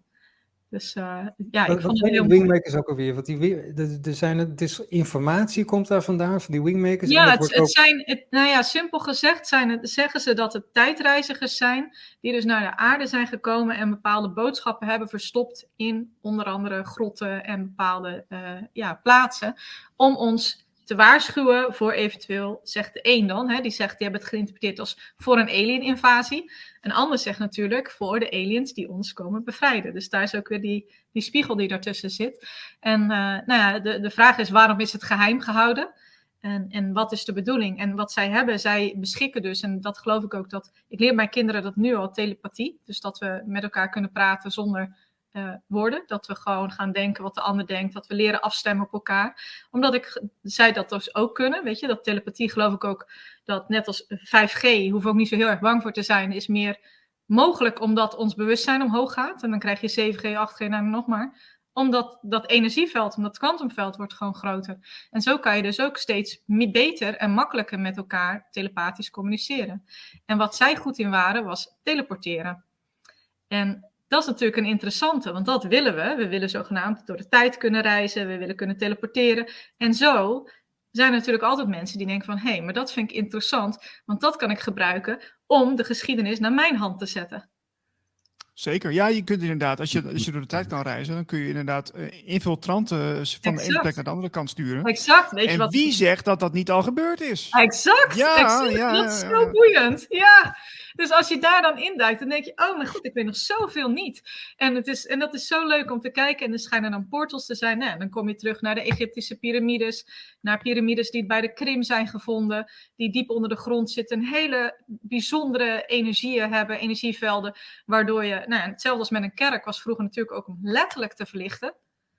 Dus uh, ja, ik vond het heel wingmakers ook alweer? Want die, er zijn, het is informatie komt daar vandaan, van die wingmakers? Ja, het, het zijn, het, nou ja, simpel gezegd zijn het, zeggen ze dat het tijdreizigers zijn, die dus naar de aarde zijn gekomen en bepaalde boodschappen hebben verstopt in onder andere grotten en bepaalde uh, ja, plaatsen, om ons te waarschuwen voor eventueel, zegt de een dan, hè, die zegt, die hebben het geïnterpreteerd als voor een alien-invasie. Een ander zegt natuurlijk voor de aliens die ons komen bevrijden. Dus daar is ook weer die, die spiegel die daartussen zit. En uh, nou ja, de, de vraag is, waarom is het geheim gehouden? En, en wat is de bedoeling? En wat zij hebben, zij beschikken dus, en dat geloof ik ook, dat ik leer mijn kinderen dat nu al, telepathie. Dus dat we met elkaar kunnen praten zonder uh, worden. Dat we gewoon gaan denken wat de ander denkt. Dat we leren afstemmen op elkaar. Omdat ik zij dat dus ook kunnen. Weet je, dat telepathie geloof ik ook dat net als 5G, hoef ook niet zo heel erg bang voor te zijn, is meer mogelijk omdat ons bewustzijn omhoog gaat. En dan krijg je 7G, 8G, nou nog maar. Omdat dat energieveld, omdat het kwantumveld wordt gewoon groter. En zo kan je dus ook steeds beter en makkelijker met elkaar telepathisch communiceren. En wat zij goed in waren, was teleporteren. En dat is natuurlijk een interessante, want dat willen we. We willen zogenaamd door de tijd kunnen reizen, we willen kunnen teleporteren. En zo zijn er natuurlijk altijd mensen die denken van, hé, hey, maar dat vind ik interessant, want dat kan ik gebruiken om de geschiedenis naar mijn hand te zetten. Zeker, ja, je kunt inderdaad, als je, als je door de tijd kan reizen, dan kun je inderdaad uh, infiltranten van de ene plek naar de andere kant sturen. Exact. Weet je en wat... wie zegt dat dat niet al gebeurd is? Exact, ja, exact. Ja, dat is zo boeiend. Ja, dus als je daar dan induikt, dan denk je, oh mijn god, ik weet nog zoveel niet. En, het is, en dat is zo leuk om te kijken. En er schijnen dan portals te zijn. Nou, dan kom je terug naar de Egyptische piramides, naar piramides die bij de Krim zijn gevonden, die diep onder de grond zitten. Hele bijzondere energieën hebben, energievelden, waardoor je, nou, hetzelfde als met een kerk was vroeger natuurlijk ook om letterlijk te verlichten.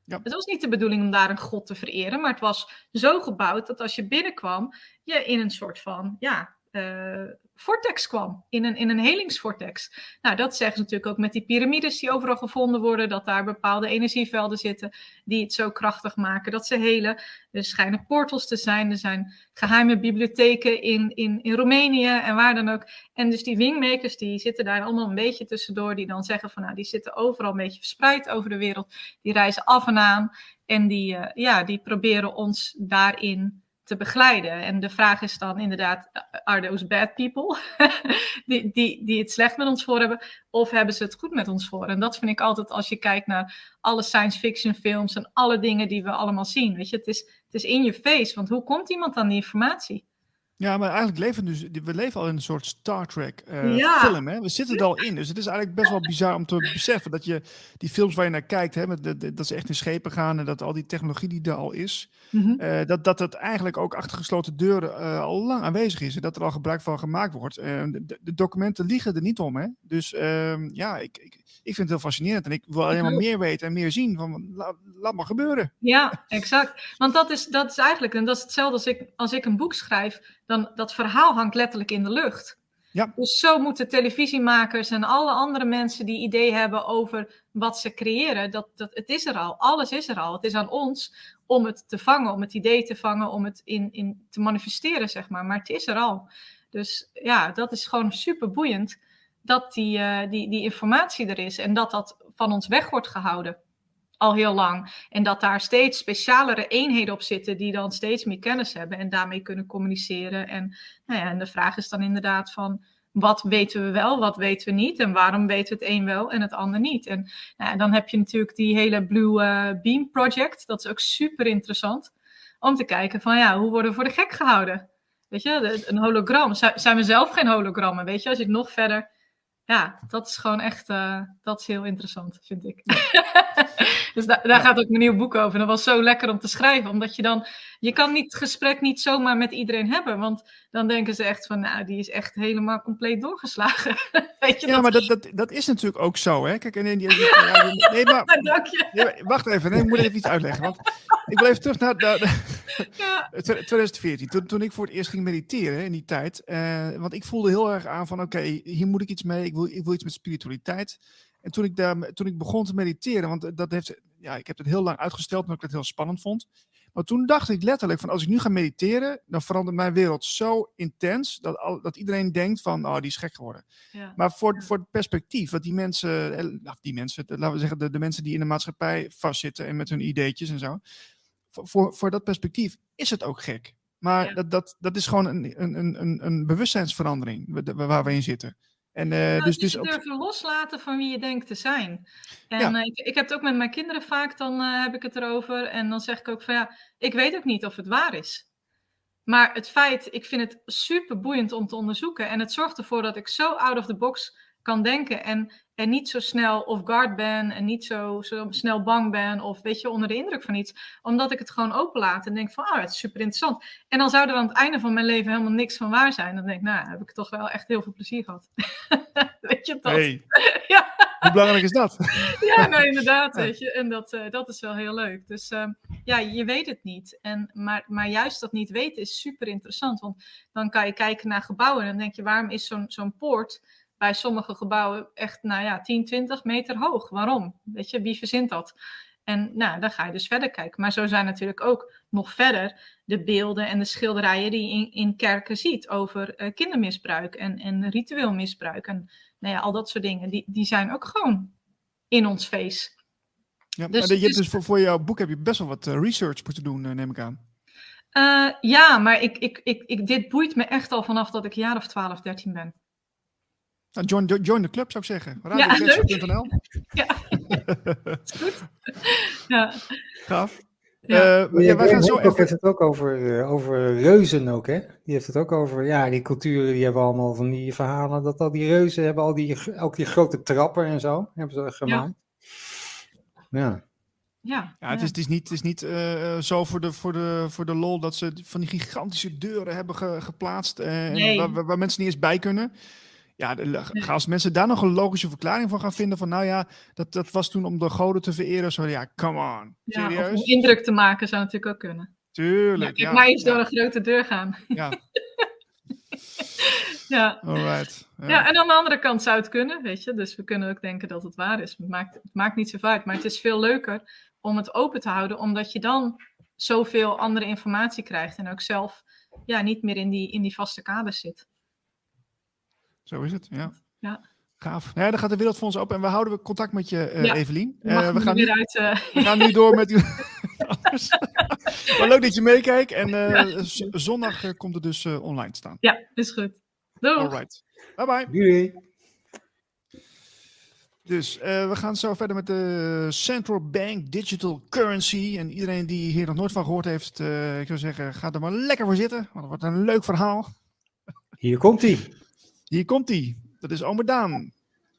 Ja. Het was niet de bedoeling om daar een god te vereren, maar het was zo gebouwd dat als je binnenkwam, je in een soort van, ja, uh, vortex kwam, in een, in een helingsvortex. Nou, dat zeggen ze natuurlijk ook met die piramides die overal gevonden worden, dat daar bepaalde energievelden zitten die het zo krachtig maken dat ze helen. Er schijnen portals te zijn, er zijn geheime bibliotheken in, in, in Roemenië en waar dan ook. En dus die wingmakers, die zitten daar allemaal een beetje tussendoor, die dan zeggen van, nou, die zitten overal een beetje verspreid over de wereld, die reizen af en aan en die, uh, ja, die proberen ons daarin te begeleiden. En de vraag is dan inderdaad, are those bad people? die, die, die het slecht met ons voor hebben, of hebben ze het goed met ons voor? En dat vind ik altijd als je kijkt naar alle science fiction films en alle dingen die we allemaal zien. Weet je, het is, het is in je face, want hoe komt iemand aan die informatie? Ja, maar eigenlijk leven dus, we leven al in een soort Star Trek uh, film. Hè? We zitten er al in. Dus het is eigenlijk best wel bizar om te beseffen dat je die films waar je naar kijkt, hè, met de, dat ze echt in schepen gaan en dat al die technologie die er al is, mm dat, dat het eigenlijk ook achter gesloten deuren uh, al lang aanwezig is en dat er al gebruik van gemaakt wordt. De, de, documenten liegen er niet om. Hè? Dus ehm, ja, ik, ik, ik vind het heel fascinerend en ik wil alleen maar meer weten en meer zien. Van, laat, laat maar gebeuren. Ja, exact. Want dat is, dat is eigenlijk, en dat is hetzelfde als ik, als ik een boek schrijf dan dat verhaal hangt letterlijk in de lucht. Ja. Dus zo moeten televisiemakers en alle andere mensen die idee hebben over wat ze creëren, dat, dat, het is er al. Alles is er al. Het is aan ons om het te vangen, om het idee te vangen, om het in, in te manifesteren, zeg maar. Maar het is er al. Dus ja, dat is gewoon super boeiend dat die, uh, die, die informatie er is en dat dat van ons weg wordt gehouden al heel lang. En dat daar steeds specialere eenheden op zitten die dan steeds meer kennis hebben en daarmee kunnen communiceren. En, nou ja, en de vraag is dan inderdaad van wat weten we wel, wat weten we niet en waarom weten we het een wel en het ander niet. En nou dan heb je natuurlijk die hele Blue uh, Beam Project, dat is ook super interessant om te kijken van ja, hoe worden we voor de gek gehouden? Weet je, een hologram. Zijn we zelf geen hologrammen? Weet je, als je het nog verder ja, dat is gewoon echt, uh, dat is heel interessant, vind ik. dus da daar gaat ook mijn nieuw boek over. En dat was zo lekker om te schrijven, omdat je dan, je kan niet, het gesprek niet zomaar met iedereen hebben, want dan denken ze echt van, nou, die is echt helemaal compleet doorgeslagen. Weet je, ja, maar dat, dat, dat is natuurlijk ook zo, hè. Kijk, en, nee, maar, Dank je. Nee, wacht even, nee, ik moet even iets uitleggen, want ik wil even terug naar, naar ja. 2014, toen, toen ik voor het eerst ging mediteren in die tijd. Uh, want ik voelde heel erg aan van, oké, hier moet ik iets mee. Ik wil, ik wil iets met spiritualiteit. En toen ik, daar, toen ik begon te mediteren, want dat heeft, ja, ik heb het heel lang uitgesteld, omdat ik het heel spannend vond. Maar toen dacht ik letterlijk van als ik nu ga mediteren, dan verandert mijn wereld zo intens dat, al, dat iedereen denkt van, oh, die is gek geworden. Ja. Maar voor, voor het perspectief, wat die mensen, eh, nou, die mensen, laten we zeggen, de, de mensen die in de maatschappij vastzitten en met hun ideetjes en zo, voor, voor dat perspectief is het ook gek. Maar dat, dat, dat is gewoon een, een, een, een bewustzijnsverandering waar we in zitten. En, uh, dus, dus durven loslaten van wie je denkt te zijn. En uh, ik, ik, heb het ook met mijn kinderen vaak, dan uh, heb ik het erover. En dan zeg ik ook van ja, ik weet ook niet of het waar is. Maar het feit, ik vind het super boeiend om te onderzoeken. En het zorgt ervoor dat ik zo out of the box kan denken. En, en niet zo snel off guard ben. En niet zo, zo snel bang ben. Of weet je, onder de indruk van iets. Omdat ik het gewoon openlaat. En denk van, ah, oh, het is super interessant. En dan zou er aan het einde van mijn leven helemaal niks van waar zijn. Dan denk ik, nou, heb ik toch wel echt heel veel plezier gehad. weet je dat? Hey. ja. Hoe belangrijk is dat? ja, nou inderdaad, weet je. En dat, uh, dat is wel heel leuk. Dus uh, ja, je weet het niet. En, maar, maar juist dat niet weten is super interessant. Want dan kan je kijken naar gebouwen en dan denk je, waarom is zo'n zo'n poort bij sommige gebouwen echt, nou ja, 10, 20 meter hoog. Waarom? Weet je, wie verzint dat? En nou, dan ga je dus verder kijken. Maar zo zijn natuurlijk ook nog verder de beelden en de schilderijen die je in, in kerken ziet over uh, kindermisbruik en, en ritueel misbruik. En nou ja, al dat soort dingen, die, die zijn ook gewoon in ons face. Ja, dus, maar je hebt dus voor, voor jouw boek heb je best wel wat uh, research moeten doen, uh, neem ik aan. ja, maar ik, ik, ik, ik, dit boeit me echt al vanaf dat ik jaar of 12, 13 ben. Nou, join, join de club zou ik zeggen. Radio.nl. Ja, is goed. Ja. Gaaf. Ja. Uh, ja, wij gaan zo even... heeft het ook over, uh, over reuzen ook, hè? Die heeft het ook over, ja, die culturen die hebben allemaal van die verhalen, dat al die reuzen hebben al die, ook die grote trappen en zo, hebben ze gemaakt. Ja. Ja, ja, het, Is, het is niet, het is niet uh, zo voor de, voor, de, voor de lol dat ze van die gigantische deuren hebben ge, geplaatst. nee. waar, waar, mensen niet eens bij kunnen. Ja, als mensen daar nog een logische verklaring van gaan vinden van nou ja, dat, dat was toen om de goden te vereren. Zo ja, come on. Serieus? Om indruk te maken zou natuurlijk ook kunnen. Tuurlijk, ja. ja maar eens door een grote deur gaan. Ja. ja. Alright. Ja. ja. en aan de andere kant zou het kunnen, weet je. Dus we kunnen ook denken dat het waar is. Het maakt, het maakt niet zo uit, maar het is veel leuker om het open te houden, omdat je dan zoveel andere informatie krijgt en ook zelf ja, niet meer in die, in die vaste kaders zit. Zo is het, ja. Ja. Gaaf. Ja, dan gaat de wereld voor ons open en we houden contact met je, uh, ja, Evelien. Uh, we, gaan nu, uit, uh... we gaan nu door met u. maar leuk dat je meekijkt. En ja. zondag komt het dus online staan. Ja, is goed. Doei. Alright. Bye bye. Doei. Dus we gaan zo verder met de Central Bank Digital Currency. En iedereen die hier nog nooit van gehoord heeft, ik zou zeggen, ga er maar lekker voor zitten. Want het wordt een leuk verhaal. Hier komt hij. Hier komt hij. Dat is Ome Daan.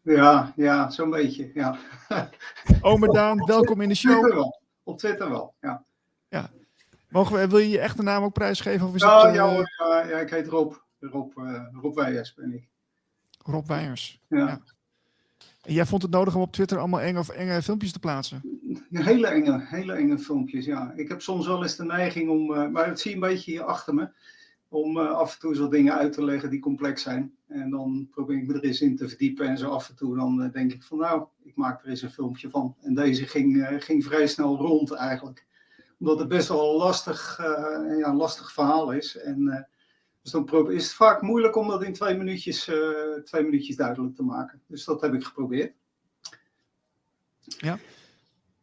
Ja, ja, zo'n beetje, ja. Ome Daan, welkom in de show. Twitter wel. Op Twitter wel, ja. Ja. Mogen we, wil je je echte naam ook prijsgeven? Of is ja, het, uh... ja, ja, ja, ik heet Rob. Rob, uh, Rob Weijers ben ik. Rob Weijers. Ja. ja. En jij vond het nodig om op Twitter allemaal enge, of enge filmpjes te plaatsen? Hele enge, hele enge filmpjes, ja. Ik heb soms wel eens de neiging om, uh, maar dat zie je een beetje hier achter me, om uh, af en toe zo dingen uit te leggen die complex zijn. En dan probeer ik me er eens in te verdiepen en zo af en toe dan uh, denk ik van nou, ik maak er eens een filmpje van. En deze ging, uh, ging vrij snel rond eigenlijk. Omdat het best wel een lastig, ja, lastig verhaal is. En, dus dan is het vaak moeilijk om dat in twee minuutjes, twee minuutjes duidelijk te maken. Dus dat heb ik geprobeerd. Ja.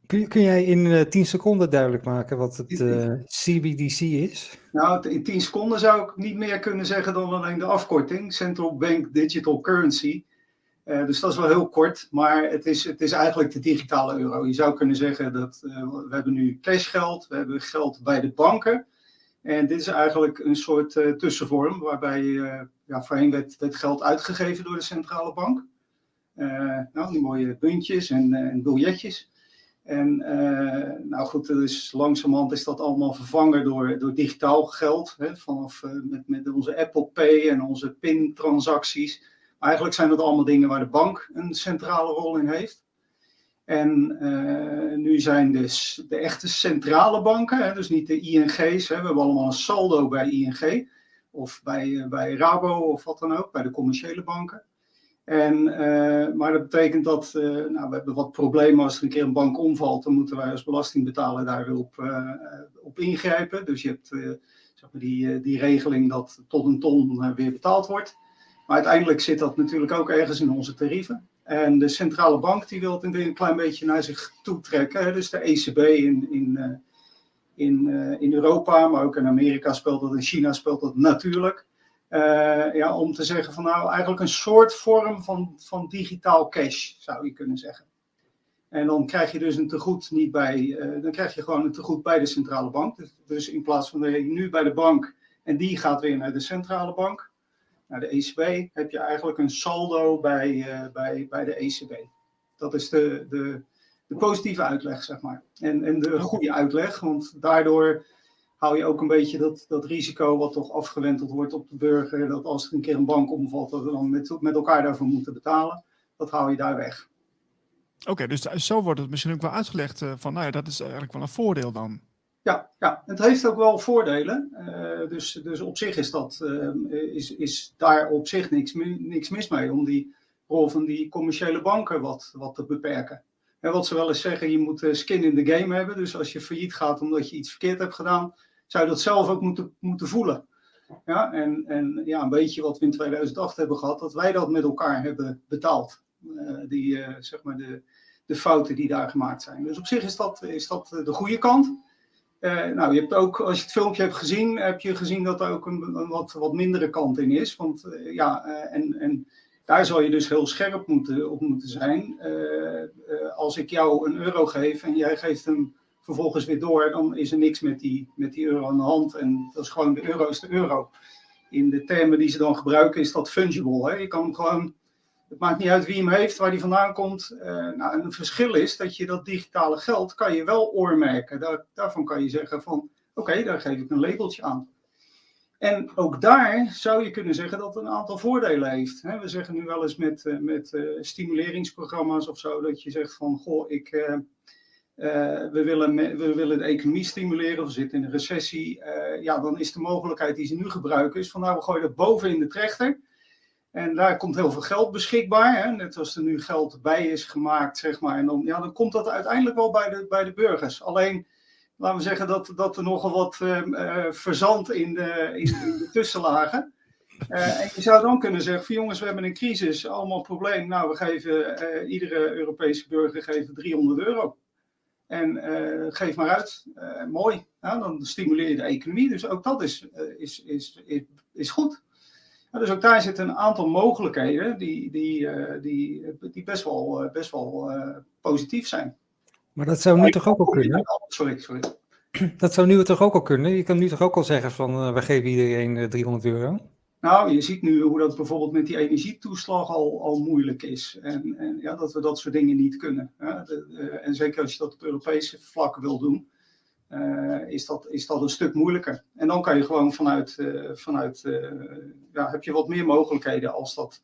Kun, kun jij in uh, 10 seconden duidelijk maken wat het uh, CBDC is? Nou, in 10 seconden zou ik niet meer kunnen zeggen dan alleen de afkorting: Central Bank Digital Currency. Uh, dus dat is wel heel kort, maar het is, het is eigenlijk de digitale euro. Je zou kunnen zeggen dat we hebben nu cashgeld, we hebben geld bij de banken. En dit is eigenlijk een soort tussenvorm waarbij ja, voorheen werd, werd, geld uitgegeven door de centrale bank. nou, die mooie puntjes en, en biljetjes. En uh, nou goed, dus langzamerhand is dat allemaal vervangen door, door digitaal geld. Hè, vanaf uh, met, met onze Apple Pay en onze PIN-transacties. Eigenlijk zijn dat allemaal dingen waar de bank een centrale rol in heeft. En nu zijn dus de echte centrale banken, hè, dus niet de ING's, hè, we hebben allemaal een saldo bij ING of bij, bij Rabo of wat dan ook, bij de commerciële banken. En, maar dat betekent dat nou, we hebben wat problemen als er een keer een bank omvalt, dan moeten wij als belastingbetaler daar weer op, op ingrijpen. Dus je hebt zeg maar, die, eh, die regeling dat tot een ton eh, weer betaald wordt. Maar uiteindelijk zit dat natuurlijk ook ergens in onze tarieven. En de centrale bank die wil het een klein beetje naar zich toe trekken. Dus de ECB in, in, eh, in, in Europa, maar ook in Amerika speelt dat, in China speelt dat natuurlijk. Ja, om te zeggen van nou eigenlijk een soort vorm van, van digitaal cash zou je kunnen zeggen. En dan krijg je dus een tegoed niet bij, uh, dan krijg je gewoon een tegoed bij de centrale bank. Dus, dus in plaats van dat je nu bij de bank en die gaat weer naar de centrale bank, naar de ECB, heb je eigenlijk een saldo bij, uh, bij, bij de ECB. Dat is de, de, de positieve uitleg, zeg maar. En, en de goede uitleg, want daardoor hou je ook een beetje dat, dat risico wat toch afgewenteld wordt op de burger, dat als er een keer een bank omvalt, dat we dan met, met elkaar daarvoor moeten betalen. Dat hou je daar weg. Oké, dus zo wordt het misschien ook wel uitgelegd uh, van, nou ja, dat is eigenlijk wel een voordeel dan. Ja, ja het heeft ook wel voordelen. Uh, dus, dus op zich is, dat, uh, is, is daar op zich niks, niks mis mee om die rol van die commerciële banken wat, wat te beperken. En wat ze wel eens zeggen, je moet skin in the game hebben. Dus als je failliet gaat omdat je iets verkeerd hebt gedaan, zou dat zelf ook moeten, moeten voelen. Ja, en, en ja, een beetje wat we in 2008 hebben gehad, dat wij dat met elkaar hebben betaald. Eh, die, eh, zeg maar de, de fouten die daar gemaakt zijn. Dus op zich is dat, is dat de goede kant. Uh, nou, je hebt ook, als je het filmpje hebt gezien, heb je gezien dat er ook een, wat, wat mindere kant in is. Want uh, ja, en, en daar zal je dus heel scherp moeten, op moeten zijn. als ik jou een euro geef en jij geeft hem vervolgens weer door, dan is er niks met die, met die euro aan de hand. En dat is gewoon de euro is de euro. In de termen die ze dan gebruiken is dat fungible. Hè? Je kan hem gewoon het maakt niet uit wie hem heeft, waar die vandaan komt. Uh, nou, een verschil is dat je dat digitale geld kan je wel oormerken. Daar, daarvan kan je zeggen van, oké, daar geef ik een labeltje aan. En ook daar zou je kunnen zeggen dat het een aantal voordelen heeft. We zeggen nu wel eens met, uh, met uh, stimuleringsprogramma's of zo, dat je zegt van, goh, ik, we, willen, we willen de economie stimuleren, we zitten in een recessie. ja, dan is de mogelijkheid die ze nu gebruiken, is van, nou, we gooien dat boven in de trechter. En daar komt heel veel geld beschikbaar. Hè? Net als er nu geld bij is gemaakt, zeg maar. En dan, ja, dan komt dat uiteindelijk wel bij de, bij de burgers. Alleen, laten we zeggen dat, dat er nogal wat uh, verzand in de, in, de tussenlagen. En je zou dan kunnen zeggen: van jongens, we hebben een crisis, allemaal probleem. Nou, we geven iedere Europese burger geven 300 euro. En geef maar uit. mooi. Nou, dan stimuleer je de economie. Dus ook dat is, is, is, is, is goed dus ook daar zitten een aantal mogelijkheden die, die, die, die best wel, best wel positief zijn. Maar dat zou nu toch ook al kunnen? Sorry, sorry. Dat zou nu toch ook al kunnen? Je kan nu toch ook al zeggen van we geven iedereen 300 euro? Nou, je ziet nu hoe dat bijvoorbeeld met die energietoeslag al, al moeilijk is. En, en ja, dat we dat soort dingen niet kunnen. De, en zeker als je dat op Europese vlak wil doen uh, is, dat, is dat een stuk moeilijker. En dan kan je gewoon vanuit, uh, vanuit uh, ja, heb je wat meer mogelijkheden als dat,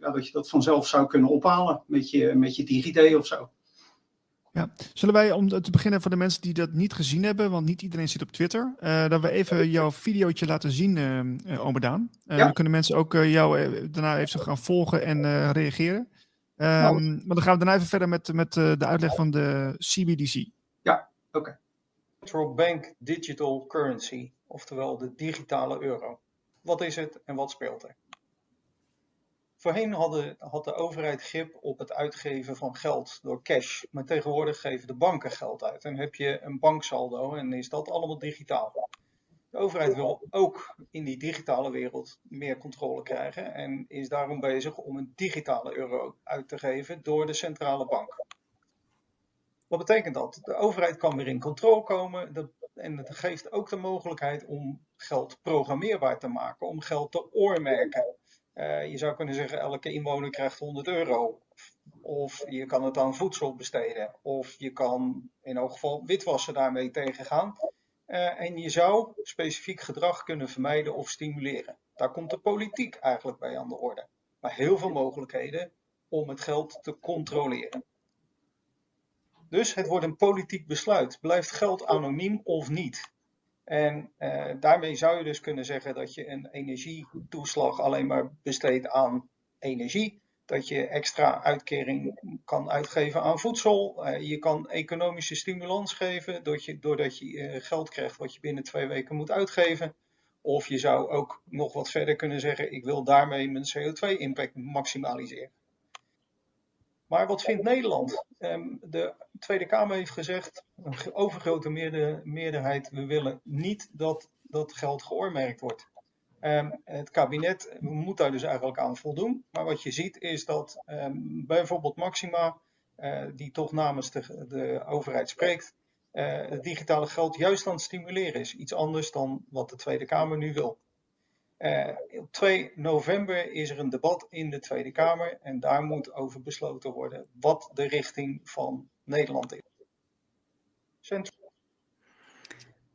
ja, dat je dat vanzelf zou kunnen ophalen met je, met je DigiD of zo. Ja, zullen wij om te beginnen voor de mensen die dat niet gezien hebben, want niet iedereen zit op Twitter, dat we even jouw videootje laten zien, uh, Ome Daan. Ja. Dan kunnen mensen ook jou daarna even gaan volgen en reageren. Um, nou. Maar dan gaan we daarna even verder met, met de uitleg van de CBDC. Ja, Oké. Central Bank Digital Currency, oftewel de digitale euro. Wat is het en wat speelt er? Voorheen hadden, had de overheid grip op het uitgeven van geld door cash, maar tegenwoordig geven de banken geld uit en heb je een banksaldo en is dat allemaal digitaal. De overheid wil ook in die digitale wereld meer controle krijgen en is daarom bezig om een digitale euro uit te geven door de centrale bank. Wat betekent dat? De overheid kan weer in controle komen en het geeft ook de mogelijkheid om geld programmeerbaar te maken, om geld te oormerken. Uh, je zou kunnen zeggen, elke inwoner krijgt 100 euro. Of je kan het aan voedsel besteden. Of je kan in elk geval witwassen daarmee tegengaan. Uh, en je zou specifiek gedrag kunnen vermijden of stimuleren. Daar komt de politiek eigenlijk bij aan de orde. Maar heel veel mogelijkheden om het geld te controleren. Dus het wordt een politiek besluit. Blijft geld anoniem of niet? En uh, daarmee zou je dus kunnen zeggen dat je een energietoeslag alleen maar besteedt aan energie. Dat je extra uitkering kan uitgeven aan voedsel. Uh, je kan economische stimulans geven doordat je, doordat je uh, geld krijgt wat je binnen twee weken moet uitgeven. Of je zou ook nog wat verder kunnen zeggen: ik wil daarmee mijn CO2-impact maximaliseren. Maar wat vindt Nederland? Um, de Tweede Kamer heeft gezegd, een overgrote meerderheid, we willen niet dat dat geld geoormerkt wordt. Um, het kabinet moet daar dus eigenlijk aan voldoen. Maar wat je ziet is dat um, bijvoorbeeld Maxima, uh, die toch namens de, overheid spreekt, uh, het digitale geld juist aan het stimuleren is. Iets anders dan wat de Tweede Kamer nu wil. Uh, op 2 november is er een debat in de Tweede Kamer en daar moet over besloten worden wat de richting van Nederland is. Centrum.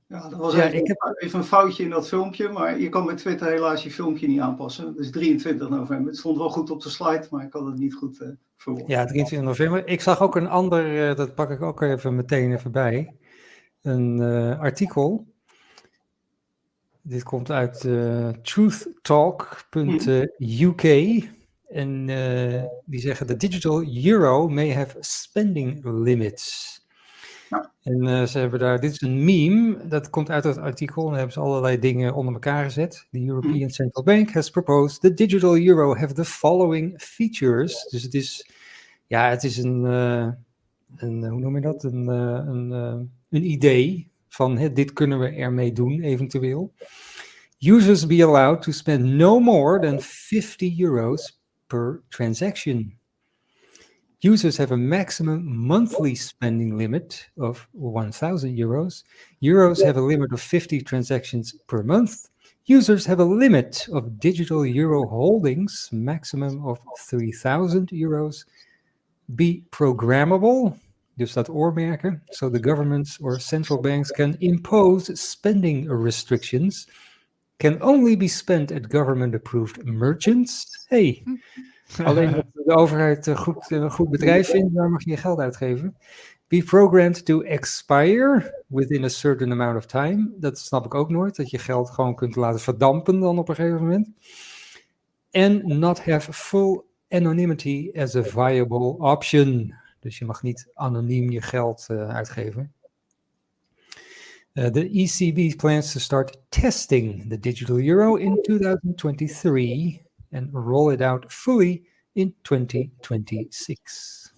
Ja, dat was ja, even, ik heb... even een foutje in dat filmpje, maar je kan met Twitter helaas je filmpje niet aanpassen. Het is 23 november. Het stond wel goed op de slide, maar ik had het niet goed uh, verwoord. Ja, 23 november. Ik zag ook een ander, uh, dat pak ik ook even meteen even bij, een uh, artikel dit komt uit uh, truthtalk.uk. En uh, die zeggen: The digital euro may have spending limits. Ja. En uh, ze hebben daar, dit is een meme, dat komt uit het artikel. En daar hebben ze allerlei dingen onder elkaar gezet. The European mm. Central Bank has proposed the digital euro have the following features. Dus het is, ja, het is een, een hoe noem je dat? Een, een, een idee van hè, dit kunnen we ermee doen, eventueel. Users be allowed to spend no more than 50 euros per transaction. Users have a maximum monthly spending limit of 1000 euros. Euros have a limit of 50 transactions per month. Users have a limit of digital euro holdings, maximum of 3000 euros. Be programmable, dus dat oormerken, so the governments or central banks can impose spending restrictions. Can only be spent at government-approved merchants. Hey, alleen dat de overheid een goed, een goed bedrijf vindt, daar mag je je geld uitgeven. Be programmed to expire within a certain amount of time. Dat snap ik ook nooit, dat je geld gewoon kunt laten verdampen dan op een gegeven moment. And not have full anonymity as a viable option. Dus je mag niet anoniem je geld uh, uitgeven. Uh, the ECB plans to start testing the digital euro in 2023 and roll it out fully in 2026.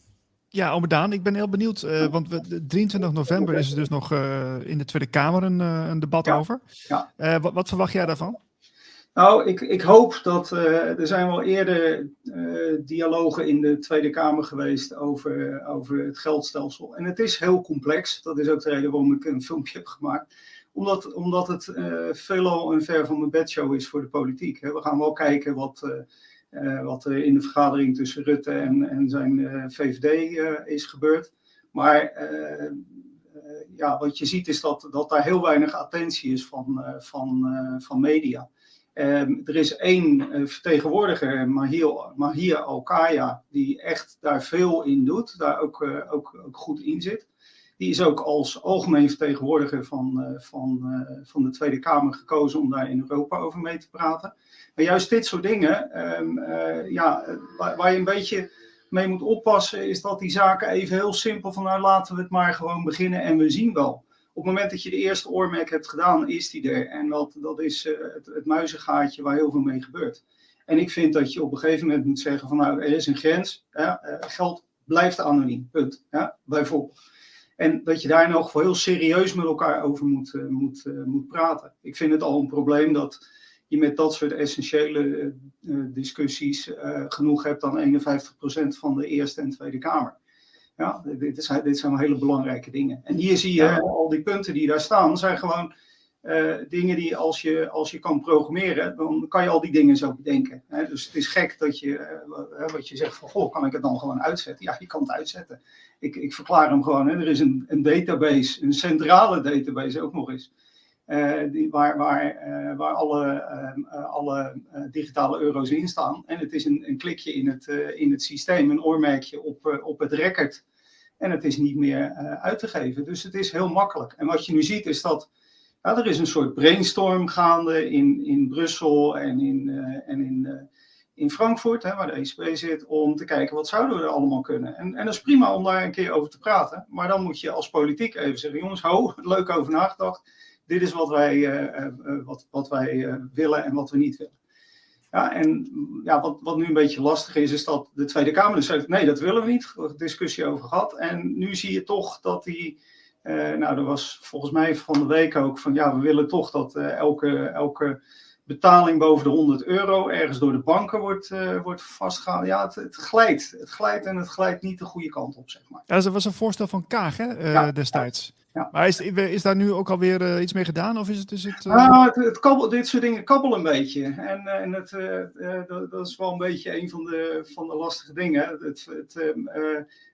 Ja, Alberdaan, ik ben heel benieuwd, uh, want we, 23 november is er dus nog uh, in de Tweede Kamer een, uh, een debat ja, over. Ja. Wat, wat, verwacht jij daarvan? Nou, ik, ik hoop dat uh, er zijn wel eerder uh, dialogen in de Tweede Kamer geweest over, over het geldstelsel. En het is heel complex. Dat is ook de reden waarom ik een filmpje heb gemaakt. Omdat, omdat het uh, veelal een ver van mijn bedshow is voor de politiek. Hè. We gaan wel kijken wat, wat er in de vergadering tussen Rutte en, en zijn VVD is gebeurd. Maar ja, wat je ziet is dat, dat daar heel weinig attentie is van, van, van media. Um, er is één uh, vertegenwoordiger, Mahir, Mahir Alkaya, die echt daar veel in doet, daar ook, uh, ook, ook, goed in zit. Die is ook als algemeen vertegenwoordiger van, uh, van, van de Tweede Kamer gekozen om daar in Europa over mee te praten. Maar juist dit soort dingen, um, ja, waar, waar, je een beetje mee moet oppassen, is dat die zaken even heel simpel van nou laten we het maar gewoon beginnen en we zien wel op het moment dat je de eerste oormerk hebt gedaan, is die er. En dat, dat is uh, het, muizengaatje waar heel veel mee gebeurt. En ik vind dat je op een gegeven moment moet zeggen van nou, er is een grens. Uh, geld blijft anoniem, punt. Ja, bijvoorbeeld. En dat je daar nog heel serieus met elkaar over moet, uh, moet, moet praten. Ik vind het al een probleem dat je met dat soort essentiële discussies genoeg hebt dan 51% van de Eerste en Tweede Kamer. Ja, dit, is, dit zijn hele belangrijke dingen. En hier zie je al die punten die daar staan, zijn gewoon uh, dingen die als je, als je kan programmeren, dan kan je al die dingen zo bedenken. Hè? Dus het is gek dat je, uh, wat je zegt van, goh, kan ik het dan gewoon uitzetten? Ja, je kan het uitzetten. Ik, ik verklaar hem gewoon. Hè? Er is een, een database, een centrale database ook nog eens. Uh, die, waar, waar, uh, waar alle, uh, alle digitale euro's in staan. En het is een, een klikje in het, in het systeem, een oormerkje op, op het record En het is niet meer uit te geven. Dus het is heel makkelijk. En wat je nu ziet is dat ja, er is een soort brainstorm gaande in, in Brussel en in, en in in Frankfurt, hè, waar de ECB zit, om te kijken wat zouden we er allemaal kunnen. En, en dat is prima om daar een keer over te praten. Maar dan moet je als politiek even zeggen, jongens, ho, leuk over nagedacht. Dit is wat wij, uh, uh, wat, wat wij willen en wat we niet willen. Ja, en ja, wat, wat nu een beetje lastig is, is dat de Tweede Kamer dus zegt, nee, dat willen we niet. Is discussie over gehad. En nu zie je toch dat die, nou, er was volgens mij van de week ook van, ja, we willen toch dat elke, elke betaling boven de 100 euro ergens door de banken wordt, uh, wordt vastgehouden. Ja, het, het, glijdt. Het glijdt en het glijdt niet de goede kant op, zeg maar. Ja, dat was een voorstel van Kaag hè, ja, destijds. Ja. Maar is, is daar nu ook alweer uh, iets mee gedaan? Of is het, is het, uh... het, het kabbel, dit soort dingen kabbelen een beetje. En, en het, dat, dat, is wel een beetje een van de, van de lastige dingen. Het, het,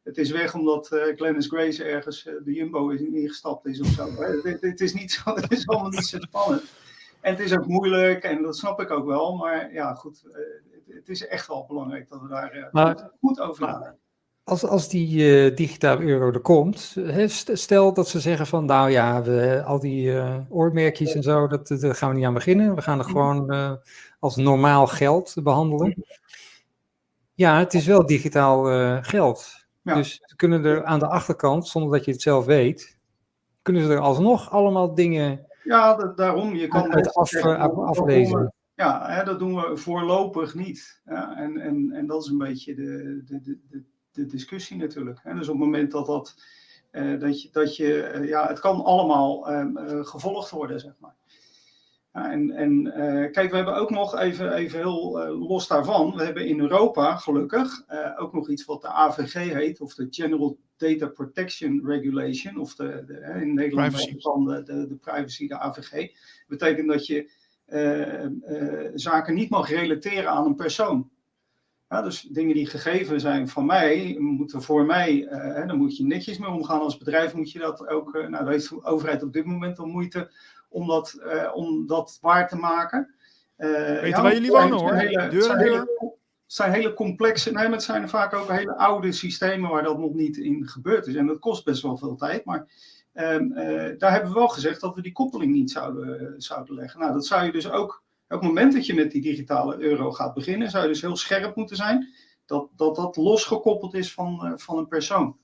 het is weg omdat Glennis Grace ergens de Jumbo is ingestapt is of zo. Het, is niet zo, het is allemaal niet zo spannend. En het is ook moeilijk en dat snap ik ook wel. Maar ja, goed, uh, het is echt wel belangrijk dat we daar uh, maar, goed over nadenken. Als, als die uh, digitale euro er komt, stel dat ze zeggen van nou ja, we, al die oormerkjes en zo, dat, daar gaan we niet aan beginnen. We gaan er gewoon als normaal geld behandelen. Ja, het is wel digitaal geld. Ja. Dus ze kunnen er aan de achterkant, zonder dat je het zelf weet, kunnen ze er alsnog allemaal dingen ja, dat, daarom. Je kan het af, aflezen. Ja, hè, dat doen we voorlopig niet. Ja, en, en, en dat is een beetje de, de, de, de discussie natuurlijk. Hè. Dus op het moment dat dat. Uh, dat je, dat je uh, ja, het kan allemaal uh, gevolgd worden, zeg maar. Ja, en en kijk, we hebben ook nog even, even heel los daarvan. We hebben in Europa gelukkig ook nog iets wat de AVG heet, of de General Data Protection Regulation, of de, de in Nederland dan de, de, de, privacy, de AVG. Dat betekent dat je uh, uh, zaken niet mag relateren aan een persoon. Ja, dus dingen die gegeven zijn van mij, moeten voor mij, uh, daar moet je netjes mee omgaan. Als bedrijf moet je dat ook, nou, daar heeft de overheid op dit moment al moeite om dat, om dat waar te maken. Weet ja, waar jullie wonen hoor. Hele, deur, deur zijn hele complexe, nee, maar het zijn vaak ook hele oude systemen waar dat nog niet in gebeurd is. En dat kost best wel veel tijd, maar um, uh, daar hebben we wel gezegd dat we die koppeling niet zouden, zouden leggen. Nou, dat zou je dus ook, op het moment dat je met die digitale euro gaat beginnen, zou je dus heel scherp moeten zijn dat dat, dat losgekoppeld is van, uh, van een persoon.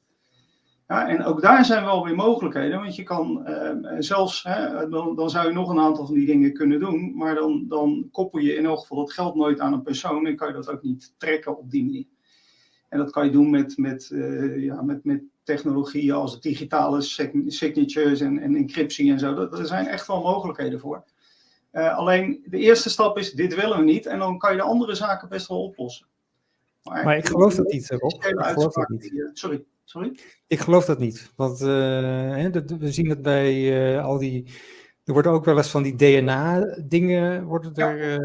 Ja, en ook daar zijn wel weer mogelijkheden, want je kan uh, zelfs, hè, dan, dan, zou je nog een aantal van die dingen kunnen doen, maar dan, dan koppel je in elk geval dat geld nooit aan een persoon en kan je dat ook niet trekken op die manier. En dat kan je doen met, met, uh, ja, met, met technologieën als digitale signatures en, en encryptie en zo. Er zijn echt wel mogelijkheden voor. Uh, alleen de eerste stap is, dit willen we niet, en dan kan je de andere zaken best wel oplossen. Maar, maar ik geloof dat niet, Rob. Ik geloof dat niet. Sorry. Sorry? Ik geloof dat niet. Want uh, hè, we zien het bij uh, al die. Er worden ook wel eens van die DNA-dingen worden er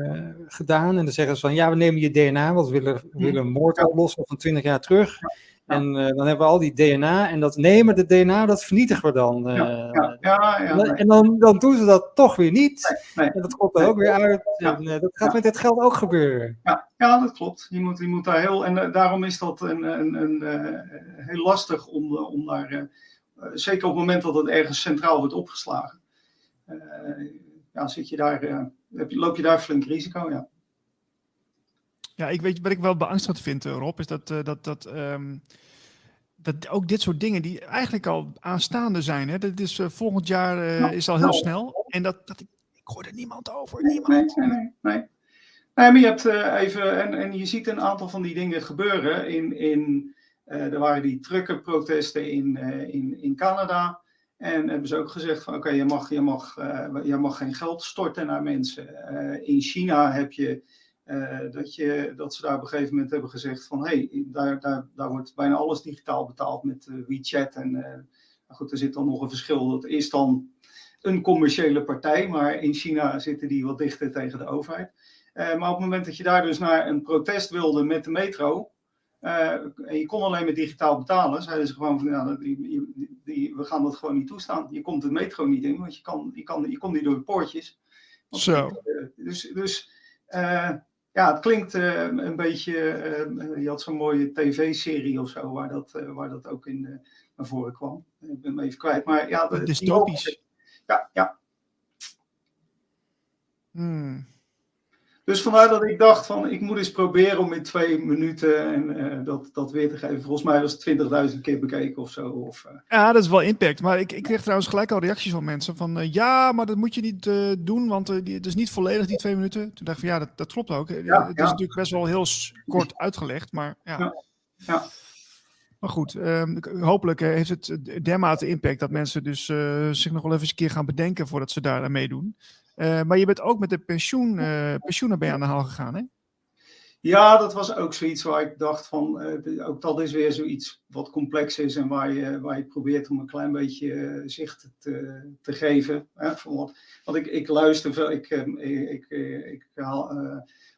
gedaan. En dan zeggen ze van ja, we nemen je DNA, want we willen, we hm. willen een moord oplossen van 20 jaar terug. En uh, dan hebben we al die DNA en dat nemen de DNA, dat vernietigen we dan. Uh, ja, ja, ja, en dan, dan doen ze dat toch weer niet. Nee, nee, en dat komt er ook weer uit. En uh, dat gaat met dit geld ook gebeuren. Ja, ja dat klopt. Je moet, je moet daar heel, en daarom is dat een, een, een, heel lastig om, om daar, zeker op het moment dat het ergens centraal wordt opgeslagen. ja, zit je daar, loop je daar flink risico, ja. Ja, ik weet wat ik wel beangstigend vind, eh, Rob, is dat, uh, dat, dat, um, dat ook dit soort dingen die eigenlijk al aanstaande zijn. Hè, dat is uh, volgend jaar uh, is al heel snel. En dat, dat ik, ik hoor er niemand over. Niemand. Nee, nee, nee. Nee, maar je hebt even, en, en je ziet een aantal van die dingen gebeuren. In, in, er waren die truckenprotesten in, in, in Canada. En hebben ze ook gezegd van oké, okay, je, mag, je, mag, je mag geen geld storten naar mensen. in China heb je dat, je, dat ze daar op een gegeven moment hebben gezegd van hé, hey, daar, daar, daar wordt bijna alles digitaal betaald met uh, WeChat. En uh, nou goed, er zit dan nog een verschil. Dat is dan een commerciële partij, maar in China zitten die wat dichter tegen de overheid. maar op het moment dat je daar dus naar een protest wilde met de metro, en je kon alleen maar digitaal betalen, zeiden ze gewoon van ja, die, die, we gaan dat gewoon niet toestaan. Je komt de metro niet in, want je, kan, je, kan, je komt niet door de poortjes. Zo. dus dus ja, het klinkt uh, een beetje. Uh, je had zo'n mooie tv-serie of zo, waar dat, uh, waar dat ook in, naar voren kwam. Ik ben hem even kwijt. Maar ja, de, dystopisch. Ja, ja. Hmm. Dus vandaar dat ik dacht van, ik moet eens proberen om in twee minuten en, uh, dat, dat weer te geven. Volgens mij was het 20.000 keer bekeken of zo. Of, uh... Ja, dat is wel impact. Maar ik, ik kreeg trouwens gelijk al reacties van mensen van, uh, ja, maar dat moet je niet doen, want het is niet volledig die twee minuten. Toen dacht ik van, ja, dat, dat klopt ook. Ja, het is natuurlijk best wel heel kort uitgelegd, maar ja. ja. ja. Maar goed, um, hopelijk heeft het dermate impact dat mensen dus zich nog wel even een keer gaan bedenken voordat ze daar aan meedoen. Uh, maar je bent ook met de pensioen, uh, pensioenen bij aan de haal gegaan, hè? Ja, dat was ook zoiets waar ik dacht van, uh, ook dat is weer zoiets wat complex is en waar je, waar je probeert om een klein beetje zicht te, te geven. Hè, van wat, want ik, ik luister veel, ik, ik, ik, ik haal,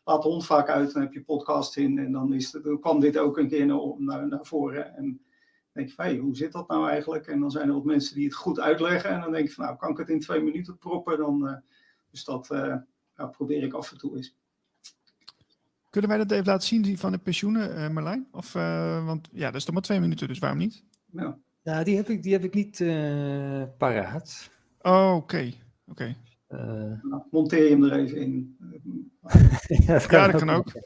laat de hond vaak uit, dan heb je podcast in en dan, is het, dan kwam dit ook een keer naar, naar, voren. En dan denk je van, hoe zit dat nou eigenlijk? En dan zijn er wat mensen die het goed uitleggen en dan denk je van, nou, kan ik het in twee minuten proppen, dan... Dus dat uh, nou, probeer ik af en toe eens. Kunnen wij dat even laten zien, die van de pensioenen, uh, Marlijn? Of, uh, want ja, dat is toch maar twee minuten, dus waarom niet? Ja, ja die, heb ik, die heb ik niet paraat. Oh, oké. oké. Nou, monteer je hem er even in. ja, dat kan, ja, dat kan ook.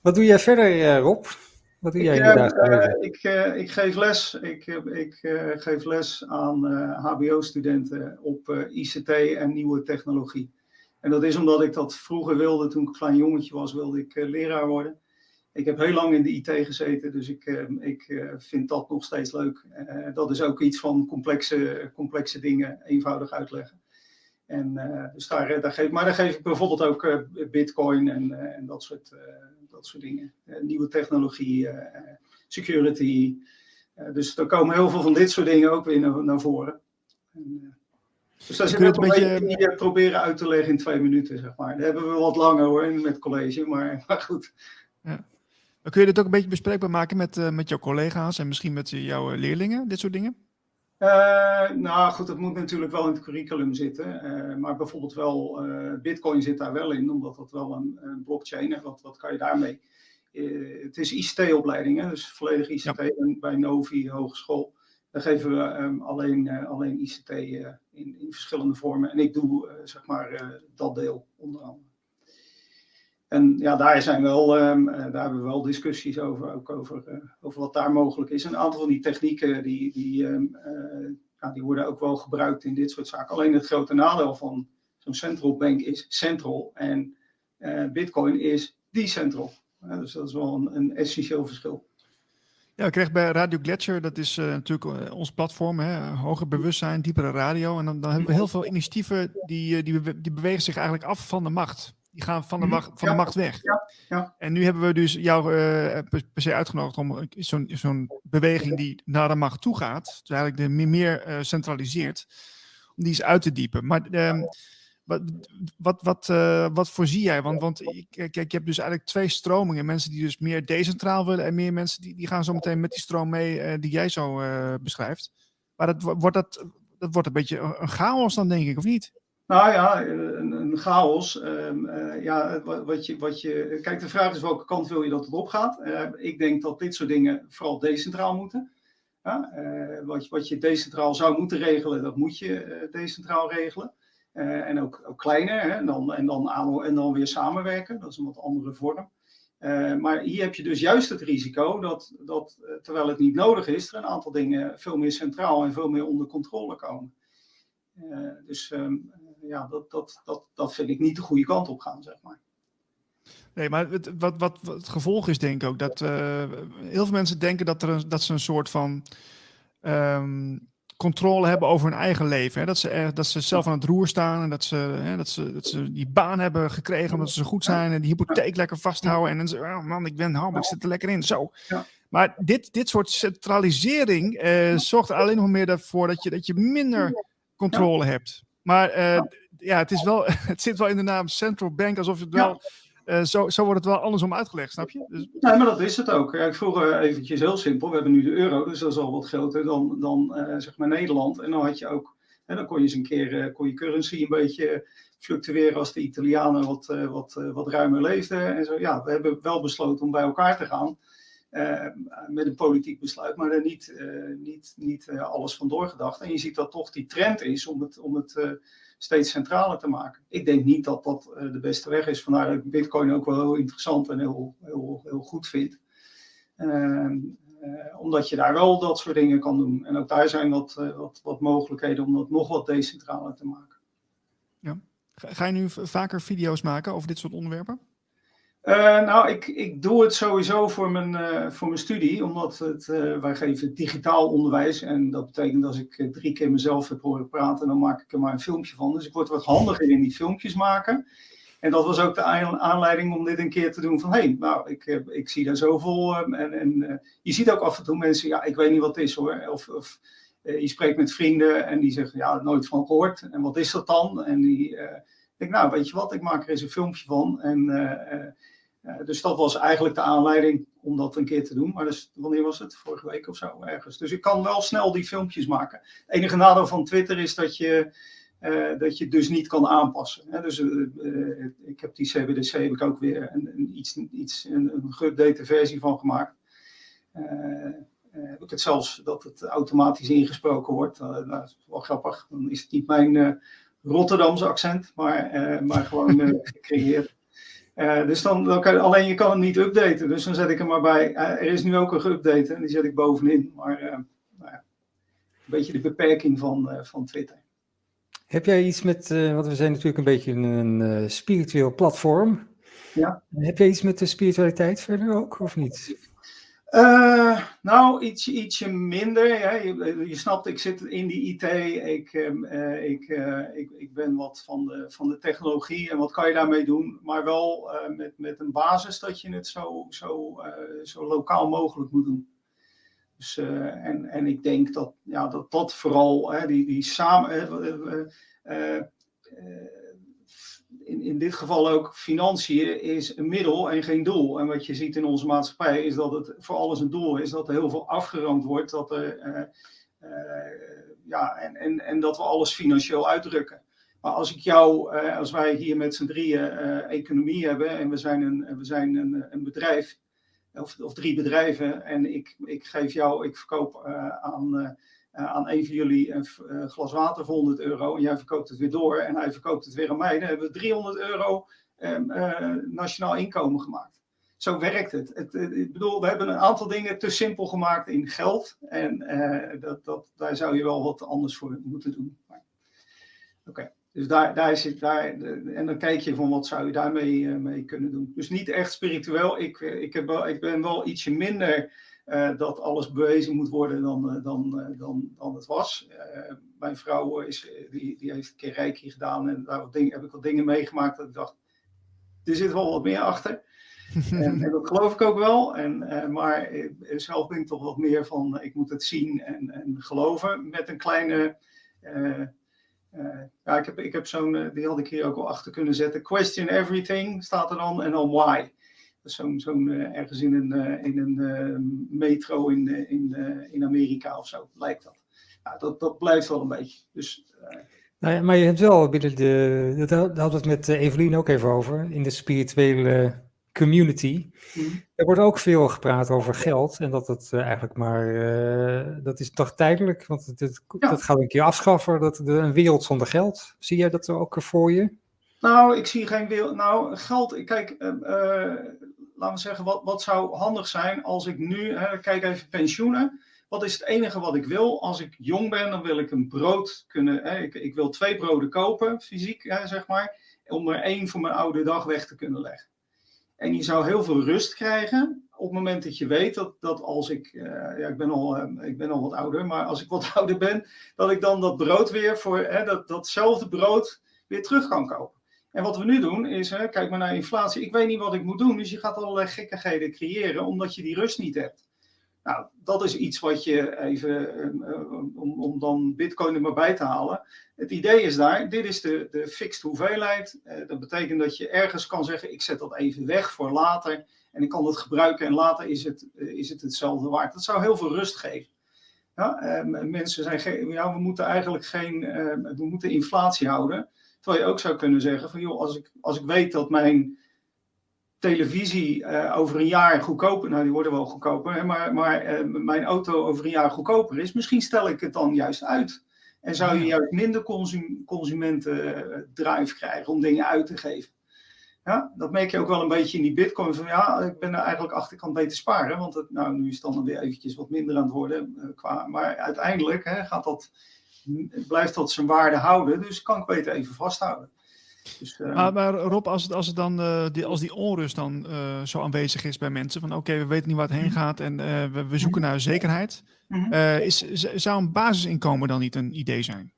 Wat doe jij verder, Rob? Wat doe jij ik, inderdaad? Uh, ik, uh, ik geef les. Ik, ik geef les aan HBO-studenten op ICT en nieuwe technologie. En dat is omdat ik dat vroeger wilde. Toen ik een klein jongetje was, wilde ik leraar worden. Ik heb heel lang in de IT gezeten, dus ik, ik vind dat nog steeds leuk. dat is ook iets van complexe, complexe dingen eenvoudig uitleggen. En, dus daar, daar geef, maar daar geef ik bijvoorbeeld ook Bitcoin en, en dat soort dat soort dingen. Uh, nieuwe technologie, uh, security. Uh, dus er komen heel veel van dit soort dingen ook weer naar, naar voren. En, dus daar zit ook een beetje niet proberen uit te leggen in twee minuten, zeg maar. Dat hebben we wat langer hoor, met college, maar, maar goed. Ja. Kun je dit ook een beetje bespreekbaar maken met, met jouw collega's en misschien met jouw leerlingen, dit soort dingen? Uh, nou goed, dat moet natuurlijk wel in het curriculum zitten. Uh, maar bijvoorbeeld wel, uh, Bitcoin zit daar wel in, omdat dat wel een, een blockchain is. Wat, wat kan je daarmee? het is ICT-opleiding, dus volledig ICT ja. bij Novi Hogeschool. Daar geven we um, alleen, alleen ICT in, in, verschillende vormen. En ik doe zeg maar dat deel onder andere. En ja, daar, zijn wel, um, daar hebben we wel discussies over, ook over, uh, over wat daar mogelijk is. Een aantal van die technieken die, die, um, uh, ja, die worden ook wel gebruikt in dit soort zaken. Alleen het grote nadeel van zo'n central bank is central en bitcoin is decentral. dus dat is wel een, een, essentieel verschil. Ja, ik kreeg bij Radio Gletscher, dat is natuurlijk ons platform, hè, hoger bewustzijn, diepere radio. En dan, dan hebben we heel veel initiatieven die, die, die bewegen zich eigenlijk af van de macht. Die gaan van de, Mhm. macht, van de macht weg. Ja, ja. En nu hebben we dus jou uh, per, se uitgenodigd om zo'n zo'n beweging die naar de macht toe gaat, dus eigenlijk de meer, meer uh, centraliseert, om die eens uit te diepen. Maar uh, wat, wat, wat, wat voorzie jij? Want, want kijk, je hebt dus eigenlijk twee stromingen. Mensen die dus meer decentraal willen en meer mensen die, die gaan zo meteen met die stroom mee die jij zo beschrijft. Maar dat, wordt dat, dat wordt een beetje een chaos dan, denk ik, of niet? Nou ja, een, een chaos. Um, uh, ja, wat je, wat je, kijk, de vraag is welke kant wil je dat het op gaat. Uh, ik denk dat dit soort dingen vooral decentraal moeten. Uh, wat, wat je decentraal zou moeten regelen, dat moet je decentraal regelen. en ook, ook kleiner, hè, en, dan, en, dan aan, en dan weer samenwerken. Dat is een wat andere vorm. maar hier heb je dus juist het risico dat, dat terwijl het niet nodig is, er een aantal dingen veel meer centraal en veel meer onder controle komen. dus um, ja, dat, dat, dat, dat vind ik niet de goede kant op gaan, zeg maar. Nee, maar het, wat, wat, wat het gevolg is, denk ik ook, dat uh, heel veel mensen denken dat, er een, dat ze een soort van um, controle hebben over hun eigen leven. Hè? Dat, ze er, dat ze zelf aan het roer staan en dat ze, hè, dat, ze, dat ze die baan hebben gekregen omdat ze goed zijn en die hypotheek lekker vasthouden. En dan ze, oh man, ik ben ham, ik zit er lekker in. Zo. Ja. Maar dit, dit soort centralisering uh, zorgt er alleen nog meer voor dat je, dat je minder controle hebt. Maar uh, ja, het, is wel, het zit wel in de naam Central Bank, alsof het wel. Uh, zo, zo wordt het wel andersom uitgelegd, snap je? Dus... Nee, maar dat is het ook. Ja, ik vroeg uh, eventjes heel simpel. We hebben nu de euro, dus dat is al wat groter dan, dan zeg maar Nederland. En dan had je ook, hè, dan kon je eens een keer kon je currency een beetje fluctueren als de Italianen wat, wat, wat ruimer leefden. En zo. Ja, we hebben wel besloten om bij elkaar te gaan. Met een politiek besluit, maar er niet, niet, niet alles van doorgedacht. En je ziet dat toch die trend is om het, om het steeds centraler te maken. Ik denk niet dat dat de beste weg is. Vandaar dat ik Bitcoin ook wel heel interessant en heel, heel, heel goed vind. Ehm, omdat je daar wel dat soort dingen kan doen. En ook daar zijn wat, wat, wat mogelijkheden om dat nog wat decentraler te maken. Ja. Ga je nu vaker video's maken over dit soort onderwerpen? Uh, nou, ik, ik doe het sowieso voor mijn, uh, voor mijn studie, omdat het, uh, wij geven digitaal onderwijs. En dat betekent als ik drie keer mezelf heb horen praten, dan maak ik er maar een filmpje van. Dus ik word wat handiger in die filmpjes maken. En dat was ook de aanleiding om dit een keer te doen van, hé, nou, ik, ik zie daar zoveel. en en je ziet ook af en toe mensen, ja, ik weet niet wat het is hoor. Of, of je spreekt met vrienden en die zeggen, ja, nooit van gehoord. En wat is dat dan? En die denk, nou, weet je wat, ik maak er eens een filmpje van. En, eh, eh, eh, dus dat was eigenlijk de aanleiding om dat een keer te doen. Maar dus, wanneer was het? Vorige week of zo ergens. Dus ik kan wel snel die filmpjes maken. Het enige nadeel van Twitter is dat je, dat je dus niet kan aanpassen. Hè? Dus ik heb die CBDC heb ik ook weer een, een iets, iets, een, geüpdate versie van gemaakt. heb ik het zelfs dat het automatisch ingesproken wordt. Nou, dat is wel grappig. Dan is het niet mijn Rotterdamse accent, maar, uh, maar gewoon uh, gecreëerd. Uh, dus dan, dan kan, alleen je kan hem niet updaten, dus dan zet ik hem maar bij. er is nu ook een geüpdate en die zet ik bovenin. Maar nou ja, een beetje de beperking van, van Twitter. Heb jij iets met, want we zijn natuurlijk een beetje een spiritueel platform. Ja. Heb jij iets met de spiritualiteit verder ook, of niet? Uh, nou, ietsje, ietsje minder. Ja. Je, snapt, ik zit in die IT. Ik, uh, ik, uh, ik, ik ben wat van de, van de technologie en wat kan je daarmee doen. Maar wel met, met een basis dat je het zo, zo, zo lokaal mogelijk moet doen. Dus, en, en ik denk dat ja, dat, dat vooral, hè, die, die samen in, in dit geval ook financiën is een middel en geen doel. En wat je ziet in onze maatschappij is dat het voor alles een doel is, dat er heel veel afgeroomd wordt, dat er, uh, uh, ja, en, en, en dat we alles financieel uitdrukken. Maar als ik jou, uh, als wij hier met z'n drieën economie hebben en we zijn een, we zijn een, een bedrijf, of, of drie bedrijven, en ik, ik geef jou, ik verkoop aan aan een van jullie een uh, glas water voor 100 euro en jij verkoopt het weer door en hij verkoopt het weer aan mij, dan hebben we 300 euro um, uh, nationaal inkomen gemaakt. Zo werkt het. het. Ik bedoel, we hebben een aantal dingen te simpel gemaakt in geld en dat, dat, daar zou je wel wat anders voor moeten doen. Oké. Dus daar, daar zit daar, en dan kijk je van wat zou je daarmee mee kunnen doen. Dus niet echt spiritueel. Ik, ik, heb wel, ik ben wel ietsje minder dat alles bewezen moet worden dan, uh, dan, uh, dan, dan het was. mijn vrouw is, die, die heeft een keer rijkje gedaan en daar ding, heb ik wat dingen meegemaakt dat ik dacht, er zit wel wat meer achter. en, en, dat geloof ik ook wel. En, maar zelf ben ik toch wat meer van, ik moet het zien en, en geloven met een kleine... ja, ik heb, ik heb zo'n, die had ik hier ook al achter kunnen zetten. Question everything staat er dan en dan why zo'n zo'n uh, ergens in een, uh, in een uh, metro in, in, in Amerika of zo, lijkt dat. Ja, dat, dat blijft wel een beetje. Dus, nou ja, maar je hebt wel binnen de, dat hadden we het met Evelien ook even over, in de spirituele community. Mm. Er wordt ook veel gepraat over geld en dat het eigenlijk maar, dat is toch tijdelijk, want het, het, ja. dat gaat een keer afschaffen, dat een wereld zonder geld. Zie jij dat ook voor je? Nou, ik zie geen wereld. Nou, geld. Kijk, laten we zeggen, wat, wat zou handig zijn als ik nu, kijk even pensioenen. Wat is het enige wat ik wil? Als ik jong ben, dan wil ik een brood kunnen. Ik, ik wil twee broden kopen, fysiek, zeg maar. Om er één voor mijn oude dag weg te kunnen leggen. En je zou heel veel rust krijgen op het moment dat je weet dat, dat als ik, uh, ja, ik ben, al, uh, ik ben al wat ouder, maar als ik wat ouder ben, dat ik dan dat brood weer voor, dat, datzelfde brood weer terug kan kopen. En wat we nu doen is, hè, kijk maar naar inflatie. Ik weet niet wat ik moet doen, dus je gaat allerlei gekkigheden creëren omdat je die rust niet hebt. Nou, dat is iets wat je even, uh, om, om dan bitcoin er maar bij te halen. Het idee is daar, dit is de, de fixed hoeveelheid. Uh, dat betekent dat je ergens kan zeggen, ik zet dat even weg voor later. En ik kan het gebruiken en later is het, uh, is het hetzelfde waard. Dat zou heel veel rust geven. Ja, mensen zijn, ja, we moeten eigenlijk geen, we moeten inflatie houden. Terwijl je ook zou kunnen zeggen van joh, als ik, als ik weet dat mijn televisie over een jaar goedkoper, nou die worden wel goedkoper, maar, maar mijn auto over een jaar goedkoper is, misschien stel ik het dan juist uit. En zou je juist minder consum consumenten drive krijgen om dingen uit te geven. Ja, dat merk je ook wel een beetje in die bitcoin. Van ja, ik ben er eigenlijk achterkant beter sparen. Want het, nou, nu is het dan weer eventjes wat minder aan het worden. Uh, qua, maar uiteindelijk hè, gaat dat, blijft dat zijn waarde houden. Dus kan ik beter even vasthouden. Dus, uh, maar, maar, Rob, als, het, als, het dan, uh, die, als die onrust dan zo aanwezig is bij mensen. Van oké, we weten niet waar het heen mhm. gaat en we, we, zoeken naar zekerheid. Mm is, zou een basisinkomen dan niet een idee zijn?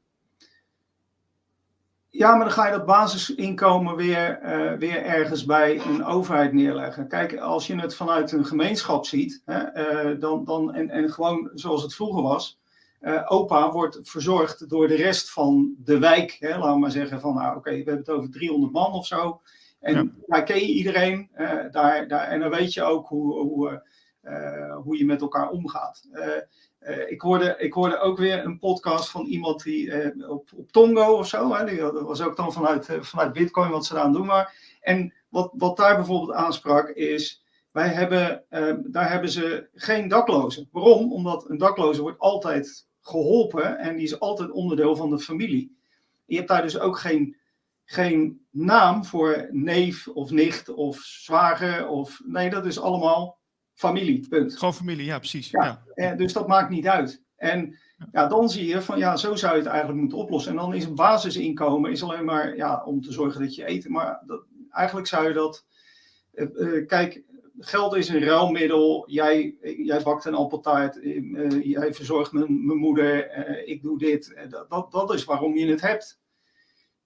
Ja, maar dan ga je dat basisinkomen weer, weer ergens bij een overheid neerleggen. Kijk, als je het vanuit een gemeenschap ziet, hè, dan, dan, en, en gewoon zoals het vroeger was, uh, opa wordt verzorgd door de rest van de wijk. Hè, laten we maar zeggen van, nou oké, we hebben het over 300 man of zo. En ja. daar ken je iedereen, daar, daar, en dan weet je ook hoe, hoe, hoe je met elkaar omgaat. Ik, hoorde, ik hoorde ook weer een podcast van iemand die op, op Tongo of zo, hè, die, dat was ook dan vanuit, vanuit Bitcoin wat ze daar aan doen maar. En wat, wat daar bijvoorbeeld aansprak is, wij hebben, daar hebben ze geen daklozen. Waarom? Omdat een dakloze wordt altijd geholpen en die is altijd onderdeel van de familie. Je hebt daar dus ook geen, geen naam voor neef of nicht of zwager of nee, dat is allemaal familie, punt. Gewoon familie, ja, precies. Ja, ja. dus dat maakt niet uit. En ja, dan zie je van ja, zo zou je het eigenlijk moeten oplossen. En dan is een basisinkomen is alleen maar ja, om te zorgen dat je eet. Maar dat, eigenlijk zou je dat. Uh, kijk, geld is een ruilmiddel. Jij, jij bakt een appeltaart. Uh, jij verzorgt mijn, mijn moeder. Uh, ik doe dit. Dat, dat, dat is waarom je het hebt.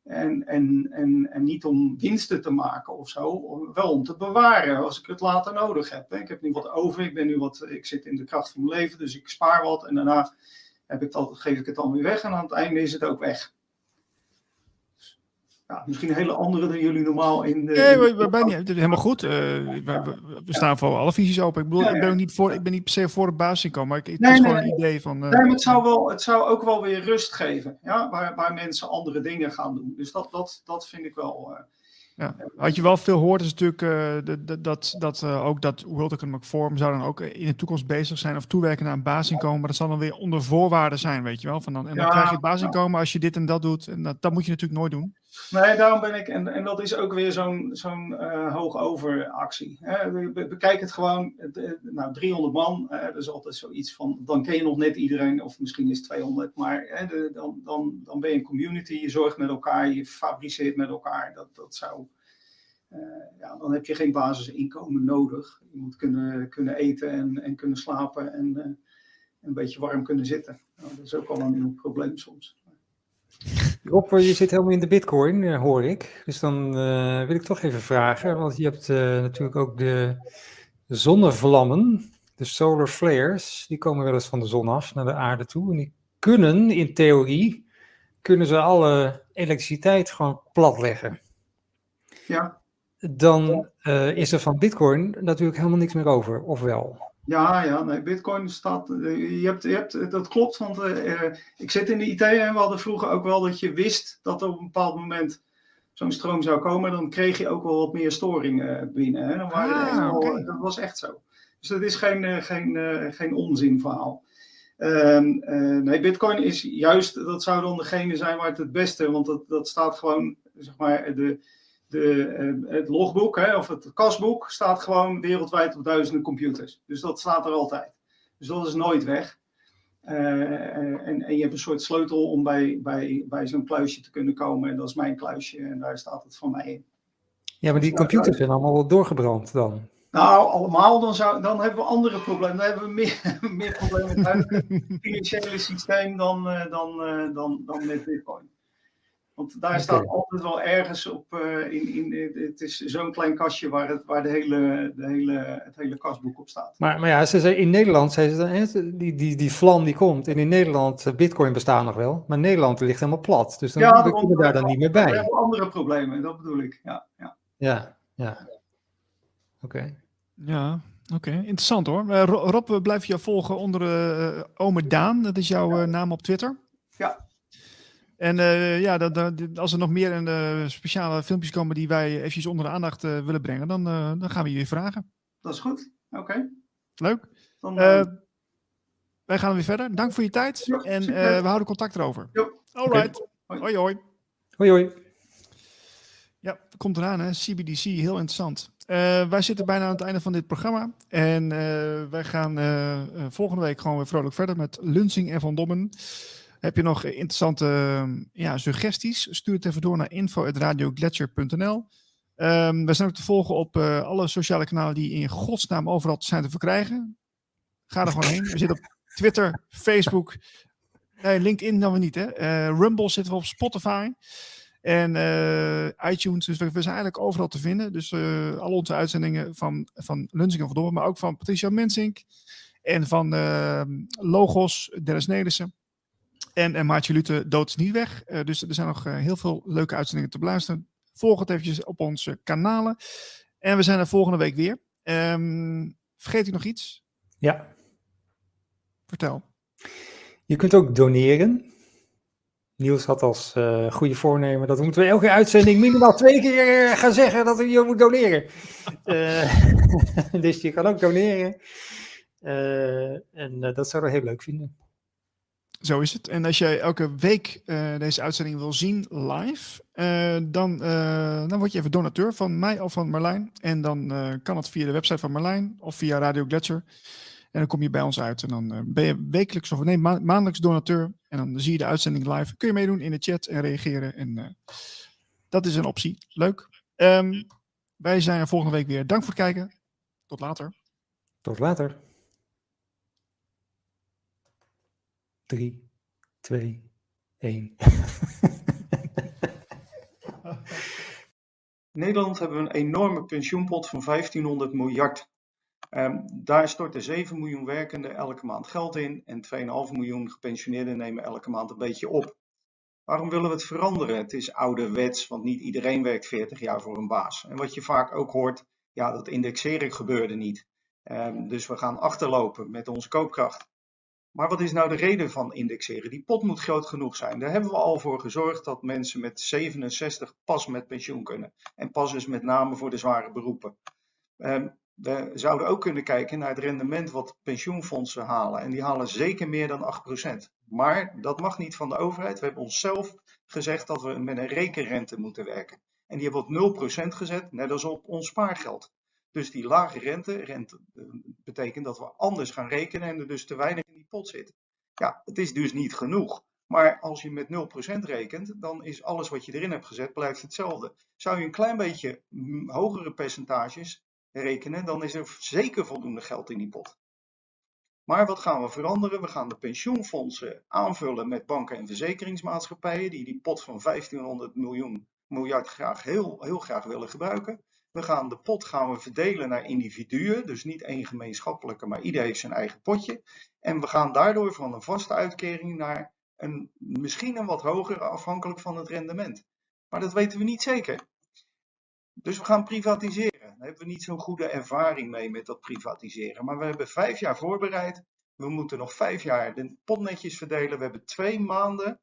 En, en, en, en niet om winsten te maken of zo, wel om te bewaren als ik het later nodig heb. Ik heb nu wat over, ik, ben nu wat, ik zit in de kracht van mijn leven, dus ik spaar wat en daarna heb ik dat, geef ik het dan weer weg en aan het einde is het ook weg ja, misschien een hele andere dan jullie normaal in. Nee, we, we, niet, helemaal goed. Uh, we, we, staan voor alle visies open. Ik bedoel, ik ben ook niet voor, ik ben niet per se voor het basisinkomen, maar ik, het nee, is nee, gewoon een idee van. Uh, nee, maar het zou, wel, het zou ook wel weer rust geven, ja, waar, waar mensen andere dingen gaan doen. Dus dat, dat, dat vind ik wel. Uh, ja. Wat je wel veel hoort is natuurlijk uh, dat, dat uh, ook dat World Economic Forum zou dan ook in de toekomst bezig zijn of toewerken naar een basisinkomen. Maar dat zal dan weer onder voorwaarden zijn, weet je wel. Van dan, en dan ja, krijg je het basisinkomen ja. als je dit en dat doet. En dat, dat moet je natuurlijk nooit doen. Nee, daarom ben ik, en, en dat is ook weer zo'n zo'n uh, hoogoveractie. Bekijk het gewoon, nou 300 man, dat is altijd zoiets van, dan ken je nog net iedereen, of misschien is het 200, maar hè, dan, dan, dan ben je een community, je zorgt met elkaar, je fabriceert met elkaar. Dat, dat zou uh, ja, dan heb je geen basisinkomen nodig. Je moet kunnen, kunnen eten en, en kunnen slapen en uh, een beetje warm kunnen zitten. Nou, dat is ook al een probleem soms. Rob, je zit helemaal in de bitcoin, uh, hoor ik. Dus dan wil ik toch even vragen, want je hebt natuurlijk ook de zonnevlammen, de solar flares, die komen wel eens van de zon af naar de aarde toe. En die kunnen in theorie, kunnen ze alle elektriciteit gewoon platleggen. Ja. Dan uh, is er van Bitcoin natuurlijk helemaal niks meer over, of wel? Ja, ja, nee, Bitcoin staat. Uh, je hebt, je hebt, dat klopt, want uh, ik zit in de IT en we hadden vroeger ook wel dat je wist dat er op een bepaald moment zo'n stroom zou komen. Dan kreeg je ook wel wat meer storing binnen. Hè? Dan waren ah, okay. Dat was echt zo. Dus dat is geen, geen, geen onzinverhaal. Um, nee, Bitcoin is juist, dat zou dan degene zijn waar het het beste, want dat, dat staat gewoon, zeg maar, de de, uh, het logboek hè, of het kasboek staat gewoon wereldwijd op duizenden computers. Dus dat staat er altijd. Dus dat is nooit weg. Uh, en, en, je hebt een soort sleutel om bij, bij, bij zo'n kluisje te kunnen komen. En dat is mijn kluisje en daar staat het van mij in. Ja, maar die dus, computers zijn allemaal doorgebrand dan. Nou, allemaal, dan, zou, dan hebben we andere problemen. Dan hebben we meer, meer problemen met het financiële systeem dan, dan, dan, dan met Bitcoin. Want daar staat altijd wel ergens op, uh, in, in, het is zo'n klein kastje waar, het, waar de hele, de hele, het hele kastboek op staat. Maar, maar ja, ze zei, in Nederland, zei ze, die, die, die vlam die komt, en in Nederland, uh, bitcoin bestaat nog wel, maar Nederland ligt helemaal plat. Dus dan ja, kunnen we daar dan niet meer bij. We hebben andere problemen, dat bedoel ik, ja. Ja, ja. ja. Oké. Okay. Ja, Oké, okay, interessant hoor. Uh, Rob, we blijven jou volgen onder uh, Ome Daan. Dat is jouw uh, naam op Twitter. Ja. En ja, als er nog meer en, speciale filmpjes komen die wij eventjes onder de aandacht willen brengen, dan, dan gaan we je weer vragen. Dat is goed. Oké. Leuk. Dan, wij gaan weer verder. Dank voor je tijd. en we houden contact erover. All right. Hoi hoi. Hoi hoi. Ja, komt eraan hè. CBDC, heel interessant. Uh, wij zitten bijna aan het einde van dit programma. En uh, wij gaan uh, volgende week gewoon weer vrolijk verder met Lunsing en Van Dommen. Heb je nog interessante ja, suggesties? Stuur het even door naar info.radioglacier.nl um, ehm, Wij zijn ook te volgen op alle sociale kanalen die in godsnaam overal zijn te verkrijgen. Ga er gewoon heen. We zitten op Twitter, Facebook, nee, LinkedIn dan we niet. Hè? Rumble zitten we op Spotify. En uh, iTunes, dus we, zijn eigenlijk overal te vinden. Dus al onze uitzendingen van, van Lunsing en Van maar ook van Patricia Mensink. En van uh, Logos, Dennis Nelissen. En, en Maartje Lute, Dood is niet weg. dus er zijn nog heel veel leuke uitzendingen te beluisteren. Volg het eventjes op onze kanalen. En we zijn er volgende week weer. Um, vergeet ik nog iets? Ja. Vertel. Je kunt ook doneren. Niels had als uh, goede voornemen dat we moeten we elke uitzending minimaal twee keer gaan zeggen dat je moet doneren. Dus je kan ook doneren. En dat zouden we heel leuk vinden. Zo is het. En als jij elke week deze uitzending wil zien live, dan, dan word je even donateur van mij of van Marlijn. En dan kan het via de website van Marlijn of via Radio Gletscher. En dan kom je bij ons uit en dan ben je wekelijks of nee, ma maandelijks donateur. En dan zie je de uitzending live. Kun je meedoen in de chat en reageren. En dat is een optie. Leuk. Um, wij zijn er volgende week weer. Dank voor het kijken. Tot later. Tot later. 3, 2, 1. Nederland hebben we een enorme pensioenpot van 1500 miljard Um, daar storten 7 miljoen werkenden elke maand geld in en 2,5 miljoen gepensioneerden nemen elke maand een beetje op. Waarom willen we het veranderen? Het is ouderwets, want niet iedereen werkt 40 jaar voor een baas. En wat je vaak ook hoort, ja, dat indexering gebeurde niet. Um, dus we gaan achterlopen met onze koopkracht. Maar wat is nou de reden van indexeren? Die pot moet groot genoeg zijn. Daar hebben we al voor gezorgd dat mensen met 67 pas met pensioen kunnen. En pas is met name voor de zware beroepen. Um, we zouden ook kunnen kijken naar het rendement wat pensioenfondsen halen. En die halen zeker meer dan 8%. Maar dat mag niet van de overheid. We hebben onszelf gezegd dat we met een rekenrente moeten werken. En die hebben op 0% gezet, net als op ons spaargeld. Dus die lage rente, rente eh, betekent dat we anders gaan rekenen en er dus te weinig in die pot zit. Ja, het is dus niet genoeg. Maar als je met 0% rekent, dan is alles wat je erin hebt gezet, blijft hetzelfde. Zou je een klein beetje mm, hogere percentages rekenen, dan is er zeker voldoende geld in die pot. Maar wat gaan we veranderen? We gaan de pensioenfondsen aanvullen met banken en verzekeringsmaatschappijen die die pot van 1500 miljoen, miljard graag heel, heel graag willen gebruiken. We gaan de pot gaan we verdelen naar individuen, dus niet één gemeenschappelijke, maar ieder heeft zijn eigen potje. En we gaan daardoor van een vaste uitkering naar een misschien een wat hogere afhankelijk van het rendement. Maar dat weten we niet zeker. Dus we gaan privatiseren. Daar hebben we niet zo'n goede ervaring mee met dat privatiseren. Maar we hebben vijf jaar voorbereid. We moeten nog vijf jaar de pot netjes verdelen. We hebben twee maanden.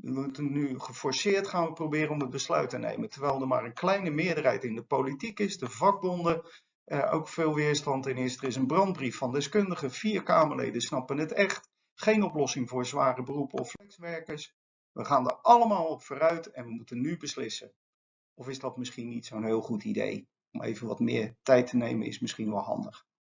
We moeten nu geforceerd gaan we proberen om het besluit te nemen. Terwijl er maar een kleine meerderheid in de politiek is. De vakbonden eh, ook veel weerstand in is. Er is een brandbrief van deskundigen. Vier Kamerleden snappen het echt. Geen oplossing voor zware beroepen of flexwerkers. We gaan er allemaal op vooruit en we moeten nu beslissen. Of is dat misschien niet zo'n heel goed idee? Om even wat meer tijd te nemen is misschien wel handig.